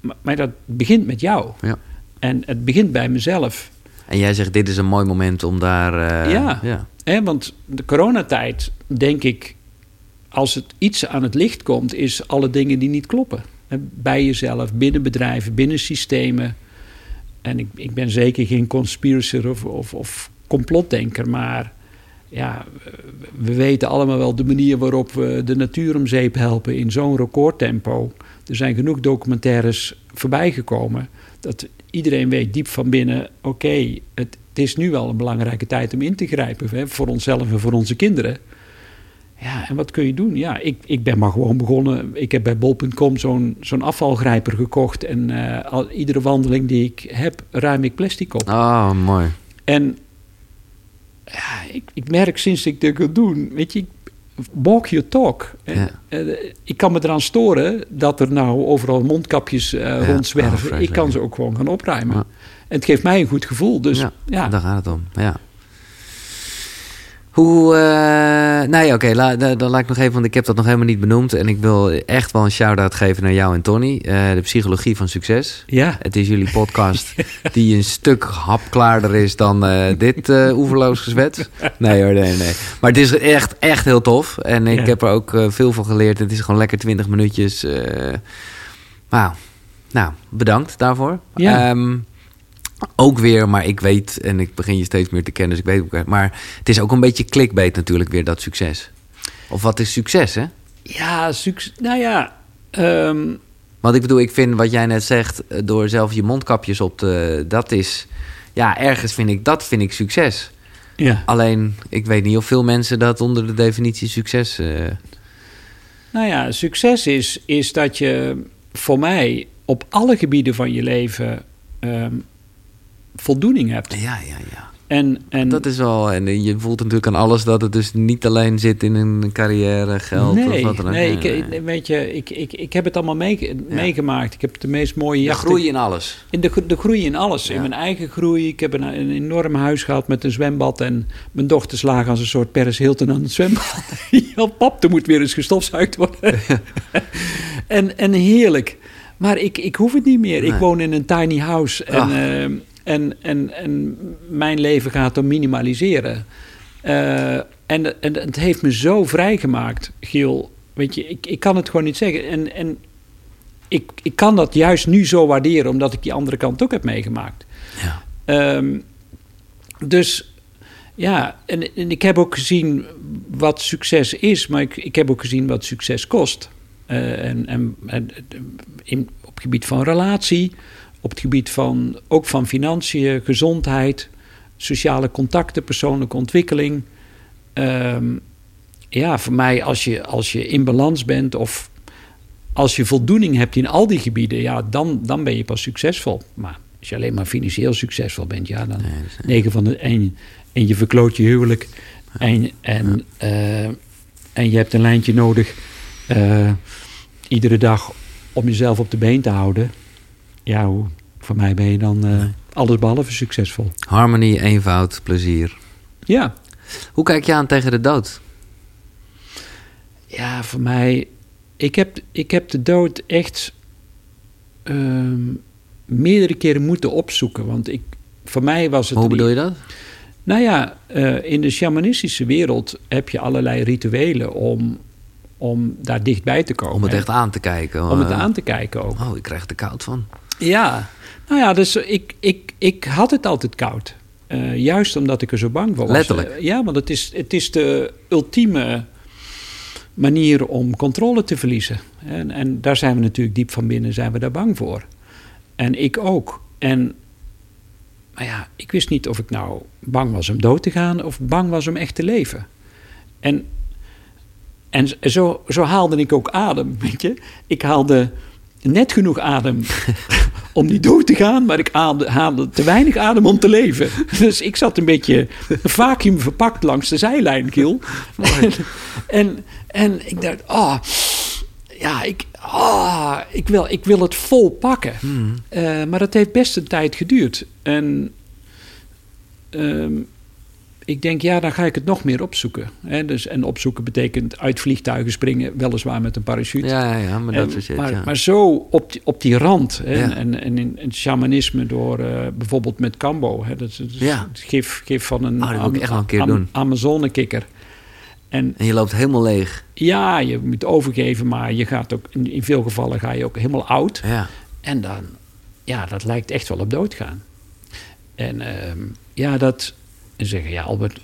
S2: Maar, maar dat begint met jou.
S1: Ja.
S2: En het begint bij mezelf.
S1: En jij zegt, dit is een mooi moment om daar... eh,
S2: Ja.
S1: ja.
S2: Hè, want de coronatijd, denk ik, als het iets aan het licht komt, is alle dingen die niet kloppen. Bij jezelf, binnen bedrijven, binnen systemen. En ik, ik ben zeker geen conspirator of, of, of complotdenker, maar ja, we weten allemaal wel de manier waarop we de natuur om zeep helpen in zo'n recordtempo. Er zijn genoeg documentaires voorbijgekomen dat iedereen weet diep van binnen: oké, het, het is nu wel een belangrijke tijd om in te grijpen hè, voor onszelf en voor onze kinderen. Ja, en wat kun je doen? Ja, ik, ik ben maar gewoon begonnen. Ik heb bij bol.com zo'n zo'n afvalgrijper gekocht. En eh, al, iedere wandeling die ik heb, ruim ik plastic op.
S1: Oh, mooi.
S2: En ja, ik, ik merk sinds ik dit kan doen, weet je, walk your talk.
S1: Ja.
S2: eh, ik kan me eraan storen dat er nou overal mondkapjes eh, rondzwerven.
S1: oh,
S2: ik kan ze ook gewoon gaan opruimen.
S1: Ja.
S2: En het geeft mij een goed gevoel. Dus ja,
S1: ja, daar gaat het om. Ja. Hoe, eh nee, oké, dan laat ik nog even, want ik heb dat nog helemaal niet benoemd. En ik wil echt wel een shout-out geven naar jou en Tony. Eh, de psychologie van succes.
S2: ja,
S1: Het is jullie podcast die een stuk hapklaarder is dan eh, dit oeverloos gezwets. Nee hoor, nee, nee. Maar het is echt, echt heel tof. En ik
S2: Ja.
S1: heb er ook veel van geleerd. Het is gewoon lekker 20 minuutjes. Wauw. Nou, bedankt daarvoor.
S2: Ja.
S1: Ehm, ook weer, maar ik weet, en ik begin je steeds meer te kennen, dus ik weet ook. Maar het is ook een beetje clickbait natuurlijk weer, dat succes. Of wat is succes, hè?
S2: ja, succes. Nou ja, ehm,
S1: Want ik bedoel, ik vind wat jij net zegt, eh, door zelf je mondkapjes op te... Dat is, ja, ergens vind ik, dat vind ik succes.
S2: ja.
S1: Alleen, ik weet niet of veel mensen dat onder de definitie succes... eh,
S2: Nou ja, succes is, is dat je voor mij op alle gebieden van je leven ehm, voldoening hebt.
S1: ja, ja, ja.
S2: En, en,
S1: dat is wel, en je voelt natuurlijk aan alles dat het dus niet alleen zit in een carrière, geld
S2: nee,
S1: of wat dan ook.
S2: Nee, ik, weet je, ik, ik, ik heb het allemaal mee, meegemaakt. Ik heb de meest mooie.
S1: De groei in alles.
S2: In de, de groei in alles. In mijn eigen groei. Ik heb een, een, enorm huis gehad met een zwembad. En mijn dochters lagen als een soort Paris Hilton aan het zwembad. ja, pap, er moet weer eens gestofzuigd worden. en, en heerlijk. Maar ik, ik hoef het niet meer. Ik woon in een tiny house. En... En, en, en mijn leven gaat om minimaliseren. Uh, en, en het heeft me zo vrijgemaakt, Giel. Weet je, ik, ik kan het gewoon niet zeggen. En, en ik, ik kan dat juist nu zo waarderen, omdat ik die andere kant ook heb meegemaakt. Ja. Um, dus ja, en, en, ik heb ook gezien wat succes is, maar ik, ik heb ook gezien wat succes kost. Uh, en, en, en in, op het gebied van relatie, op het gebied van ook van financiën, gezondheid, sociale contacten, persoonlijke ontwikkeling. Um, ja, voor mij, als je, als je in balans bent of als je voldoening hebt in al die gebieden, ja, dan, dan ben je pas succesvol. Maar als je alleen maar financieel succesvol bent, ja, dan negen van de en, en je verkloot je huwelijk en, en, uh, en je hebt een lijntje nodig uh, iedere dag om jezelf op de been te houden ja, hoe, voor mij ben je dan uh, alles behalve succesvol.
S1: Harmonie, eenvoud, plezier.
S2: Ja.
S1: Hoe kijk je aan tegen de dood?
S2: Ja, voor mij... Ik heb, ik heb de dood echt uh, meerdere keren moeten opzoeken. Want ik, voor mij was het...
S1: Hoe bedoel je dat?
S2: Nou ja, uh, in de shamanistische wereld heb je allerlei rituelen om, om daar dichtbij te komen.
S1: Om het echt aan te kijken.
S2: Om het aan te kijken ook.
S1: Oh, ik krijg er koud van.
S2: Ja, nou ja, dus ik, ik, ik had het altijd koud. Uh, juist omdat ik er zo bang voor was.
S1: Letterlijk.
S2: Uh, ja, want het is, het is de ultieme manier om controle te verliezen. En, en daar zijn we natuurlijk diep van binnen zijn we daar bang voor. En ik ook. En maar ja, ik wist niet of ik nou bang was om dood te gaan of bang was om echt te leven. En, en zo, zo haalde ik ook adem, weet je. Ik haalde net genoeg adem om niet dood te gaan, maar ik haalde, te weinig adem om te leven. Dus ik zat een beetje vacuüm verpakt langs de zijlijn, Kiel. En, en, en, ik dacht, ah, oh, ja, ik, oh, ik, wil, ik wil het vol pakken. Hmm. Uh, maar dat heeft best een tijd geduurd. En um, ik denk, ja, dan ga ik het nog meer opzoeken. Hè? Dus, en opzoeken betekent uit vliegtuigen springen, weliswaar met een parachute.
S1: Ja, ja, maar dat
S2: is
S1: het.
S2: Maar,
S1: ja.
S2: maar zo op die, op die rand. Hè? Ja. En, en in het shamanisme door uh, bijvoorbeeld met Cambo. Hè? Dat is,
S1: ja.
S2: gif, gif van een,
S1: oh, am, am.
S2: Amazonekikker. En,
S1: en je loopt helemaal leeg.
S2: Ja, je moet overgeven, maar je gaat ook in, in veel gevallen ga je ook helemaal oud.
S1: Ja.
S2: En dan, ja, dat lijkt echt wel op doodgaan. En uh, ja, dat en zeggen, ja, Albert,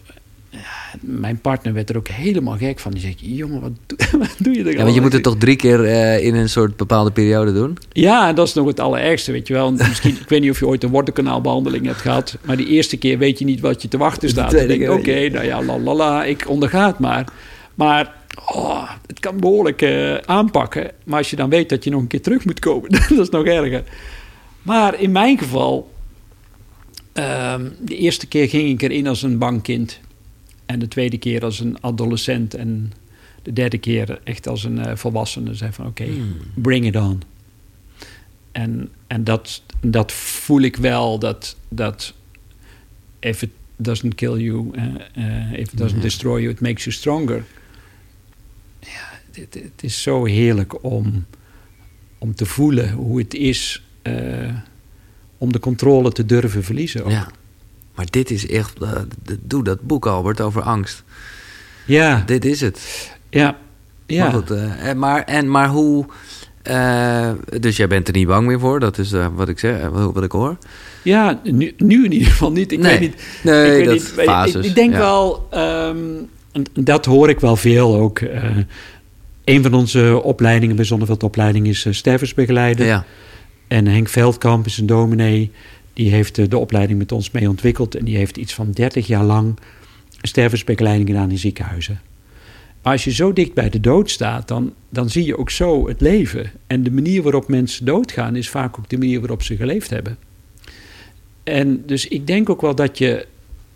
S2: mijn partner werd er ook helemaal gek van. Die zegt, jongen, wat, doe, wat doe je er
S1: Ja, want je moet het toch drie keer uh, in een soort bepaalde periode doen?
S2: Ja, dat is nog het allerergste, weet je wel. Misschien, ik weet niet of je ooit een wortelkanaalbehandeling hebt gehad. Maar die eerste keer weet je niet wat je te wachten staat. Dan denk ik, oké, okay, nou ja, la la la, ik onderga het maar. Maar oh, het kan behoorlijk uh, aanpakken. Maar als je dan weet dat je nog een keer terug moet komen, dat is nog erger. Maar in mijn geval Um, de eerste keer ging ik erin als een bang kind. En de tweede keer als een adolescent. En de derde keer echt als een uh, volwassene. Zei van oké, okay, mm. bring it on. En, en dat, dat voel ik wel. Dat, dat if it doesn't kill you, uh, uh, if it doesn't yeah. destroy you, it makes you stronger. Ja, het, het is zo heerlijk om, om te voelen hoe het is om de controle te durven verliezen. Ook.
S1: Ja, maar dit is echt. Uh, doe dat boek, Albert, over angst.
S2: Ja.
S1: Dit is het.
S2: Ja. ja.
S1: Maar, goed, uh, maar, en, maar hoe. Uh, dus jij bent er niet bang meer voor, dat is wat ik zeg, wat ik hoor.
S2: Ja, nu, nu in ieder geval niet. Ik
S1: nee.
S2: weet niet.
S1: Nee,
S2: ik weet
S1: dat
S2: niet,
S1: fases.
S2: Ik, ik denk
S1: ja.
S2: wel, um, dat hoor ik wel veel ook. Uh, een van onze opleidingen bij Zonneveld-opleiding is stervensbegeleider.
S1: Ja.
S2: En Henk Veldkamp is een dominee. Die heeft de opleiding met ons mee ontwikkeld. En die heeft iets van 30 jaar lang stervensbegeleiding gedaan in ziekenhuizen. Maar als je zo dicht bij de dood staat, dan, dan zie je ook zo het leven. En de manier waarop mensen doodgaan is vaak ook de manier waarop ze geleefd hebben. En dus ik denk ook wel dat je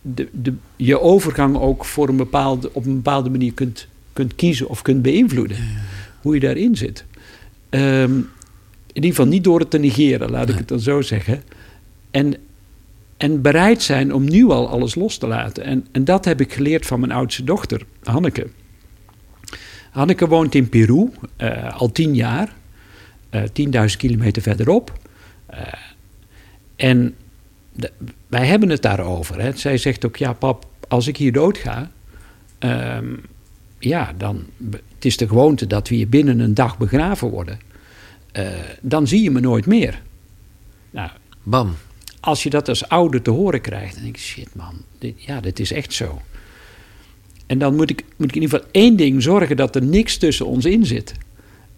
S2: de, de, je overgang ook voor een bepaalde, op een bepaalde manier kunt, kunt kiezen of kunt beïnvloeden. Hoe je daarin zit. Ehm, in ieder geval niet door het te negeren, laat ik het dan zo zeggen. En, en bereid zijn om nu al alles los te laten. En, en dat heb ik geleerd van mijn oudste dochter, Hanneke. Hanneke woont in Peru uh, al tien jaar, uh, eh, 10.000 kilometer verderop. Uh, en de, wij hebben het daarover. Hè. Zij zegt ook: Ja, pap, als ik hier doodga, um, ja, dan. Het is de gewoonte dat we hier binnen een dag begraven worden. Dan zie je me nooit meer.
S1: Nou, Bam.
S2: Als je dat als ouder te horen krijgt, dan denk ik: shit, man, dit, ja, dit is echt zo. En dan moet ik, moet ik in ieder geval één ding zorgen: dat er niks tussen ons in zit.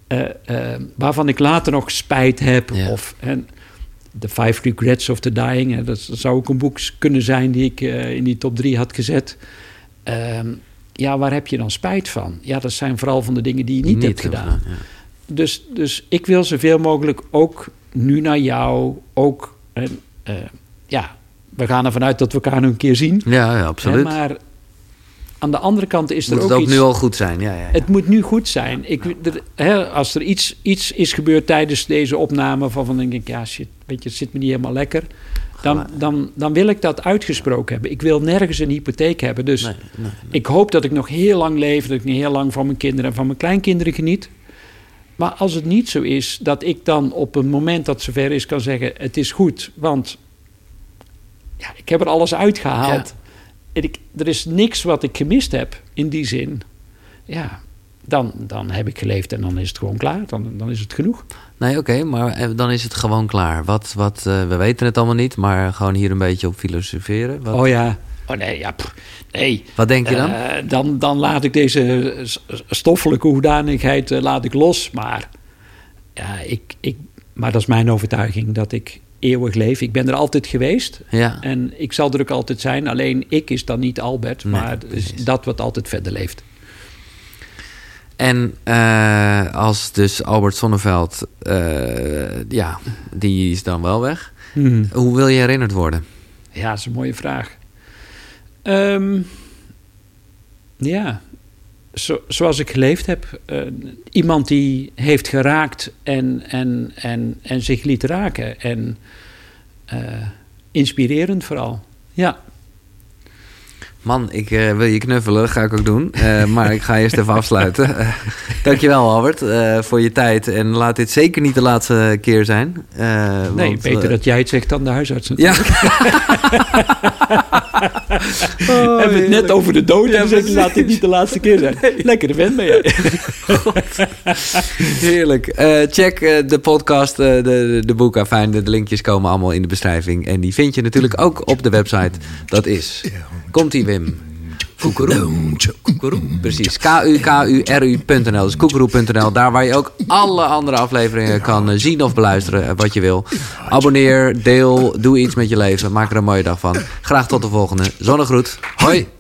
S2: Uh, uh, waarvan ik later nog spijt heb. Ja. Of, en, The Five Regrets of the Dying. Hè, dat, zou ook een boek kunnen zijn die ik uh, in die top drie had gezet. Um, ja, waar heb je dan spijt van? Ja, dat zijn vooral van de dingen die je niet, hebt gedaan. ja. Dus, dus ik wil zoveel mogelijk ook nu naar jou, ook... ja, we gaan ervan uit dat we elkaar nog een keer zien.
S1: Ja, ja absoluut.
S2: maar aan de andere kant is er ook
S1: het ook
S2: iets,
S1: nu al goed zijn. Ja, ja, ja.
S2: Het moet nu goed zijn. Ik, er, hè, als er iets, iets is gebeurd tijdens deze opname... van, van denk ik, ja, shit, weet je, het zit me niet helemaal lekker... Dan, dan, dan wil ik dat uitgesproken hebben. Ik wil nergens een hypotheek hebben. Dus nee, nee, nee. ik hoop dat ik nog heel lang leef... dat ik niet heel lang van mijn kinderen en van mijn kleinkinderen geniet. Maar als het niet zo is, dat ik dan op een moment dat het zover is... kan zeggen, het is goed, want... Ja, ik heb er alles uitgehaald... Ja ik, er is niks wat ik gemist heb in die zin. Ja, dan, dan heb ik geleefd en dan is het gewoon klaar. Dan, dan is het genoeg.
S1: Nee, oké, maar eh, dan is het gewoon klaar. Wat, wat, uh, we weten het allemaal niet, maar gewoon hier een beetje op filosoferen. Wat...
S2: Oh ja. Oh nee, ja. Pff, nee.
S1: Wat denk je dan? Uh,
S2: dan? Dan laat ik deze stoffelijke hoedanigheid laat ik los. Maar, ja, ik, ik, maar dat is mijn overtuiging dat ik eeuwig leven. Ik ben er altijd geweest.
S1: Ja.
S2: En ik zal er ook altijd zijn. Alleen ik is dan niet Albert, nee, maar is dat wat altijd verder leeft.
S1: En uh, als dus Albert Sonneveld, ja, die is dan wel weg. Hmm. Hoe wil je herinnerd worden?
S2: Ja, dat is een mooie vraag. Um, ja, zo, zoals ik geleefd heb. Uh, iemand die heeft geraakt en, en, en, en zich liet raken. En uh, inspirerend vooral. Ja.
S1: Man, ik uh, wil je knuffelen, ga ik ook doen. Uh, maar ik ga eerst even afsluiten. Uh, dankjewel Albert voor je tijd. En laat dit zeker niet de laatste keer zijn.
S2: nee, want, beter dat jij het zegt dan de huisarts
S1: Ja.
S2: oh, Hebben het net over de dood ja, en zeggen laat dit niet de laatste keer zijn. Nee. Lekker vent ben jij.
S1: Heerlijk. check de podcast, de, de, de boeken. Fijn, de linkjes komen allemaal in de beschrijving. En die vind je natuurlijk ook op de website. Dat is... Komt-ie Wim. Koekeroe. Precies. K-U-K-U-R-U.nl. Dus koekeroe.nl. Daar waar je ook alle andere afleveringen kan zien of beluisteren. Wat je wil. Abonneer, deel, doe iets met je leven. Maak er een mooie dag van. Graag tot de volgende. Zonnegroet. Hoi.